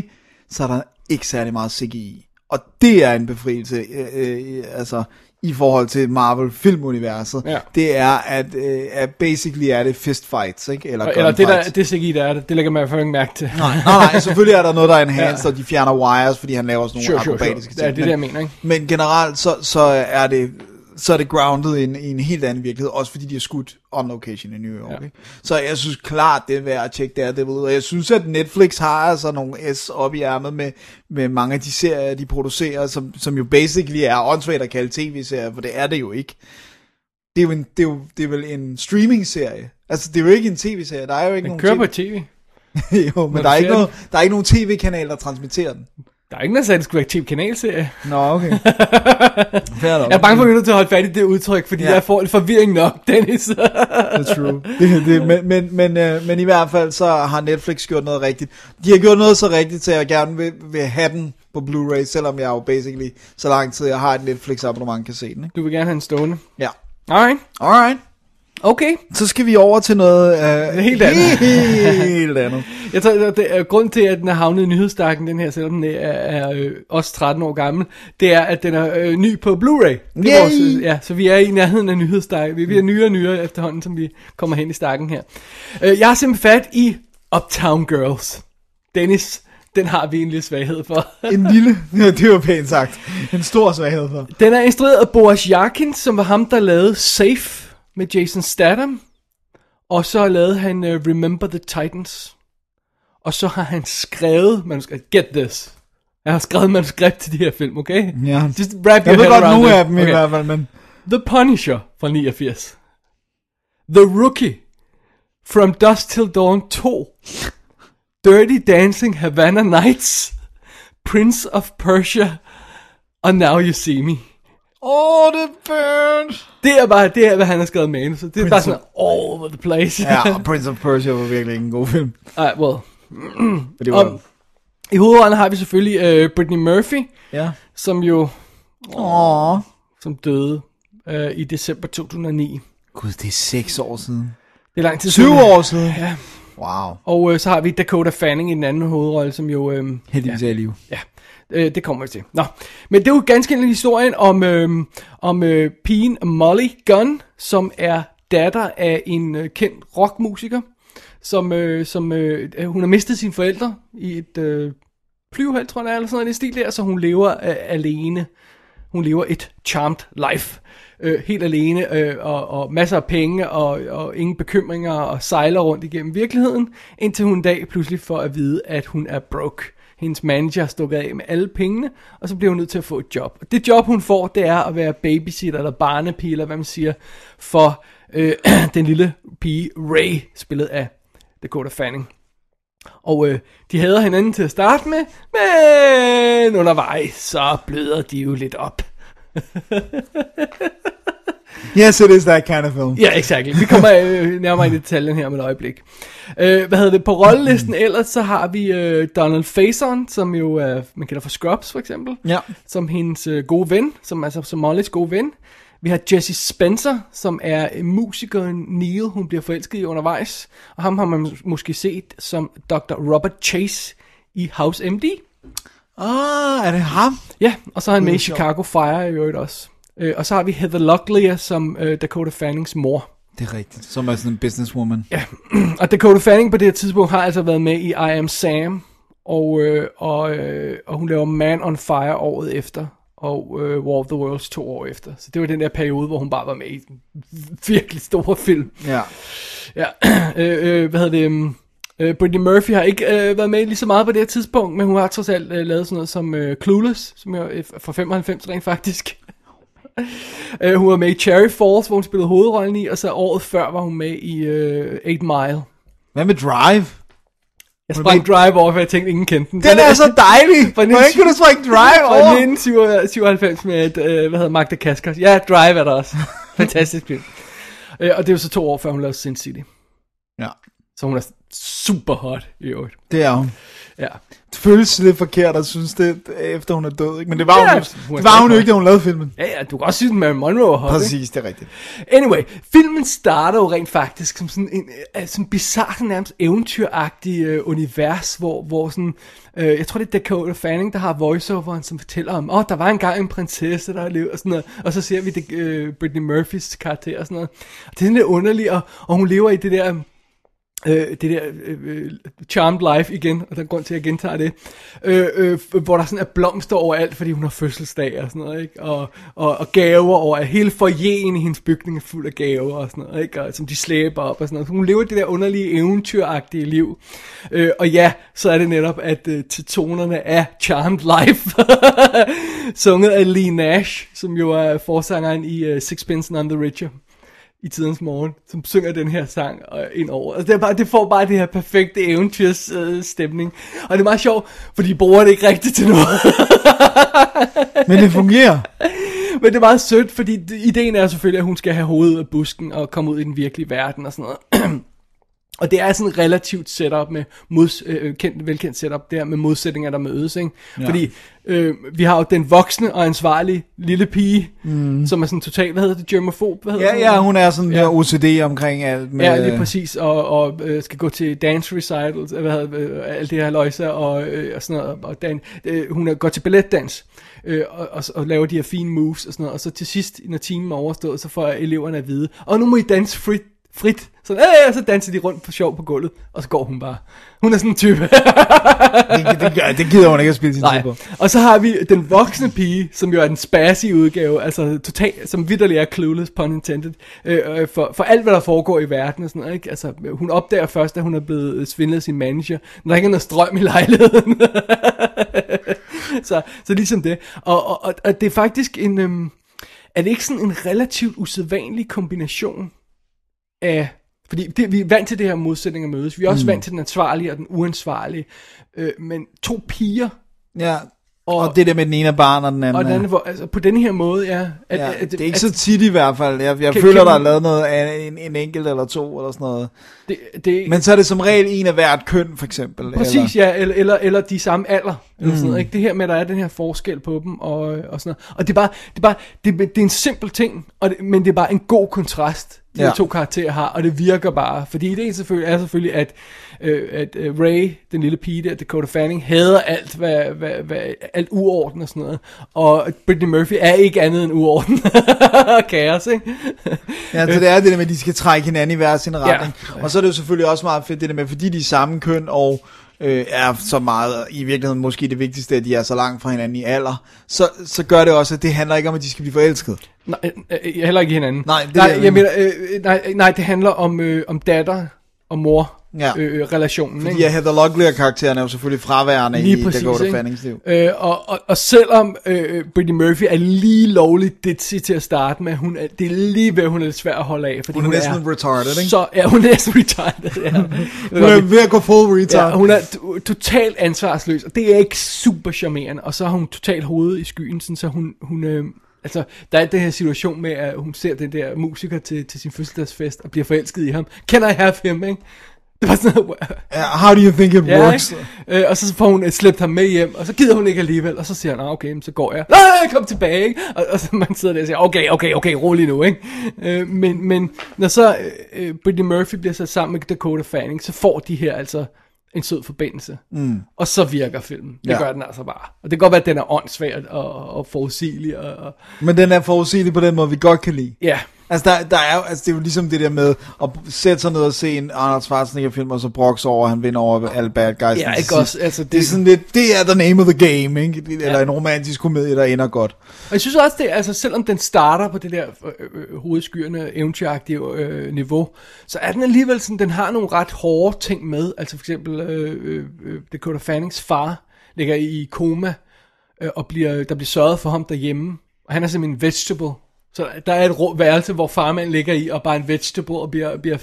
så er der ikke særlig meget CGI. Og det er en befrielse, øh, øh, altså i forhold til Marvel filmuniverset. Ja. Det er, at, øh, at basically er det fistfights, ikke? Eller, Og- Eller det, der, det CGI, der er det, det lægger man ikke mærke til. Nej, nej, nej, selvfølgelig er der noget, der er enhanced, ja. og de fjerner wires, fordi han laver sådan nogle Sure, sure, sure. akrobatiske Det er ting. det, jeg mener, ikke? Men generelt, så, så er det så er det grounded i en, i en helt anden virkelighed, også fordi de er skudt on location i New York. Ja. Ikke? Så jeg synes klart, det er værd at tjekke Daredevil ud, og jeg synes, at Netflix har altså nogle S op i ærmet med, med mange af de serier, de producerer, som, som jo basically er åndssvagt at kalde tv-serier, for det er det jo ikke. Det er jo, en, det er jo det er vel en streaming-serie. Altså, det er jo ikke en tv-serie. Der er jo ikke Den nogen kører på TV... tv. jo, men der er, ikke noget, der er ikke nogen tv-kanal, der transmitterer den. Der er ingen, der sagde, at det skulle være en tv-kanalserie. Nå, okay. Fair nok. Jeg er bange for, at vi er nødt til at holde fat i det udtryk, fordi ja. jeg får lidt forvirring nok, Dennis. That's true. det, det, men, men, men, øh, men i hvert fald så har Netflix gjort noget rigtigt. De har gjort noget så rigtigt, så jeg gerne vil, vil have den på Blu-ray, selvom jeg jo basically så lang tid jeg har et Netflix abonnement kan se den. Ikke? du vil gerne have en stående. Ja. Alright. Alright. Okay. Så skal vi over til noget uh, Helt andet. helt andet. Jeg tror, at det er grund til, at den er havnet i nyhedsstakken, den her, selvom den er, er øh, også 13 år gammel, det er, at den er øh, ny på Blu-ray. Det Yay! vores, øh, ja, så vi er i nærheden af nyhedsstakken. Vi bliver nyere og nyere efterhånden, som vi kommer hen i stakken her. Øh, jeg har simpelthen fat i Uptown Girls. Dennis, den har vi en lille svaghed for. En lille, ja, det var pænt sagt, en stor svaghed for. Den er instrueret af Boris Yarkin, som var ham, der lavede Safe med Jason Statham. Og så lavede han uh, Remember the Titans. Og så har han skrevet manuskript. Get this. Jeg har skrevet manuskript til de her film, okay? Ja. Just wrap Jeg your ved head godt nogle af dem i Okay. hvert fald, men... The Punisher fra 89. The Rookie. From Dusk Till Dawn 2. Dirty Dancing Havana Nights. Prince of Persia. Og Now You See Me. Åh, oh, det burn! Det er bare, det er, hvad han har skrevet manus. Det er bare sådan all over the place. Ja, og Prince of Persia var virkelig ikke en god film. Ej, well. Men det var... Om, I hovedrollen har vi selvfølgelig uh, Brittany Murphy, ja. som jo Åh. som døde uh, i december 2009. Gud, det er seks år siden. Det er lang tid 20 siden. år siden? Ja. Wow. Og uh, så har vi Dakota Fanning i den anden hovedrolle, som jo... Uh, Heldigvis er i live. Ja, øh, det kommer vi til. Nå, men det er jo ganske enkelt historien om, øh, om øh, pigen Molly Gunn, som er datter af en øh, kendt rockmusiker, som, øh, som øh, hun har mistet sine forældre i et øh, flyveheld, tror jeg, eller sådan noget i stil der, så hun lever øh, alene. Hun lever et charmed life. Øh, helt alene, øh, og, og masser af penge, og, og ingen bekymringer, og sejler rundt igennem virkeligheden, indtil hun en dag pludselig får at vide, at hun er broke hendes manager stukket af med alle pengene, og så bliver hun nødt til at få et job. Og det job, hun får, det er at være babysitter, eller barnepige, eller hvad man siger, for øh, den lille pige Ray, spillet af Dakota Fanning. Og øh, de hader hinanden til at starte med, men undervejs, så bløder de jo lidt op. Yes, it is that kind of film. Ja, exactly. Vi kommer øh, nærmere i detaljen her om et øjeblik. Øh, hvad hedder det? På rollelisten ellers, så har vi øh, Donald Faison, som jo er, man kender for Scrubs for eksempel. Ja. Som hendes øh, gode ven, som altså som Mollys gode ven. Vi har Jesse Spencer, som er øh, musikeren Neil, hun bliver forelsket i undervejs. Og ham har man mås- måske set som Dr. Robert Chase i House MD. Ah, er det ham? Ja, og så er han med i. Chicago Fire i øvrigt også. Øh, og så har vi Heather Locklear som øh, Dakota Fannings mor. Det er rigtigt. Som er sådan en businesswoman. Ja, og Dakota Fanning på det her tidspunkt har altså været med i I Am Sam, og, øh, og, øh, og hun laver Man on Fire året efter, og øh, War of the Worlds to år efter. Så det var den der periode, hvor hun bare var med i virkelig store film. Ja. Ja, øh, øh, hvad hedder det? um, Øh, Brittany Murphy har ikke øh, været med lige så meget på det her tidspunkt, men hun har trods alt øh, lavet sådan noget som øh, Clueless, som jo er fra 95 rent faktisk. øh, hun var med i Cherry Falls, hvor hun spillede hovedrollen i, og så året før var hun med i øh, 8 Mile. Hvad med Drive? Jeg sprang Drive over, for jeg tænkte, ingen kendte den. Den er så dejlig! Hvordan kunne du springe Drive Fra over? 1997 med, et, øh, hvad hedder Magda Kaskers. Ja, Drive er der også. Fantastisk film. Øh, og det er jo så to år før hun lavede Sin City. Ja, Så hun er super hot i øvrigt. det er hun. Ja. Det føles lidt forkert at synes det, efter hun er død, ikke? Men det var, Ja, hun, hun det var hun jo ikke, da hun lavede filmen. Ja, ja, du kan også sige, at Monroe ikke? Præcis, det er rigtigt. Anyway, filmen starter jo rent faktisk som sådan en øh, sådan bizarre, nærmest eventyragtig øh, univers, hvor, hvor sådan, øh, jeg tror det er Dakota Fanning, der har voiceoveren, som fortæller om, åh, oh, der var engang en prinsesse, der har levet, og sådan noget, og så ser vi det, øh, Britney Murphys karakter og sådan noget. Og det er sådan lidt underligt, og, og hun lever i det der, øh, det der øh, øh, charmed life igen, og der er grund til, at jeg gentager det, øh, øh, hvor der sådan er blomster overalt, fordi hun har fødselsdag og sådan noget, ikke? Og, og, og gaver over hele forjen i hendes bygning er fuld af gaver og sådan noget, ikke? Og, som de slæber op og sådan noget. Så hun lever det der underlige eventyragtige liv. Øh, og ja, så er det netop, at øh, til tonerne af Charmed Life, sunget af Lee Nash, som jo er forsangeren i øh, Sixpence None the Richer i tidens morgen, som synger den her sang øh, ind over. Altså, det, er bare, det får bare det her perfekte eventyrs øh, stemning. Og det er meget sjovt, for de bruger det ikke rigtigt til noget. Men det fungerer. Men det er meget sødt, fordi ideen er selvfølgelig, at hun skal have hovedet af busken og komme ud i den virkelige verden og sådan noget. Og det er sådan et relativt setup med mods, øh, kendt, velkendt setup der med modsætninger, der mødes, ikke? Ja. Fordi øh, vi har jo den voksne og ansvarlige lille pige, mm. som er sådan totalt, hvad hedder det, germofob? Hvad hedder Ja, det? ja, hun er sådan Ja. der OCD omkring alt. Med, Ja, lige præcis, og, og øh, skal gå til dance recitals, øh, hvad hedder, det, øh, alt det her løjser, og, øh, og sådan noget, og dan, øh, hun er, går til balletdans, øh, og, og, og laver de her fine moves og sådan noget, og så til sidst, når timen er overstået, så får eleverne at vide, og nu må I danse frit, frit, så, øh, så danser de rundt på sjov på gulvet, og så går hun bare. Hun er sådan en type. det, det, gør- det gider hun ikke at spille sin tid på. Og så har vi den voksne pige, som jo er den spassi udgave, altså total, som vidderlig er clueless, pun intended, øh, øh, for, for alt, hvad der foregår i verden og sådan ikke? Altså, hun opdager først, at hun er blevet svindlet af sin manager, når der ikke er noget strøm i lejligheden. så, så ligesom det. Og, og, og, og det er faktisk en, øhm, er det ikke sådan en relativt usædvanlig kombination af fordi det, vi er vant til det her modsætninger mødes. Vi er også mm. vant til den ansvarlige og den uansvarlige. Øh, men to piger, Ja, og, og det der med den ene er barn og den anden og den anden, hvor, altså, på den her måde, ja. At, Ja, at, det er ikke at, så tit i hvert fald. Jeg, jeg Kan- føler, kan der er lavet noget af en, en enkelt eller to eller sådan noget. det, det, Men så er det som regel en af hvert køn, for eksempel. Præcis, eller, ja, eller, eller, eller de samme alder, eller sådan Mm. noget, ikke? Det her med, at der er den her forskel på dem, og, og sådan noget. Og det er bare, det er bare, det, det er en simpel ting, og det, men det er bare en god kontrast, de ja. To karakterer har, og det virker bare. Fordi ideen selvfølgelig er selvfølgelig, at, øh, at øh, Ray, den lille pige der, Dakota Fanning, hader alt, hvad, hvad, hvad, alt uorden og sådan noget. Og Britney Murphy er ikke andet end uorden og kaos, ikke? Ja, så det er det der med, at de skal trække hinanden i hver sin retning. Ja. Og så er det jo selvfølgelig også meget fedt det der med, fordi de er samme køn og øh, er så meget, i virkeligheden måske det vigtigste, at de er så langt fra hinanden i alder, så, så gør det også, at det handler ikke om, at de skal blive forelsket. Nej, øh, øh, heller ikke hinanden. Nej, det nej, jeg mener, øh, nej, nej, det handler om, øh, om datter og mor ja. Ja. øh, relationen. Fordi ikke? ja, Heather Locklear karakteren er jo selvfølgelig fraværende Lige i præcis, Dakota? Fannings liv. Øh, og, og, og selvom øh, Brittany Murphy er lige lovligt ditzy til at starte med, hun er, det er lige ved, hun er lidt svær at holde af. Fordi Hun er næsten retarded, ikke? Så, ja, hun er næsten retarded, ja. Hun er ved at gå full retard. Ja, hun er totalt ansvarsløs, og det er ikke super charmerende. Og så har hun totalt hovedet i skyen, sådan, så hun, hun øh, altså, der er den her situation med, at hun ser den der musiker til, til sin fødselsdagsfest, og bliver forelsket i ham. Can I have him, ikke? Det var sådan noget, How do you think it Ja, works? ikke? øh, og så får hun øh, slæbt ham med hjem, og så gider hun ikke alligevel, og så siger han, ah, okay, så går jeg. Nej, kom tilbage, ikke? Og, og så man sidder der og siger, okay, okay, okay, rolig nu, ikke? Øh, men, men når så øh, Brittany Murphy bliver sat sammen med Dakota Fanning, så får de her altså en sød forbindelse. Mm. Og så virker filmen. Det Ja. gør den altså bare. Og det kan godt være, at den er åndssvær og, og forudsigelig. Og, og, Men den er forudsigelig på den måde, vi godt kan lide. ja, Altså, der, der er jo, altså, det er jo ligesom det der med at sætte sig ned og se en Arnold Schwarzenegger-film, og så brokse over, at han vinder over alle bad guys. Ja, ikke også, altså, det, det er sådan lidt, det er the name of the game, ikke? Eller en romantisk komedie, der ender godt. Og jeg synes også, det altså selvom den starter på det der øh, øh, hovedskyerne, eventyragtige øh, niveau, så er den alligevel sådan, den har nogle ret hårde ting med. Altså for eksempel øh, øh, Dakota Fannings far ligger i koma, øh, og bliver, der bliver sørget for ham derhjemme. Og han er simpelthen en vegetable. Så der er et værelse, hvor farmand ligger i, og bare en vegetable, og bliver, bliver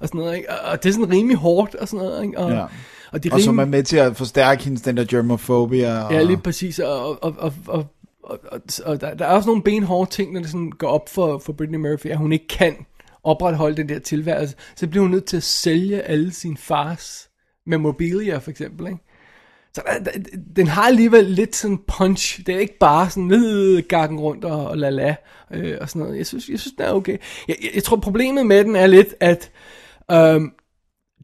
og sådan noget, ikke? Og- det er sådan rimelig hårdt, og sådan noget, ikke? Og, Ja. og det er Og som er med til at forstærke hendes den der germofobia. Og... Ja, lige præcis. Og, og, og, og, og, og, og der, der er også nogle benhårde ting, når det sådan går op for, for Britney Murphy, at hun ikke kan opretholde den der tilværelse. Så bliver hun nødt til at sælge alle sine fars memorabilia, for eksempel. Ikke? Så der, den har alligevel lidt sådan punch. Det er ikke bare sådan øh, gakken rundt og, og la la øh, og sådan noget. Jeg synes, jeg synes, den er okay. Jeg, jeg, jeg tror, problemet med den er lidt, at øhm,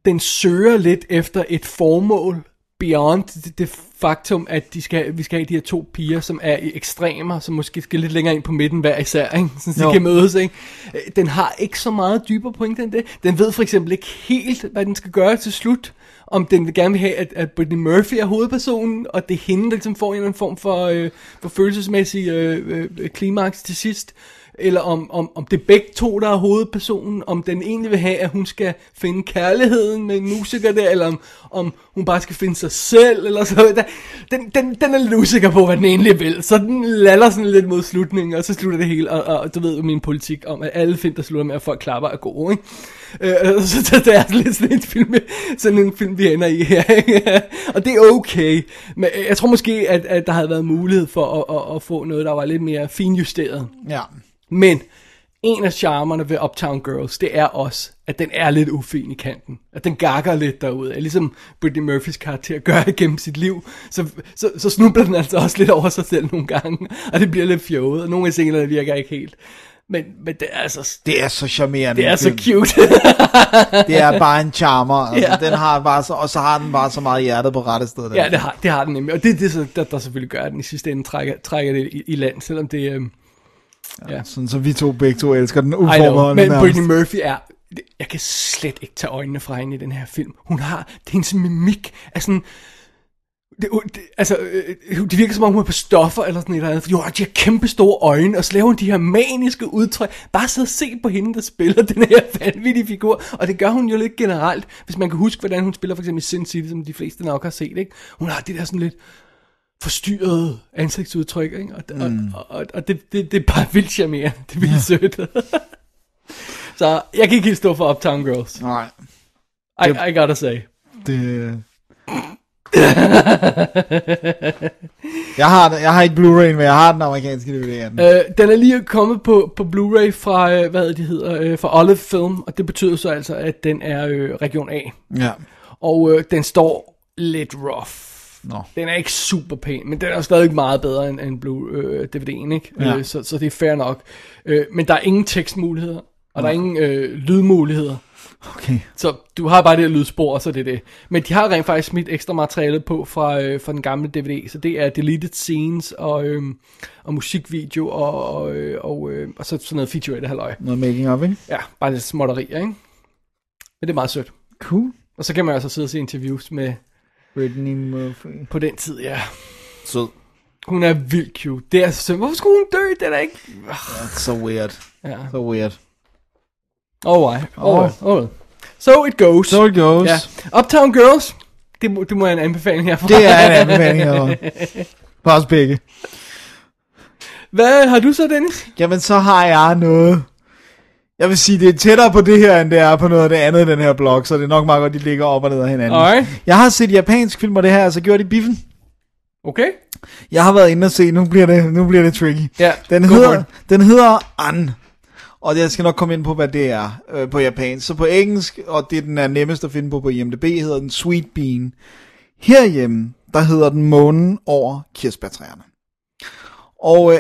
den søger lidt efter et formål beyond det, det faktum, at de skal, vi skal have de her to piger, som er i ekstremer, som måske skal lidt længere ind på midten hver især, ikke? så de Jo. kan mødes. Ikke? Øh, Den har ikke så meget dybere pointe end det. Den ved for eksempel ikke helt, hvad den skal gøre til slut. Om den vil gerne vil have, at, at Brittany Murphy er hovedpersonen, og det er hende, der ligesom får en eller anden form for, øh, for følelsesmæssig øh, øh, klimaks til sidst eller om, om, om det er begge to, der er hovedpersonen, om den egentlig vil have, at hun skal finde kærligheden med en musiker der, eller om, om hun bare skal finde sig selv, eller så. Der, den, den, den er lidt usikker på, hvad den egentlig vil, så den lader sådan lidt mod slutningen, og så slutter det hele, og, og du ved jo min politik om, at alle film, der slutter med, at folk klapper, er gode, ikke? Øh, så, så det er lidt sådan en film, sådan en film vi ender i her, ikke? og det er okay, men jeg tror måske, at, at der havde været mulighed for at, at, at få noget, der var lidt mere finjusteret. Ja. Men en af charmerne ved Uptown Girls, det er også, at den er lidt ufin i kanten. At den gakker lidt derude. Ligesom Brittany Murphys karakter gør igennem sit liv. Så, så, så snubler den altså også lidt over sig selv nogle gange. Og det bliver lidt fjollet. Og nogle af scenerne virker ikke helt. Men, men det er altså... Det er så charmerende. Det er så cute. Det er bare en charmer. Altså, Ja. den har bare så, og så har den bare så meget hjertet på rette sted. Den. ja, det har, det har den nemlig. Og det er det, så- der, der selvfølgelig gør, at den i sidste ende trækker, trækker det i, i land. Selvom det... Øhm, ja. Sådan, så vi to begge to elsker den uforbeholdende men nærmest. Brittany Murphy er... Jeg kan slet ikke tage øjnene fra hende i den her film. Hun har... Det er hendes mimik er sådan... Det, det, altså, øh, det virker som om hun er på stoffer eller sådan et eller andet, fordi hun har de her kæmpe store øjne, og så laver hun de her maniske udtryk. Bare sidde og se på hende, der spiller den her vanvittige figur, og det gør hun jo lidt generelt, hvis man kan huske, hvordan hun spiller for eksempel i Sin City, som de fleste nok har set, ikke? Hun har det der sådan lidt forstyrrede ansigtsudtryk, ikke? Og, mm. og, og, og det, det, det er bare vildt charmerende, det er vildt sødt. så jeg kan ikke helt stå for Uptown Girls. Nej, I, I gotta say. det... jeg, har, den- jeg har ikke Blu-ray, men jeg har den amerikanske DVD af den. Øh, den er lige kommet på, på Blu-ray fra, øh, hvad det hedder, øh, fra Olive Film, og det betyder så altså, at den er øh, region A. Ja. Og øh, den står lidt rough. Nå. Den er ikke super pæn, men den er stadig meget bedre end, end Blue øh, DVD'en, ikke? Ja. Øh, så, så det er fair nok. Øh, men der er ingen tekstmuligheder, og der er ingen øh, lydmuligheder. Okay. Så du har bare det her lydspor, og så er det det. Men de har rent faktisk smidt ekstra materiale på fra, øh, fra den gamle DVD, så det er deleted scenes og, øh, og musikvideo og, og, øh, og, øh, og så sådan noget featurette halløj. Noget making of, ikke? Ja, bare lidt småtterier, ikke? Men det er meget sødt. Cool. Og så kan man altså sidde og se interviews med Brittany Murphy. på den tid, ja. Sød. Hun er vildt cute. Det er så Hvorfor skulle hun dø? Det er da ikke... So weird. Ja. So weird. Alright. Alright. Alright. So it goes. So it goes. Ja. Uptown Girls, det må, det må jeg en anbefaling herfra. Det er en anbefaling herovre. For os begge. Hvad har du så, Dennis? Jamen, så har jeg noget. Jeg vil sige, det er tættere på det her, end det er på noget af det andet i den her blog, så det er nok meget godt, de ligger op og ned af hinanden. Alright. Jeg har set japansk film, og det her altså gjort i biffen. Okay. Jeg har været inde og se, nu bliver det, nu bliver det tricky. Ja, Den go for hedder, den hedder An. Og jeg skal nok komme ind på, hvad det er øh, på japansk. Så på engelsk, og det den er nemmest at finde på på IMDb, hedder den Sweet Bean. Herhjemme, der hedder den Månen over kirsebærtræerne. Og øh,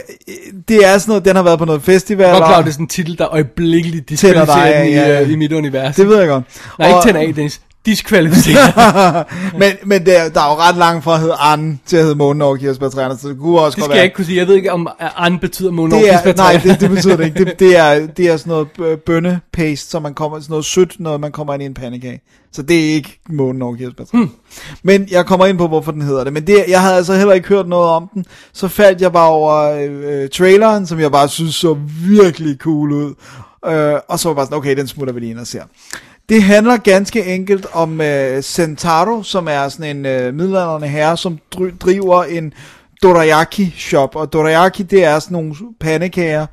det er sådan noget, den har været på noget festival. Jeg godt klar, og- over, det er sådan en titel, der øjeblikkeligt diskvalificerer den i, ja, ja. øh, i mit univers. Det ved jeg godt. Nej, ikke Og- tænder af, Dennis. Diskvalificeret. men men der, der er jo ret langt fra at hedde An til at hedde Månen over kirsebærtræerne, så det kunne også det godt skal være... jeg ikke kunne sige. Jeg ved ikke, om an betyder måne det er, nej, det, det betyder det ikke. Det, det, er, det er sådan noget bønnepaste, som man kommer, sådan noget sødt, når man kommer ind i en pandekage. Så det er ikke månen over kirsebærtræerne. Hmm. Men jeg kommer ind på, hvorfor den hedder det. Men det, jeg havde altså heller ikke hørt noget om den. Så faldt jeg bare over øh, traileren, som jeg bare synes så virkelig cool ud. Øh, og så var jeg bare sådan, okay, den smutter vi lige ind og ser. Det handler ganske enkelt om øh, Sentaro, som er sådan en øh, middelalderne herre, som dri- driver en dorayaki shop. Og dorayaki, det er sådan nogle pandekager,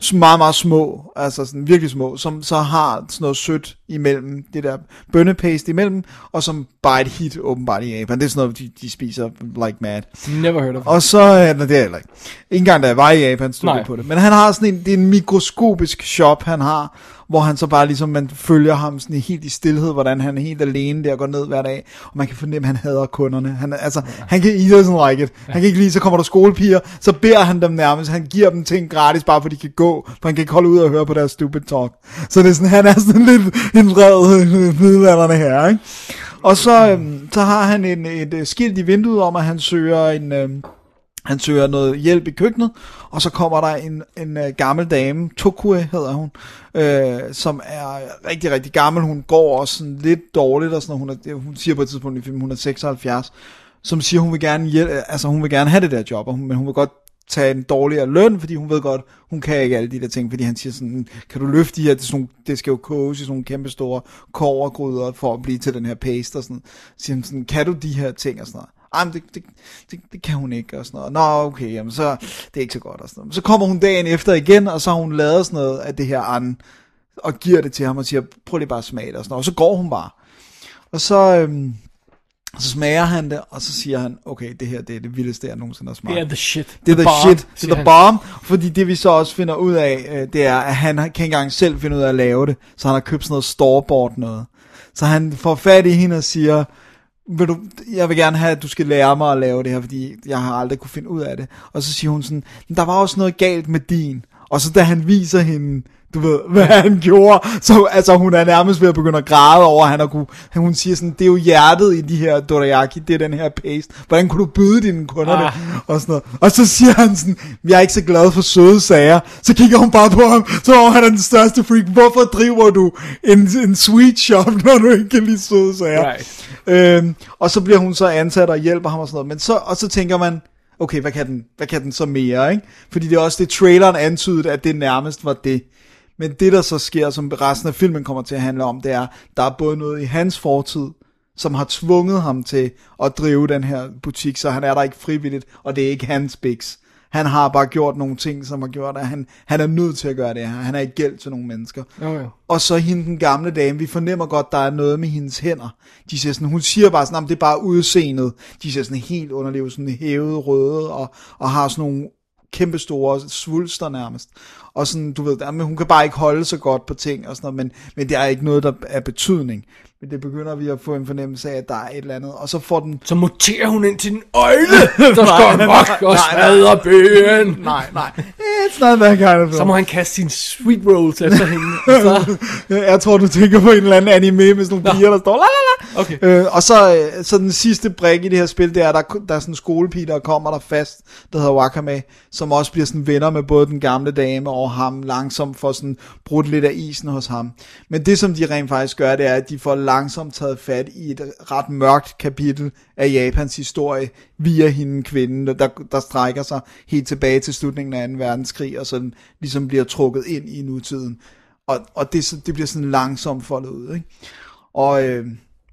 som meget, meget små, altså sådan virkelig små, som så har sådan noget sødt imellem, det der bønnepaste imellem, og som bare et hit åbenbart i Japan. Det er sådan noget, de, de spiser like mad. Never heard of. Og så, øh, nej, det er heller ikke. Ikke engang da jeg var i Japan, stod på det. Men han har sådan en, det er en mikroskopisk shop, han har, hvor han så bare ligesom, man følger ham sådan helt i stillhed, hvordan han er helt alene der går ned hver dag, og man kan fornemme, at han hader kunderne. Han, altså, han kan, he doesn't like it. Han kan ikke lide, så kommer der skolepiger, så beder han dem nærmest, han giver dem ting gratis, bare for de kan gå, for han kan ikke holde ud og høre på deres stupid talk. Så det er sådan, han er sådan lidt en vred middelalderne her, ikke? Og så, øhm, så har han en, et øh, skilt i vinduet om, at han søger en, øhm, han søger noget hjælp i køkkenet, og så kommer der en, en uh, gammel dame, Tokue hedder hun, øh, som er rigtig, rigtig gammel. Hun går også sådan lidt dårligt, og sådan, noget. hun, er, hun siger på et tidspunkt i filmen, hun er 76, som siger, hun vil gerne, hjælpe, øh, altså hun vil gerne have det der job, og hun, men hun vil godt tage en dårligere løn, fordi hun ved godt, hun kan ikke alle de der ting, fordi han siger sådan, kan du løfte de her, det, sådan, det skal jo koges i sådan nogle kæmpe store kovergryder for at blive til den her paste og sådan, så siger han sådan, kan du de her ting og sådan noget. Ej, men det, det, det, det kan hun ikke, og sådan noget. Nå, okay, jamen så, det er ikke så godt, og sådan noget. Så kommer hun dagen efter igen, og så har hun lavet sådan noget af det her an, og giver det til ham, og siger, prøv lige bare at smage det, og sådan noget. Og så går hun bare. Og så, øhm, så smager han det, og så siger han, okay, det her, det er det vildeste, jeg nogensinde har smagt. Det er the shit. Det er the, bomb, shit, det er the bomb, fordi det vi så også finder ud af, øh, det er, at han kan ikke engang selv finde ud af at lave det, så han har købt sådan noget store noget. Så han får fat i hende og siger, vil du, jeg vil gerne have, at du skal lære mig at lave det her, fordi jeg har aldrig kunne finde ud af det. Og så siger hun sådan, der var også noget galt med din. Og så da han viser hende, du ved, hvad han gjorde, så altså hun er nærmest ved at begynde at græde over, at han har kunne, hun siger sådan, det er jo hjertet i de her dorayaki, det er den her paste. Hvordan kunne du byde dine kunder ah. det? Og, sådan noget. og så siger han sådan, jeg er ikke så glad for søde sager. Så kigger hun bare på ham, så om han er den største freak. Hvorfor driver du en, en sweet shop, når du ikke kan lide søde sager? Right. Øhm, og så bliver hun så ansat og hjælper ham og sådan noget. Men så, og så tænker man, okay, hvad kan, den, hvad kan den så mere, ikke? Fordi det er også det, traileren antydede, at det nærmest var det. Men det, der så sker, som resten af filmen kommer til at handle om, det er, der er både noget i hans fortid, som har tvunget ham til at drive den her butik, så han er der ikke frivilligt, og det er ikke hans biks. Han har bare gjort nogle ting, som har gjort, at han, han er nødt til at gøre det her. Han er i gæld til nogle mennesker. Jo, jo. Og så hende, den gamle dame, vi fornemmer godt, der er noget med hendes hænder. De siger sådan, hun siger bare sådan, at det er bare udseendet. De ser sådan helt underlivet, sådan hævet røde, og, og har sådan nogle kæmpe store svulster nærmest. Og sådan, du ved, men hun kan bare ikke holde så godt på ting og sådan noget, men, men det er ikke noget, der er betydning. Men det begynder vi at få en fornemmelse af, at der er et eller andet. Og så får den... Så muterer hun ind til en øjle, der står mok og smadrer byen. Nej, nej. It's not that kind of Så må han kaste sine sweet rolls efter hende. Så, Jeg tror, du tænker på en eller anden anime med sådan nogle piger, der står la la la. Okay. Øh, og så, øh, så den sidste brik i det her spil, det er, der, der er sådan en skolepige, der kommer der fast, der hedder Wakame, som også bliver sådan venner med både den gamle dame og ham, langsomt får sådan brudt lidt af isen hos ham. Men det, som de rent faktisk gør, det er, at de får langsomt taget fat i et ret mørkt kapitel af Japans historie, via hende kvinden, der, der strækker sig helt tilbage til slutningen af 2. verdenskrig, og sådan ligesom bliver trukket ind i nutiden. Og, og det, det bliver sådan langsomt foldet ud, ikke? Og øh,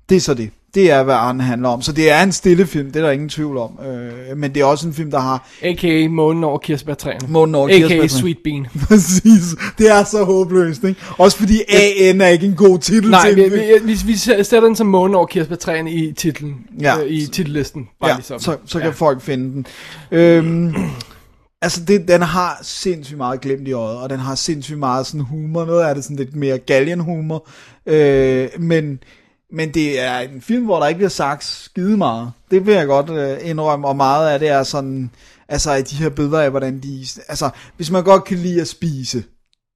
det er så det. Det er, hvad Arne handler om. Så det er en stille film, det er der ingen tvivl om. Øh, men det er også en film, der har A.k.a. Månen over kirsebærtræerne. Månen over A.k.a. kirsebærtræerne. Sweet Bean. Præcis. Det er så håbløst, ikke? Også fordi AN er ikke en god titel Nej, til vi, vi, vi, vi sætter den som Månen over kirsebærtræerne i titlen. Ja. Øh, I titellisten. Bare Ja, ligesom. så, så kan folk finde den. Øhm, altså, det, den har sindssygt meget glemt i øjet, og den har sindssygt meget sådan humor. Noget af det sådan lidt mere galgenhumor. Øh, men, men det er en film, hvor der ikke bliver sagt skide meget. Det vil jeg godt øh, indrømme, og meget af det er sådan, altså af de her billeder af, hvordan de, altså, hvis man godt kan lide at spise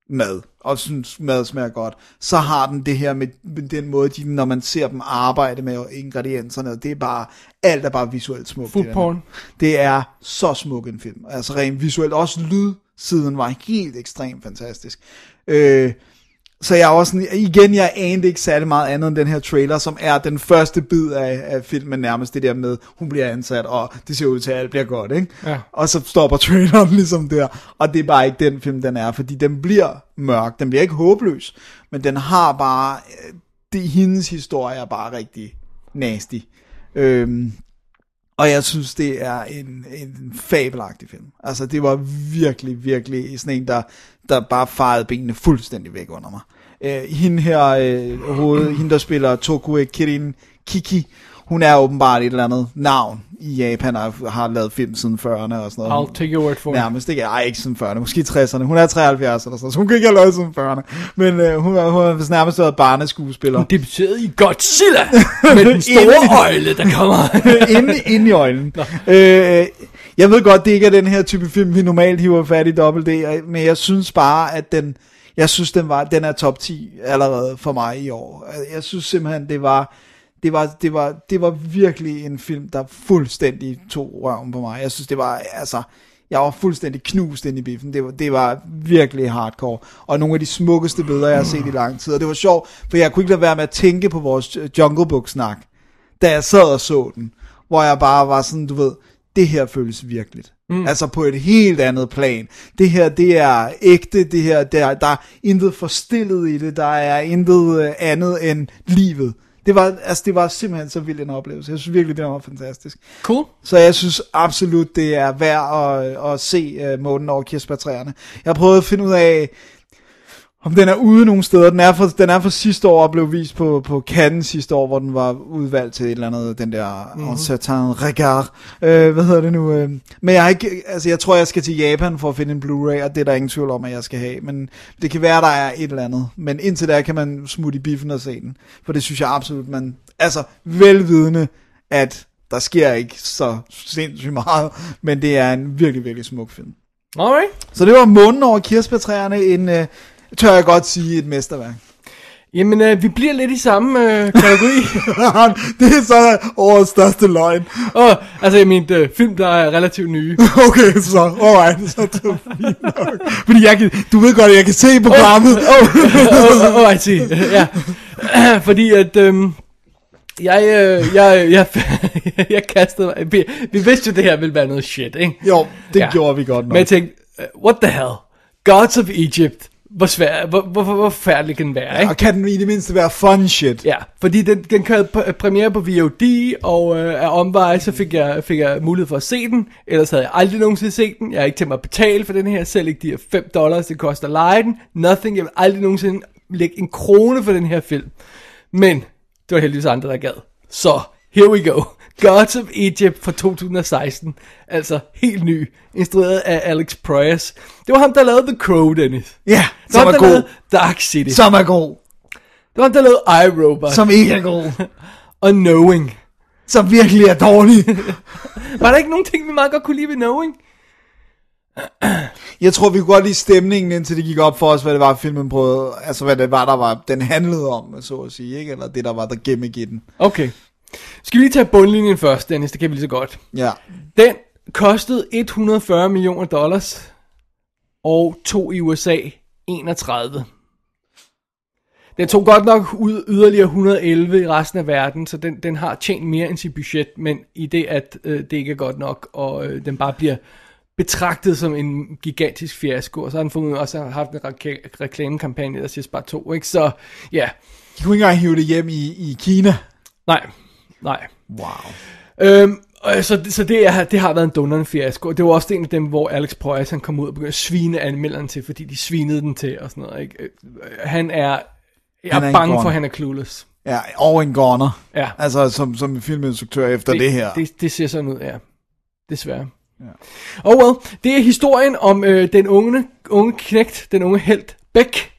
mad, og synes mad smager godt, så har den det her med, med den måde, de, når man ser dem arbejde med ingredienserne, det er bare, alt er bare visuelt smukt. Food i porn. Det er så smuk en film. Altså rent visuelt. Også lydsiden var helt ekstremt fantastisk. Øh, så jeg er også sådan, igen, jeg anede ikke særlig meget andet end den her trailer, som er den første bid af, af filmen, nærmest det der med, hun bliver ansat, og det ser ud til, at alt bliver godt, ikke? Ja. Og så stopper traileren ligesom der, og det er bare ikke den film, den er, fordi den bliver mørk, den bliver ikke håbløs, men den har bare, øh, det, hendes historie er bare rigtig nasty. Øhm, og jeg synes, det er en, en fabelagtig film. Altså, det var virkelig, virkelig sådan en, der, der bare farede benene fuldstændig væk under mig. Øh, hende her, øh, hoved, hende der spiller Tokue Kirin Kiki, hun er åbenbart et eller andet navn i Japan, og har lavet film siden 40'erne og sådan noget. I'll take your word for it. Nærmest ikke, ej, ikke siden 40'erne, måske 60'erne. Hun er 73 eller sådan så hun kan ikke have lavet siden 40'erne. Men øh, hun, hun har nærmest været barneskuespiller. Hun debuterede i Godzilla med den store øjle, der kommer. inde, inde i øjlen. Øh, jeg ved godt, det ikke er den her type film, vi normalt hiver fat i dobbelt D, men jeg synes bare, at den, jeg synes, den, var, den er top 10 allerede for mig i år. Altså, jeg synes simpelthen, det var, det var, det var, det var virkelig en film, der fuldstændig tog røven på mig. Jeg synes, det var, altså, jeg var fuldstændig knust ind i biffen. Det var, det var virkelig hardcore. Og nogle af de smukkeste billeder, jeg har set i lang tid. Og det var sjovt, for jeg kunne ikke lade være med at tænke på vores øh, Jungle Book-snak, da jeg sad og så den. Hvor jeg bare var sådan, du ved, det her føles virkeligt. Mm. Altså på et helt andet plan. Det her, det er ægte, det her, der, der er intet forstillet i det, der er intet øh, andet end livet. Det var, altså, det var simpelthen så vild en oplevelse. Jeg synes virkelig, det var fantastisk. Cool. Så jeg synes absolut, det er værd at, at se uh, månen over kirsebærtræerne. Jeg har prøvet at finde ud af, om den er ude nogle steder. Den er for, den er for sidste år og blev vist på, på Cannes sidste år, hvor den var udvalgt til et eller andet, den der mm-hmm. Certain regard. Øh, hvad hedder det nu? Øh, men jeg ikke, altså jeg tror, jeg skal til Japan for at finde en Blu-ray, og det er der ingen tvivl om, at jeg skal have. Men det kan være, der er et eller andet. Men indtil da kan man smutte i biffen og se den. For det synes jeg absolut, man... Altså, velvidende, at der sker ikke så sindssygt meget, men det er en virkelig, virkelig smuk film. Alright. Så det var Månen over kirsebærtræerne, en, øh, tør jeg godt sige, et mesterværk. Jamen, øh, vi bliver lidt i samme øh, kategori. det er så årets største løgn. Og, altså, jeg mente øh, film, der er relativt nye. Okay, så, alright, så det er nok. Fordi jeg kan, du ved godt, at jeg kan se programmet. oh, oh, oh, I see. ja. Fordi at... Øhm, jeg, øh, jeg, jeg, jeg kastede mig. Vi, vi vidste jo, det her ville være noget shit, ikke? Jo, det Ja. gjorde vi godt nok. Men jeg tænkte, uh, what the hell? Gods of Egypt. Hvor svær, hvor, hvor, hvor, hvor færdig kan den være, ikke? Og kan den i det mindste være fun shit? Ja, fordi den, den kørte p- premiere på VOD, og øh, af omveje, så fik jeg, fik jeg mulighed for at se den. Ellers havde jeg aldrig nogensinde set den. Jeg har ikke tænkt mig at betale for den her, selv ikke de her 5 dollars, det koster at lege den. Nothing, jeg vil aldrig nogensinde lægge en krone for den her film. Men, det var heldigvis andre, der gad. Så, here we go. Gods of Egypt fra 2016. Altså, helt ny. Instrueret af Alex Proyas. Det var ham, der lavede The Crow, Dennis. Ja, var som ham, er der god. Dark City. Som er god. Det var ham, der lavede iRobot. Som ikke er god. Og Knowing. Som virkelig er dårlig. Var der ikke nogen ting, vi meget godt kunne lide ved Knowing? Jeg tror, vi kunne godt lide stemningen, indtil det gik op for os, hvad det var, filmen prøvede. Altså, hvad det var, der var, den handlede om, så at sige, ikke? Eller det, der var der gimmick i den. Okay. Skal vi lige tage bundlinjen først, Dennis? Det kan vi lige så godt. Ja. Den kostede 140 millioner dollars, og tog i USA 31. Den tog godt nok ud yderligere 111 i resten af verden, så den, den har tjent mere end sit budget, men i det, at øh, det ikke er godt nok, og øh, den bare bliver betragtet som en gigantisk fiasko, og så har han fundet, også haft en reke- reklamekampagne, der siger bare to, ikke? Så ja, De kunne ikke engang hive det hjem i, i Kina. nej, nej. Wow. Øhm, og så, så det, er, det har været en dundrende fiasko. Det var også en af dem, hvor Alex Proyas han kom ud og begyndte at svine anmelderen til, fordi de svinede den til og sådan noget. Ikke? Øh, Han er, jeg Han er er bange for, at han er clueless. Ja, og en goner. Ja. Altså, som, som filminstruktør efter det, det her. Det, det ser sådan ud, ja. Desværre. Ja. Oh well, det er historien om øh, den unge, unge knægt, den unge held Beck.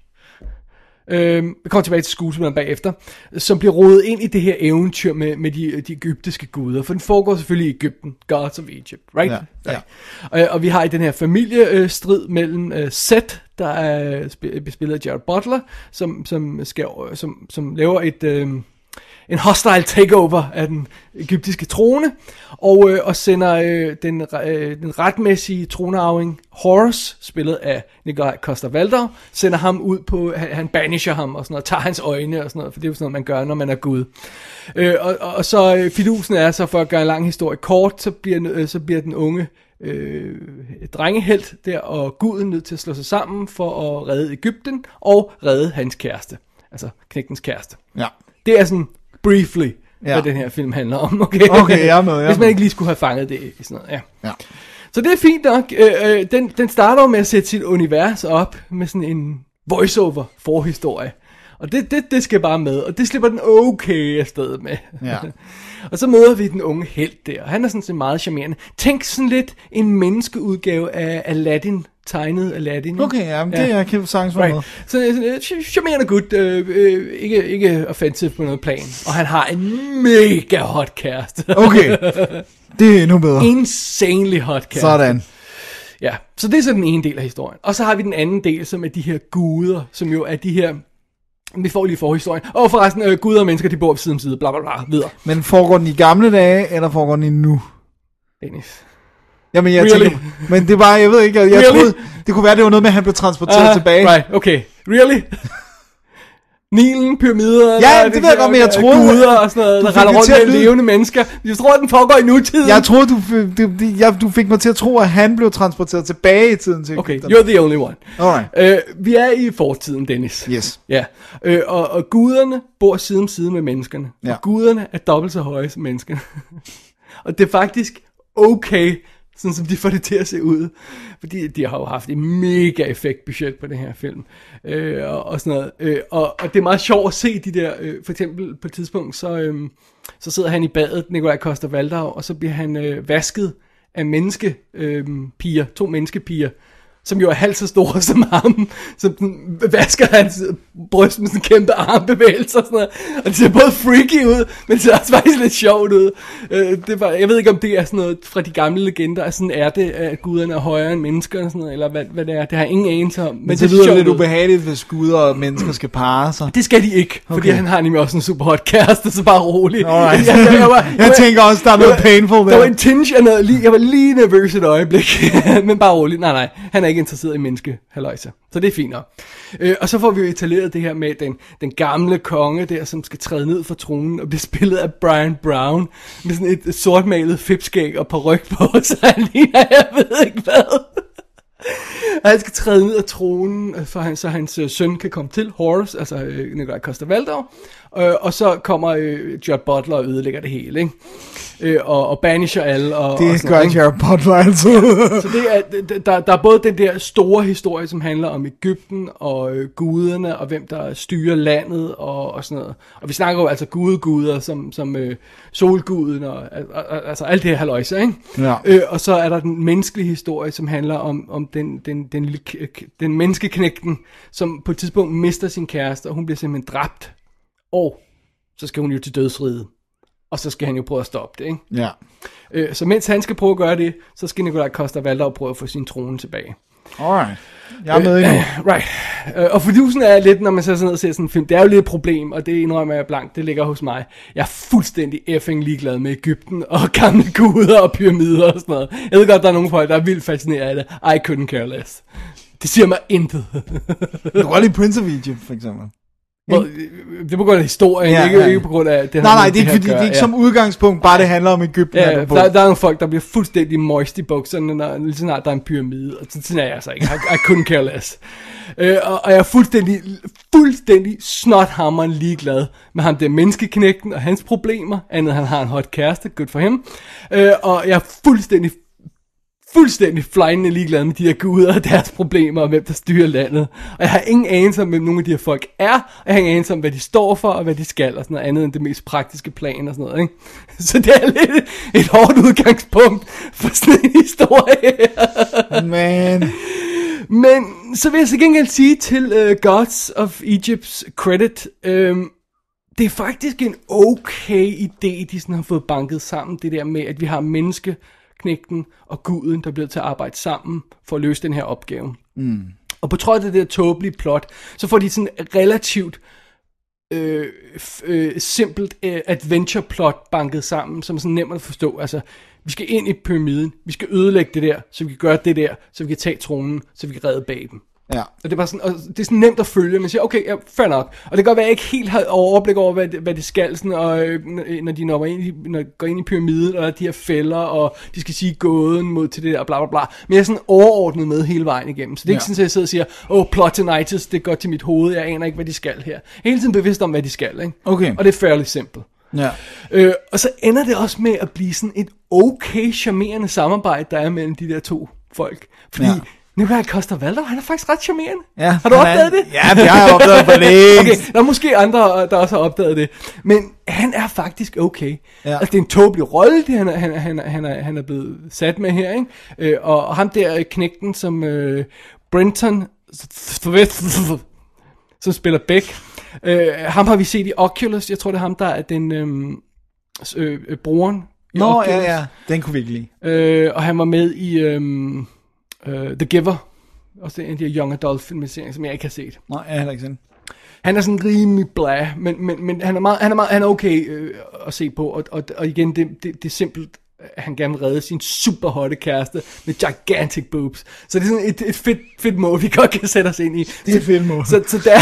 Øh, vi kommer tilbage til skuespilleren bagefter, som bliver rodet ind i det her eventyr med, med de, de egyptiske guder. For den foregår selvfølgelig i Egypten, Gods of Egypt, right? Ja, ja. Og, og vi har i den her familiestrid mellem øh, Seth, der er sp- bespillet af Jared Butler, som, som, skal, som, som laver et... Øh, en hostile takeover af den egyptiske trone, og, øh, og sender øh, den, øh, den retmæssige tronearving Horus, spillet af Nikolaj Koster-Valdau, sender ham ud på, han, han banisher ham og sådan noget, tager hans øjne og sådan noget, for det er jo sådan noget, man gør, når man er Gud. Øh, og, og, og så øh, fidusen er så, for at gøre en lang historie kort, så bliver, øh, så bliver den unge øh, drengehelt der, og guden nødt til at slå sig sammen for at redde Ægypten, og redde hans kæreste, altså knægtens kæreste. Ja. Det er sådan briefly, ja. Hvad den her film handler om. Okay, Okay, jeg er med, jeg Hvis man ikke lige skulle have fanget det sådan noget, ja. Ja. Så det er fint nok. Øh, øh, den, den starter med at sætte sit univers op med sådan en voiceover forhistorie. Og det, det, det skal bare med, og det slipper den okay afsted med. Ja. og så møder vi den unge held der, og han er sådan set meget charmerende. Tænk sådan lidt en menneskeudgave af Aladdin, tegnet Aladdin. Okay, ja, men det er kan sagtens være med. Right. Så det er sådan et ch- charmerende gut, øh, øh, ikke, ikke offensive på noget plan. Og han har en mega hot kæreste. Okay, det er endnu bedre. Insanely hot kæreste. Sådan. Ja, så det er så den ene del af historien. Og så har vi den anden del, som er de her guder, som jo er de her... Vi får lige forhistorien. Og forresten, øh, guder og mennesker, de bor på side om side, bla bla bla, videre. Men foregår den i gamle dage, eller foregår den i nu? Dennis. Jamen, jeg Really? tænker, men det var, jeg ved ikke, jeg, jeg Really? troede, det kunne være, det var noget med, at han blev transporteret Ah, tilbage. Right, okay. Really? Nilen, pyramider, Ja, det de ved jeg godt, men jeg øh, troede- Guder og sådan noget, der render rundt at med levende mennesker. Jeg tror, den foregår i nutiden. Jeg troede, du, du, jeg, du fik mig til at tro, at han blev transporteret tilbage i tiden til Okay, you're the only one. Alright. Øh, vi er i fortiden, Dennis. Yes. Ja, øh, og, og guderne bor side om side med menneskerne. Ja. Og guderne er dobbelt så høje som menneskerne. og det er faktisk okay, sådan som de får det til at se ud. Fordi de har jo haft et mega effektbudget på den her film. Øh, og, og sådan noget. Øh, og, og det er meget sjovt at se de der, øh, for eksempel på et tidspunkt, så, øh, så sidder han i badet, Nikolaj Koster Valdau, og så bliver han øh, vasket af menneskepiger, øh, piger, to menneskepiger, som jo er halvt så store som ham, som den vasker hans bryst med sådan en kæmpe armbevægelse og sådan noget. Og det ser både freaky ud, men det ser også faktisk lidt sjovt ud. Øh, det var, jeg ved ikke, om det er sådan noget fra de gamle legender, at sådan er det, at guderne er højere end mennesker, og sådan noget, eller hvad, hvad det er. Det har jeg ingen anelse om. Men, Men det det lyder lidt ud. ubehageligt, hvis guder og mennesker skal parre sig. Det skal de ikke, fordi Okay. han har nemlig også en super hot kæreste, så bare rolig. Alright. Jeg, jeg, jeg, var, Jeg tænker også, der er noget painful Der var der. en tinge af noget, jeg var lige nervøs et øjeblik, men bare rolig. Nej, nej, han er ikke interesseret i menneske, halløjsa. Så det er fint nok. Øh, og så får vi jo etableret det her med den, den gamle konge der, som skal træde ned fra tronen og bliver spillet af Brian Brown, med sådan et sortmalet fipskæg og ryg på, så han ligner, jeg ved ikke hvad. Og han skal træde ned af tronen, for han, så hans øh, søn kan komme til, Horace, altså øh, Nikolaj Costa Valdau. Øh, og så kommer øh, Judd Butler og ødelægger det hele, ikke? Øh, og, og banisher alle. Og, og Det sådan gør? Jared Butler altid. Så det er, der, der er både den der store historie, som handler om Ægypten og øh, guderne, og hvem der styrer landet og, og sådan noget. Og vi snakker jo altså gudeguder, som, som øh, solguden og, og, og altså alt det her haløjse, ikke? Ja. Øh, og så er der den menneskelige historie, som handler om, om den, den, den, k- den menneskeknægten, som på et tidspunkt mister sin kæreste, og hun bliver simpelthen dræbt. Og så skal hun jo til dødsriget. Og så skal han jo prøve at stoppe det, ikke? ja. Øh, så mens han skal prøve at gøre det, så skal Nikolaj Coster Valdau prøve at få sin trone tilbage. Alright. Jeg er med endnu. Right. Øh, og fordusen er lidt, når man så sådan ned og ser sådan en film, det er jo lidt et problem, og det indrømmer jeg blankt, det ligger hos mig. Jeg er fuldstændig effing ligeglad med Ægypten og gamle guder og pyramider og sådan noget. Jeg ved godt, der er nogle folk, der er vildt fascineret af det. I couldn't care less. Det siger mig intet. Lide Prince of Egypt, for eksempel. Det er på grund af historien, Ja, ja, ikke, ja. ikke på grund af... Det Nej, har nej, med det er ikke, her fordi, det er ikke ja. som udgangspunkt, bare det handler om Ægypten. Ja, på. der, der er nogle folk, der bliver fuldstændig moist i bukserne, når lige så snart der er en pyramide, og så sådan er jeg så ikke. I, I couldn't care less. Øh, og, og jeg er fuldstændig, fuldstændig snothammeren ligeglad med ham der menneskeknægten og hans problemer, andet han har en hot kæreste, good for ham. Øh, og jeg er fuldstændig fuldstændig flyende ligeglad med de her guder og deres problemer og hvem der styrer landet. Og jeg har ingen anelse om, hvem nogle af de her folk er, og jeg har ingen anelse om, hvad de står for og hvad de skal og sådan noget andet end det mest praktiske plan og sådan noget. Ikke? Så det er lidt et hårdt udgangspunkt for sådan en historie. Man. Men så vil jeg så gengæld sige til uh, Gods of Egypt's credit, øhm, det er faktisk en okay idé, de sådan har fået banket sammen, det der med, at vi har menneskeknægten og guden, der bliver til at arbejde sammen for at løse den her opgave. Mm. Og på trods af det der tåbelige plot, så får de sådan relativt øh, øh, simpelt øh, adventure plot banket sammen, som er sådan nemt at forstå. Altså, vi skal ind i pyramiden, vi skal ødelægge det der, så vi kan gøre det der, så vi kan tage tronen, så vi kan redde baben. Ja. Og det er bare sådan, og det er sådan nemt at følge, man siger, okay, ja, fair nok. Og det kan godt være, at jeg ikke helt har overblik over, hvad, det- hvad det skal, sådan, og, øh, når de når ind, i, når de går ind i pyramiden, og der er de her fælder, og de skal sige gåden mod til det der, bla bla bla. Men jeg er sådan overordnet med hele vejen igennem. Så det er ikke Ja. sådan, at jeg sidder og siger, åh, oh, plotinitis, det godt til mit hoved, jeg aner ikke, hvad de skal her. Er hele tiden bevidst om, hvad de skal, ikke? Okay. Og det er fairly simpelt. Ja. Øh, og så ender det også med at blive sådan et okay charmerende samarbejde, der er mellem de der to folk. Fordi Ja. Nikolaj Koster Valdau, han er faktisk ret charmerende. Ja, har du han er- opdaget det? Ja, det har jeg opdaget for længst. okay, der er måske andre, der også har opdaget det. Men han er faktisk okay. Ja. Altså, det er en tåbelig rolle, det han, er- han, er- han, han, er, han er blevet sat med her. Ikke? Øh, og, ham der øh, knægten, som øh, Brenton, som spiller Beck, øh, ham har vi set i Oculus. Jeg tror, det er ham, der er den øh, øh, øh, broren. Nå, Oculus. ja, ja. Den kunne vi ikke lide. Øh, og han var med i øhm, øh, The Giver. Også en af de her young adult filmatiseringer, som jeg ikke har set. Nej, jeg har heller ikke sådan. Han er sådan rimelig blæ, men, men, men han, er meget, han, er meget, han er okay øh, at se på. Og, og, og igen, det, det, det er simpelt, han gerne vil redde sin super hotte kæreste med gigantic boobs. Så det er sådan et, et fedt, fedt mål, vi godt kan sætte os ind i. Det er et fedt mål. Så, så, der,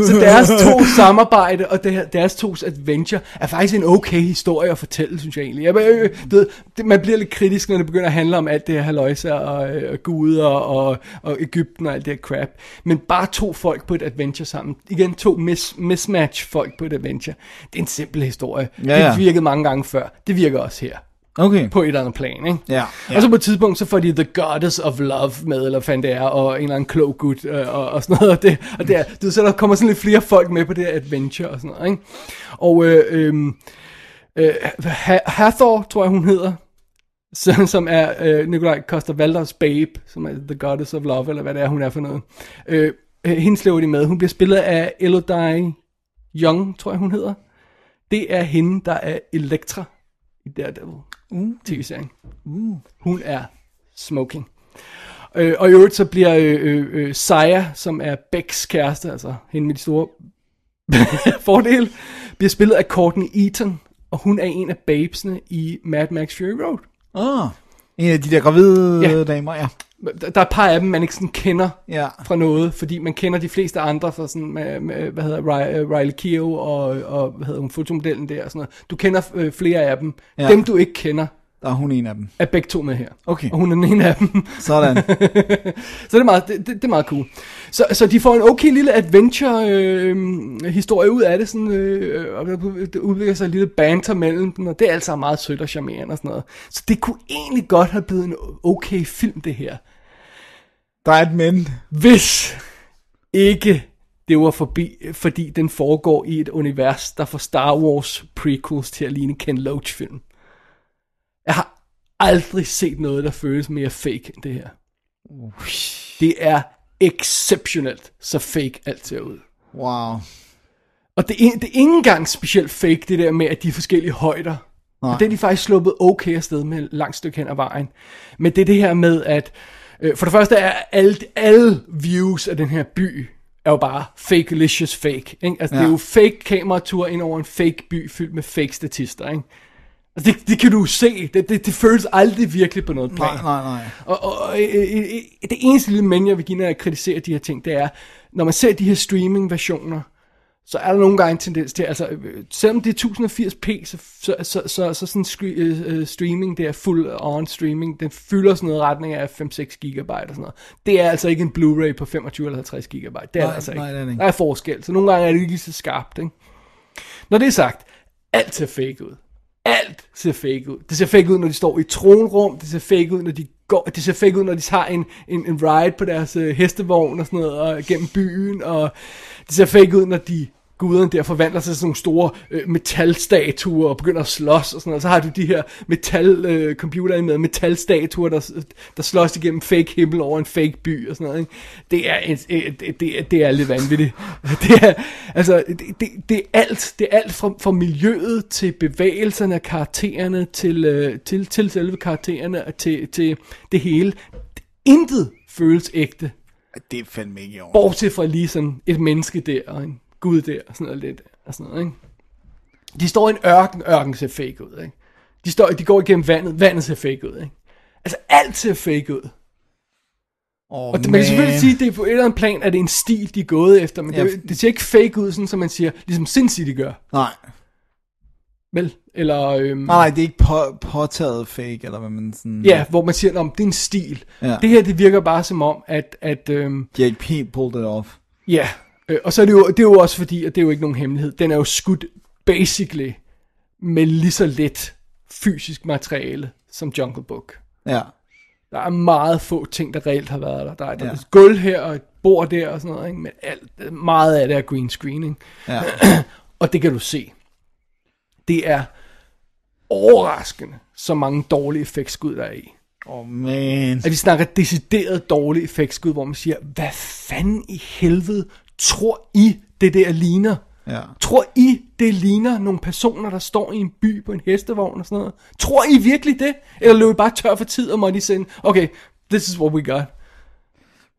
så deres to samarbejde og der, deres tos adventure er faktisk en okay historie at fortælle, synes jeg egentlig. Jeg, øh, du ved, det, man bliver lidt kritisk, når det begynder at handle om alt det her haløjser og, øh, og guder og, og Ægypten og alt det her crap. Men bare to folk på et adventure sammen. Igen to mis, mismatch folk på et adventure. Det er en simpel historie. Ja, ja. Det virkede mange gange før. Det virker også her Okay. på et eller andet plan, ikke? Ja, ja. Og så på et tidspunkt, så får de The Goddess of Love med, eller fandt det er, og en eller anden klog gut, øh, og, og sådan noget, og det, og det er, ved, så der kommer sådan lidt flere folk med på det her adventure, og sådan noget, ikke? Og, øh, øh, øh, Ha- Hathor, tror jeg hun hedder, som, som er øh, Nikolaj Koster Valders babe, som er The Goddess of Love, eller hvad det er, hun er for noget. Øh, øh, hende slæver de med. Hun bliver spillet af Elodie Young, tror jeg hun hedder. Det er hende, der er Elektra i Daredevil Uh. tv-serien. Hun er smoking. Øh, og i øvrigt så bliver øh, øh, øh, Saya, som er Becks kæreste, altså hende med de store fordele, bliver spillet af Courtney Eaton, og hun er en af babesene i Mad Max Fury Road. Ah, en af de der gravide Ja. damer, ja. Der, er et par af dem, man ikke sådan kender Ja. fra noget, fordi man kender de fleste andre fra sådan, med, med, hvad hedder øh, Riley Keough og, og hvad hedder hun, fotomodellen der og sådan noget. Du kender øh, flere af dem. Ja. Dem du ikke kender, Der er hun en af dem. er begge to med her. Okay. Og hun er den ene af dem. Sådan. Så det er meget, det, det, det er meget cool. Så, så de får en okay lille adventure-historie ud af det, sådan, øh, og det udvikler sig et lille banter mellem dem, og det er altså meget sødt og charmerende og sådan noget. Så det kunne egentlig godt have blevet en okay film, det her. Der er et men. Hvis ikke det var forbi, fordi den foregår i et univers, der får Star Wars prequels til at ligne Ken Loach film. Jeg har aldrig set noget, der føles mere fake end det her. Det er exceptionelt, så fake alt ser ud. Wow. Og det er, det er ikke engang specielt fake, det der med, at de er forskellige højder. Nej. Og det er de faktisk sluppet okay afsted med langt stykke hen ad vejen. Men det er det her med, at øh, for det første er alle, alle views af den her by, er jo bare fake-licious fake. Ikke? Altså ja. det er jo fake kameratur ind over en fake by fyldt med fake statister. Ikke? Altså det, det kan du se. Det, det, det føles aldrig virkelig på noget plan. Nej, nej, nej. Og, og, og øh, øh, øh, det eneste lille men, jeg vil give, når jeg kritiserer de her ting, det er, når man ser de her streaming-versioner, så er der nogle gange en tendens til, altså øh, selvom det er 1080p, så, så, så, så, så sådan scre- øh, øh, streaming, det er full on streaming, den fylder sådan noget retning af 5-6 gigabyte og sådan noget. Det er altså ikke en Blu-ray på 25 eller 50 gigabyte. Det er Nej, det altså ikke. nej, det er ikke. Der er forskel, så nogle gange er det ikke lige så skarpt, ikke? Når det er sagt, alt ser fake ud. Alt ser fake ud. Det ser fake ud, når de står i tronrum. Det ser fake ud, når de går. Det ser fake ud, når de tager en, en, en ride på deres øh, hestevogn og sådan noget og gennem byen. Og det ser fake ud, når de guderne der forvandler sig til sådan nogle store øh, metalstatuer og begynder at slås og sådan noget. Så har du de her metal øh, computer med metalstatuer, der, der slås igennem fake himmel over en fake by og sådan noget. Ikke? Det er, en, det, det, er- det er lidt vanvittigt. Det er, altså, det, det, det er alt. Det er alt fra, fra miljøet til bevægelserne af karaktererne til, øh, til, til selve karaktererne og til, til det hele. Intet føles ægte. Det er fandme ikke i orden. Bortset fra lige sådan et menneske der, en gud der, og sådan noget lidt, og sådan noget, ikke? De står i en ørken, ørken ser fake ud, ikke? De, står, de går igennem vandet, vandet ser fake ud, ikke? Altså, alt ser fake ud. Oh, Og det, man kan selvfølgelig sige, at det er på et eller andet plan, at det er en stil, de er gået efter, men Ja. det, det ser ikke fake ud, sådan som man siger, ligesom Sin City gør, Nej. vel? Eller, øhm, Nej, nej, det er ikke på, påtaget fake, eller hvad man sådan... ja, hvor man siger, at det er en stil. Ja. Det her, det virker bare som om, at, at øhm, De har ikke helt pulled it off. Ja, øh, og så er det, jo, det er jo også fordi, at det er jo ikke nogen hemmelighed, den er jo skudt basically med lige så let fysisk materiale som Jungle Book. Ja. Der er meget få ting, der reelt har været der. Der er, der er Ja. et gulv her og et bord der og sådan noget, ikke? men alt, meget af det er green screening. Ja. Og det kan du se. Det er overraskende, så mange dårlige effektskud der er i. Oh man. At vi snakker decideret dårlige effektskud, hvor man siger, hvad fanden i helvede tror I, det der ligner? Ja. Tror I, det ligner nogle personer, der står i en by på en hestevogn og sådan noget? Tror I virkelig det? Eller løber I bare tør for tid og må de sende, okay, this is what we got.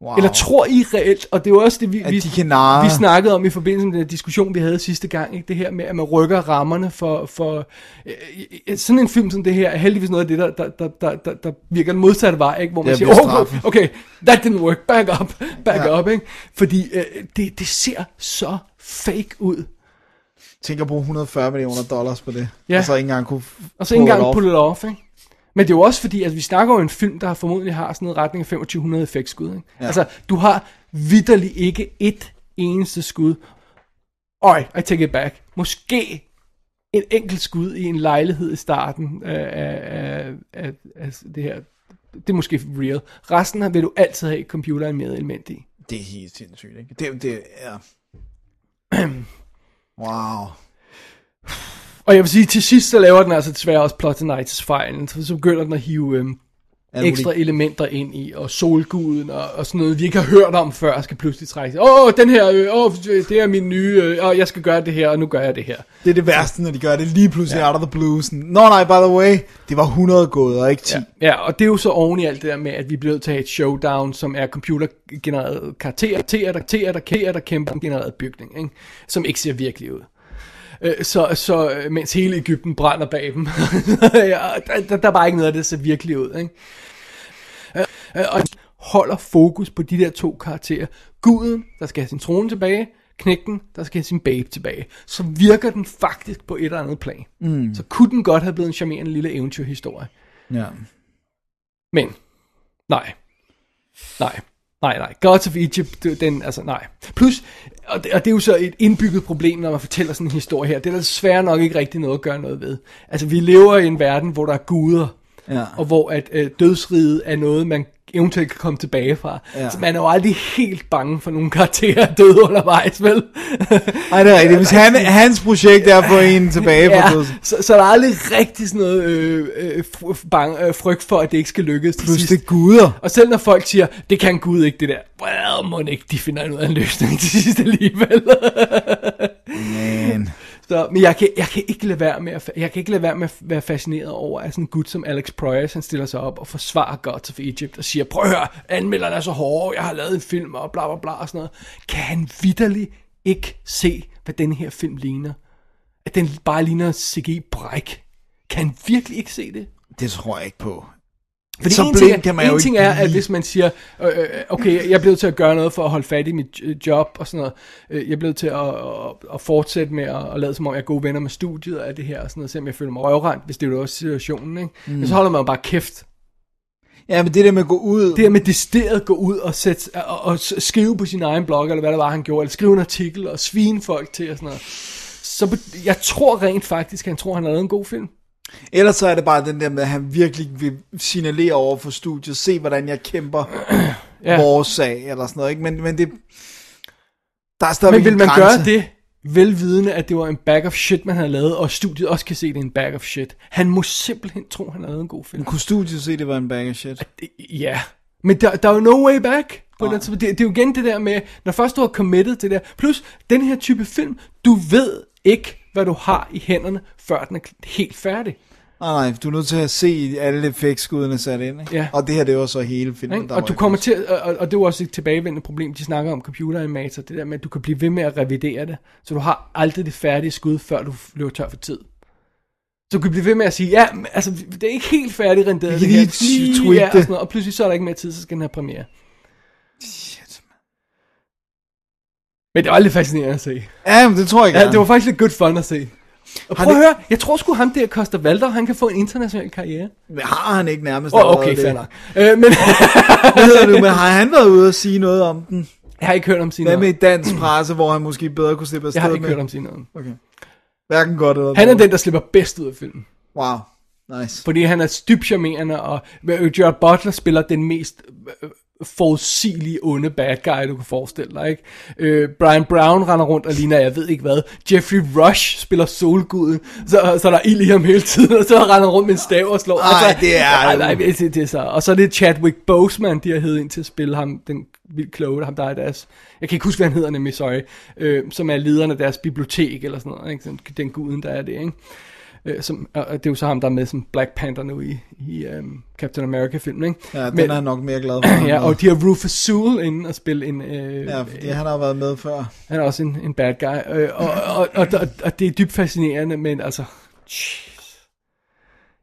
Wow. Eller tror I reelt, og det er jo også det, vi, At vi, de kan narre. vi snakkede om i forbindelse med den diskussion, vi havde sidste gang, ikke? det her med, at man rykker rammerne for, for øh, sådan en film som det her, er heldigvis noget af det, der, der, der, der, der, der virker den modsatte vej, ikke? hvor man siger, oh, straffet." okay, that didn't work, back up, back Ja. up, ikke? fordi øh, det, det ser så fake ud. Tænker at bruge 140 millioner dollars på det. Ja. Og så ikke engang kunne Og så ikke engang pull it off, ikke? Men det er jo også fordi, at vi snakker om en film, der formodentlig har sådan noget retning af 2500 effektskud. Ikke? Ja. Altså, du har vidderligt ikke et eneste skud. Alright, I take it back. Måske en enkelt skud i en lejlighed i starten af, af, af, af, det her. Det er måske real. Resten vil du altid have computeren med element i. Det er helt sindssygt, ikke? Det, det er... wow. Og jeg vil sige, til sidst så laver den altså desværre også Plotinitis fejlen. Så, så begynder den at hive øhm, ekstra elementer ind i, og solguden og, og sådan noget, vi ikke har hørt om før, skal pludselig trække. Åh, oh, den her, øh, oh, det er min nye, øh, og jeg skal gøre det her, og nu gør jeg det her. Det er det værste, når de gør det lige pludselig ja. out of the blue. Sådan, Nå nej, by the way, det var 100 gået, og ikke 10. Ja, ja, og det er jo så oven i alt det der med, at vi bliver nødt til at have et showdown, som er computergenereret karakterer, karakterer, der, karakterer, der, karakterer, der kæmper genereret bygning, ikke? som ikke ser virkelig ud. Øh, Så, så øh, mens hele Ægypten brænder bag dem. ja, der, der, er bare ikke noget af det, der ser virkelig ud. Ikke? Øh, øh, Og holder fokus på de der to karakterer. Guden, der skal have sin trone tilbage, knægten, der skal have sin babe tilbage. Så virker den faktisk på et eller andet plan. Mm. Så kunne den godt have blevet en charmerende lille eventyrhistorie. Ja. Men, nej. Nej. Nej, nej. Gods of Egypt, den, altså nej. Plus, og det, og det er jo så et indbygget problem, når man fortæller sådan en historie her. Det er der desværre nok ikke rigtig noget at gøre noget ved. Altså, vi lever i en verden, hvor der er guder, Ja. og hvor at øh, dødsriget er noget, man eventuelt kan komme tilbage fra. Ja. Så man er jo aldrig helt bange for nogle karakterer er døde undervejs, vel? Ej, det er rigtigt. Hvis han, hans projekt er at få en tilbage på ja, død. så, så er der aldrig rigtig sådan noget øh, øh, fr- bang, øh, frygt for, at det ikke skal lykkes til Plus sidst. det er guder. Og selv når folk siger, det kan Gud ikke det der, well, må ikke, de finder ud af en løsning til sidst alligevel. Så, men jeg kan, jeg kan ikke lade være med at, jeg kan ikke lade være med at være fascineret over, at sådan en gut som Alex Proyas, han stiller sig op og forsvarer Gods of Egypt og siger, prøv at høre, anmelderne er så hårde, jeg har lavet en film og bla bla bla og sådan noget. Kan han vidderligt ikke se, hvad den her film ligner? At den bare ligner CG-bræk. Kan han virkelig ikke se det? Det tror jeg ikke på. Fordi Så en ting, er, kan man en jo ting ikke er, at hvis man siger, øh, øh, okay, jeg er blevet til at gøre noget for at holde fat i mit øh, job og sådan noget. Øh, jeg er blevet til at, at, at fortsætte med at, at lade som om, jeg er gode venner med studiet og det her og sådan noget, selvom jeg føler mig røvrendt, hvis det er jo også situationen, ikke? Mm. Men så holder man jo bare kæft. Ja, men det der med at gå ud... Det her med decideret gå ud og, sætte, og, og skrive på sin egen blog, eller hvad det var, han gjorde, eller skrive en artikel og svine folk til og sådan noget. Så jeg tror rent faktisk, han tror, han har lavet en god film. Ellers så er det bare den der med, at han virkelig vil signalere over for studiet, se hvordan jeg kæmper Ja. vores sag, eller sådan noget, ikke? Men, men det... Der er stadigvæk Men vil man grænse. gøre det, velvidende, at det var en bag of shit, man havde lavet, og studiet også kan se, at det er en bag of shit? Han må simpelthen tro, han har lavet en god film. Kunne studiet se, det var en bag of shit? Ja, men der, der er jo no way back. På den, det, det er jo igen det der med, når først du har committed til det der, plus den her type film, du ved ikke, hvad du har i hænderne, før den er helt færdig. Nej, nej, du er nødt til at se alle effektskuddene sat ind, ikke? Ja. Og det her, det er jo så hele filmen, der Og var du kommer til, og, og det er jo også et tilbagevendende problem, de snakker om computeranimator, det der med, at du kan blive ved med at revidere det, så du har aldrig det færdige skud, før du løber tør for tid. Så du kan blive ved med at sige, ja, men, altså, det er ikke helt færdigt renderet. Det kan her. lige ja, og, det. sådan noget, og pludselig så er der ikke mere tid, så skal den have premiere. Men det var lidt fascinerende at se. Ja, men det tror jeg Ja, gerne. det var faktisk lidt good fun at se. Og prøv at det- høre, jeg tror sgu ham der, Costa Valder, han kan få en international karriere. Men har han ikke nærmest oh, okay, fair nok. Øh, men Hvad hedder det, men har han været ude og sige noget om den? jeg har ikke hørt om sin Hvad med i dansk presse, hvor han måske bedre kunne slippe afsted Jeg har ikke med? hørt om sin noget. Okay. Hverken godt eller Han er den, der slipper bedst ud af filmen. Wow, nice. Fordi han er dybt charmerende, og Gerard Butler spiller den mest øh, forudsigelige onde bad guy, du kan forestille dig, ikke? Øh, Brian Brown render rundt og ligner, jeg ved ikke hvad. Jeffrey Rush spiller solguden, så, så der er ild i ham hele tiden, og så render rundt med en stav og slår. Ej, altså, det er- Ej, nej, det, det, er så. Og så er det Chadwick Boseman, de har heddet ind til at spille ham, den vildt kloge, ham der er deres, jeg kan ikke huske, hvad han hedder nemlig, sorry, øh, som er lederen af deres bibliotek, eller sådan noget, ikke? Den, den guden, der er det, ikke? Øh, som, og det er jo så ham, der er med som Black Panther nu i, i um, Captain America-filmen, ikke? Ja, den Men- er nok mere glad for. Ja, og de har Rufus Sewell inde og spille en... Øh, Ja, fordi han har været med før. Han er også en, en bad guy. Øh, og, og, og, og, og det er dybt fascinerende, men altså...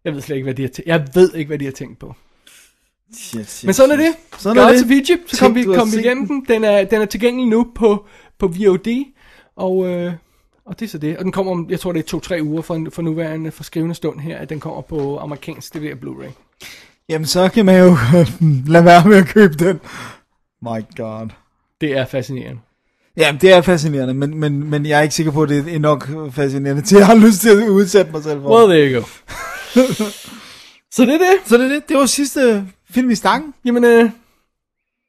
Jeg ved slet ikke, hvad de har tænkt. Jeg ved ikke, hvad de har tænkt på. Shit, shit, Men sådan er det. Sådan er Gods det. of Egypt, så kom vi, kom vi igennem den. Den er, den er tilgængelig nu på, på VOD. Og, øh, og det er så det. Og den kommer om, jeg tror det er to-tre uger for, for nuværende for skrivende stund her, at den kommer på amerikansk DVD og Blu-ray. Jamen, så kan man jo lade være med at købe den. My god. Det er fascinerende. Jamen, det er fascinerende, men, men, men jeg er ikke sikker på, at det er nok fascinerende til, at jeg har lyst til at udsætte mig selv for. Well, there you go. så det er det. Så det er det. Det var sidste film i stangen. Jamen, øh,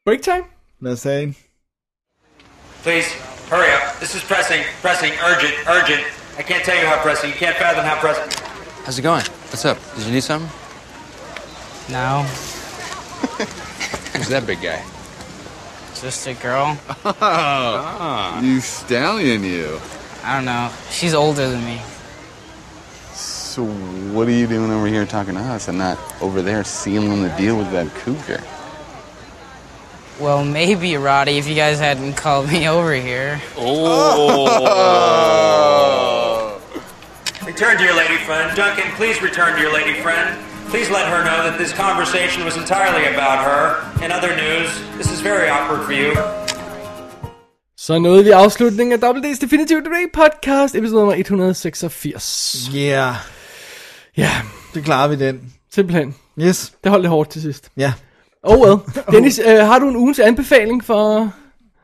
break time. Lad os tage en. Please, hurry up. This is pressing, pressing, urgent, urgent. I can't tell you how pressing. You can't fathom how pressing. How's it going? What's up? Did you need something? No, Who's that big guy? just a girl. Oh. You stallion, you. I don't know. She's older than me. So what are you doing over here talking to us and not over there sealing the deal with that cougar? Well, maybe, Roddy, if you guys hadn't called me over here. Oh. return to your lady friend. Duncan, please return to your lady friend. Please let her know that this conversation was entirely about her. In other news, this is very awkward for you. Så nåede vi afslutningen af Double D's Definitive Today podcast, episode nummer 186. Yeah, Ja, det klarer vi den. simpelthen. Yes, Det holdt lidt hårdt til sidst. ja. Oh well. Dennis, øh, har du en ugens anbefaling for...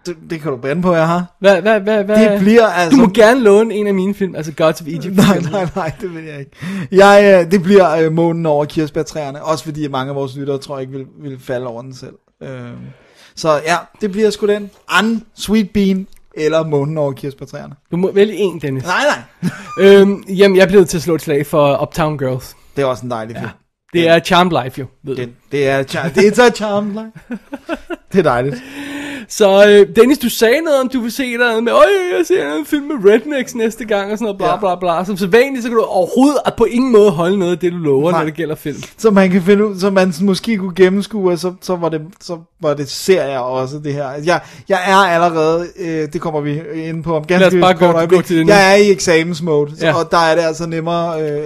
Det, det kan du bande på, jeg har. Hvad, hvad, hvad, hvad? Det bliver altså... Du må gerne låne en af mine film, altså Gods of Egypt. Nej, nej, nej, det vil jeg ikke. Jeg, øh, det bliver øh, månen over kirsebærtræerne, også fordi mange af vores lyttere tror jeg ikke vil, vil falde over den selv. Øh, så ja, det bliver sgu den. An, Sweet Bean eller månen over kirsebærtræerne. Du må vælge en, Dennis. Nej, nej. Øhm, jamen, jeg er blevet til at slå et slag for Uptown Girls. Det er også en dejlig film. Det er Charmed Life, jo. Ved. Det, det er char- det er så charm life. Det er dejligt. Så øh, Dennis, du sagde noget om, du vil se noget med, øj, jeg ser en film med Rednecks næste gang, og sådan noget, bla Ja. bla bla. Som så vanligt, så kan du overhovedet på ingen måde holde noget af det, du lover, Nej. når det gælder film. Så man kan finde ud, så man måske kunne gennemskue, og så, så, var det, så var det serier også, det her. Jeg, jeg er allerede, øh, det kommer vi ind på om ganske Lad os bare kort gå- øjeblik. Jeg er i eksamensmode, så, Ja. og der er det altså nemmere, øh,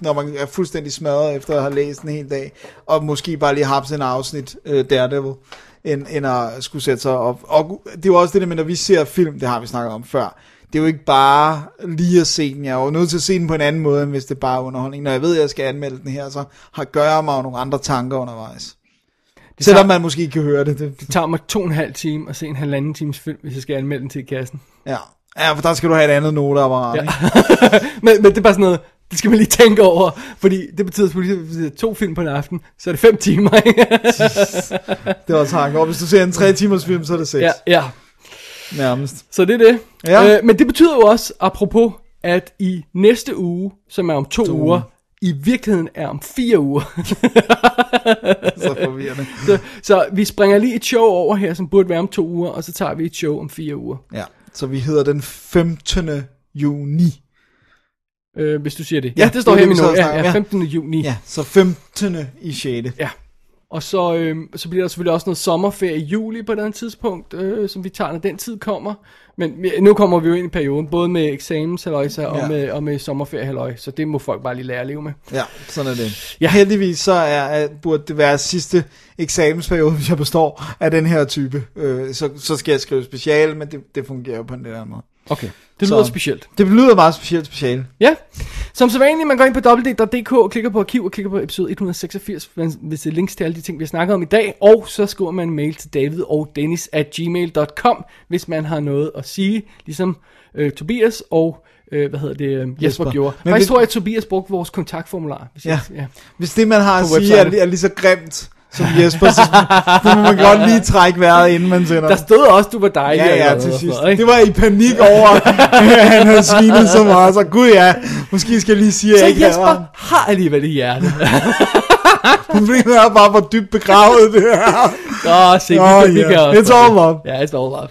når man er fuldstændig smadret efter at have læst en hel dag, og måske bare lige hapse en afsnit øh, Daredevil, end, end at skulle sætte sig op. Og det er jo også det der med, når vi ser film, det har vi snakket om før, det er jo ikke bare lige at se den. Jeg er jo nødt til at se den på en anden måde, end hvis det bare er underholdning. Når jeg ved, at jeg skal anmelde den her, så har gør jeg mig jo nogle andre tanker undervejs. Selvom man måske ikke kan høre det. det Det tager mig to og en halv time at se en halvanden times film, hvis jeg skal anmelde den til kassen. ja. ja, for der skal du have et andet noteapparat. Ja. men, men det er bare sådan noget, det skal man lige tænke over, fordi det betyder at hvis er to film på en aften, så er det fem timer, ikke? Det var tanken. Og hvis du ser en tre timers film, så er det seks. ja, ja. Nærmest. Så det er det. Ja. Øh, men det betyder jo også, apropos, at i næste uge, som er om to, To uger, uger. i virkeligheden er om fire uger. Så forvirrende. så, så vi springer lige et show over her, som burde være om to uger, og så tager vi et show om fire uger. Ja, så vi hedder den 15. juni. Øh, hvis du siger det. Ja, Ja, det står det er her i min Ja, ja, om. 15. juni. Ja, så 15. i 6. Ja. Og så, øh, så bliver der selvfølgelig også noget sommerferie i juli på et andet tidspunkt, øh, som vi tager, når den tid kommer. Men nu kommer vi jo ind i perioden, både med eksamenshalløjsa og, Ja. med, og med sommerferie så det må folk bare lige lære at leve med. Ja, sådan er det. Ja. Ja. Heldigvis så er, er, burde det være sidste eksamensperiode, hvis jeg består, af den her type. Øh, så, så skal jeg skrive special, men det, det fungerer jo på en lidt anden måde. Okay. Det Så- lyder specielt. Det lyder meget specielt special. Ja, som så vanligt, man går ind på www.dk og klikker på arkiv og klikker på episode 186, hvis det er links til alle de ting, vi har snakket om i dag, og så skriver man en mail til david og dennis at gmail.com, hvis man har noget at sige, ligesom øh, Tobias og øh, hvad hedder det, øh, Jesper, Jesper. gjorde. Men Faktisk hvis- tror jeg, at Tobias brugte vores kontaktformular. Hvis Ja. Jeg, ja. Hvis det, man har at På sige, er, er lige så grimt som Jesper, så, må man godt lige trække vejret, inden man sender Der stod også, du var dejlig. Ja, ja, til sidst. ikke? Det var i panik over, at han havde svinet så meget. Så gud ja, måske skal jeg lige sige, at Så jeg ikke. Jesper har alligevel i hjertet. Problemet er bare, hvor dybt begravet det er. Åh, se, vi, kan- vi ja. kan også. It's all love. Ja, it's all love.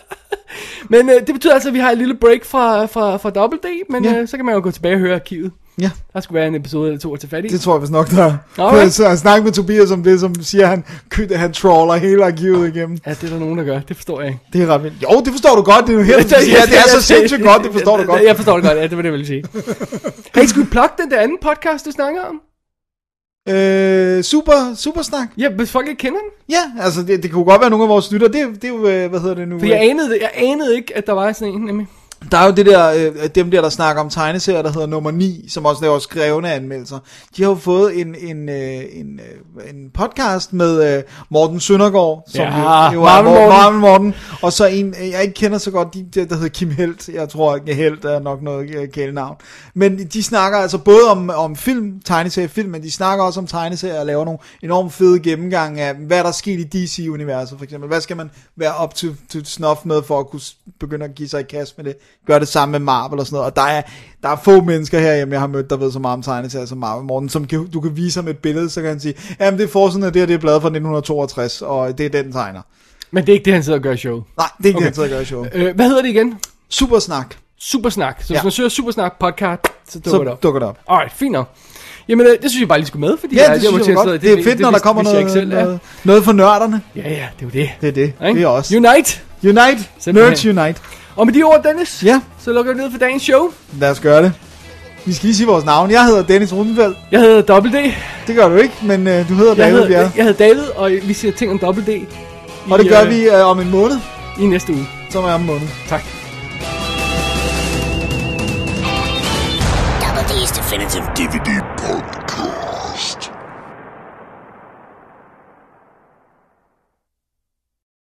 men øh, det betyder altså, at vi har et lille break fra, fra, fra Double D, men Ja. øh, så kan man jo gå tilbage og høre arkivet. Ja, Der skulle være en episode eller to at tage fat i. det tror jeg vist nok, der er. Alright. Så jeg snakker med Tobias om det, som siger, at han, han trawler hele arkivet igennem. Ja, det er der nogen, der gør. Det forstår jeg ikke. Det er ret vildt. Jo, det forstår du godt. Det er jo helt, ja, det er så sindssygt godt, det forstår du godt. Jeg forstår det godt, ja, det var det, jeg ville sige. hey, skal vi plukke den der anden podcast, du snakker om? Øh, super, super snak. Ja, hvis folk ikke kender den. Ja, altså det, det kunne godt være nogle af vores lytter. Det, er- det er jo, øh, hvad hedder det nu? For jeg anede, jeg anede ikke, at der var sådan en, nemlig. Der er jo det der, øh, dem der, der snakker om tegneserier, der hedder nummer 9, som også laver skrevne anmeldelser. De har jo fået en, en, øh, en, øh, en podcast med øh, Morten Søndergaard, som Ja, jo, jo er Marvel Morten. Morten. Marvel Morten. Og så en, øh, jeg ikke kender så godt, de, der, der hedder Kim Helt. Jeg tror ikke, Helt er nok noget øh, kælenavn. Men de snakker altså både om, om film, tegneseriefilm, men de snakker også om tegneserier og laver nogle enormt fede gennemgang af, hvad der er sket i DC-universet for eksempel. Hvad skal man være op til, til snuff med for at kunne begynde at give sig i kast med det? Gør det samme med Marvel og sådan noget. Og der er, der er få mennesker herhjemme, jeg har mødt, der ved så meget om tegneserier som Marvel Morten, som kan, du kan vise ham et billede, så kan han sige, jamen det er forsiden af det her, det er bladet fra 1962, og det er den tegner. Men det er ikke det, han sidder og gør i showet. Nej, det er ikke Okay. okay. det, han sidder og gør i show. Øh, hvad hedder det igen? Supersnak. Supersnak. Så hvis Ja. man søger Supersnak podcast, så dukker Så det op. dukker det op. Alright, fint nok. Jamen, øh, det synes jeg bare lige skulle med, fordi Ja, jeg, det synes jeg var godt. stadig- Det er fedt, når der vidste- kommer jeg noget, ikke selv, ja. noget, noget for nørderne. Ja, ja, det er jo det. Det er det. Ikke? Det er også. Unite! Unite. Simpelthen. Nerds Unite. Og med de ord, Dennis, Ja, så lukker vi ned for dagens show. lad os gøre det. Vi skal lige sige vores navn. Jeg hedder Dennis Rudenfeldt. Jeg hedder Double D. Det gør du ikke, men øh, du hedder Jeg David hedder, Bjerre. jeg hedder David, og vi siger ting om Double D. I, Og det gør øh, vi øh, om en måned, i næste uge. som er om en måned. Tak. Double D's Definitive DVD.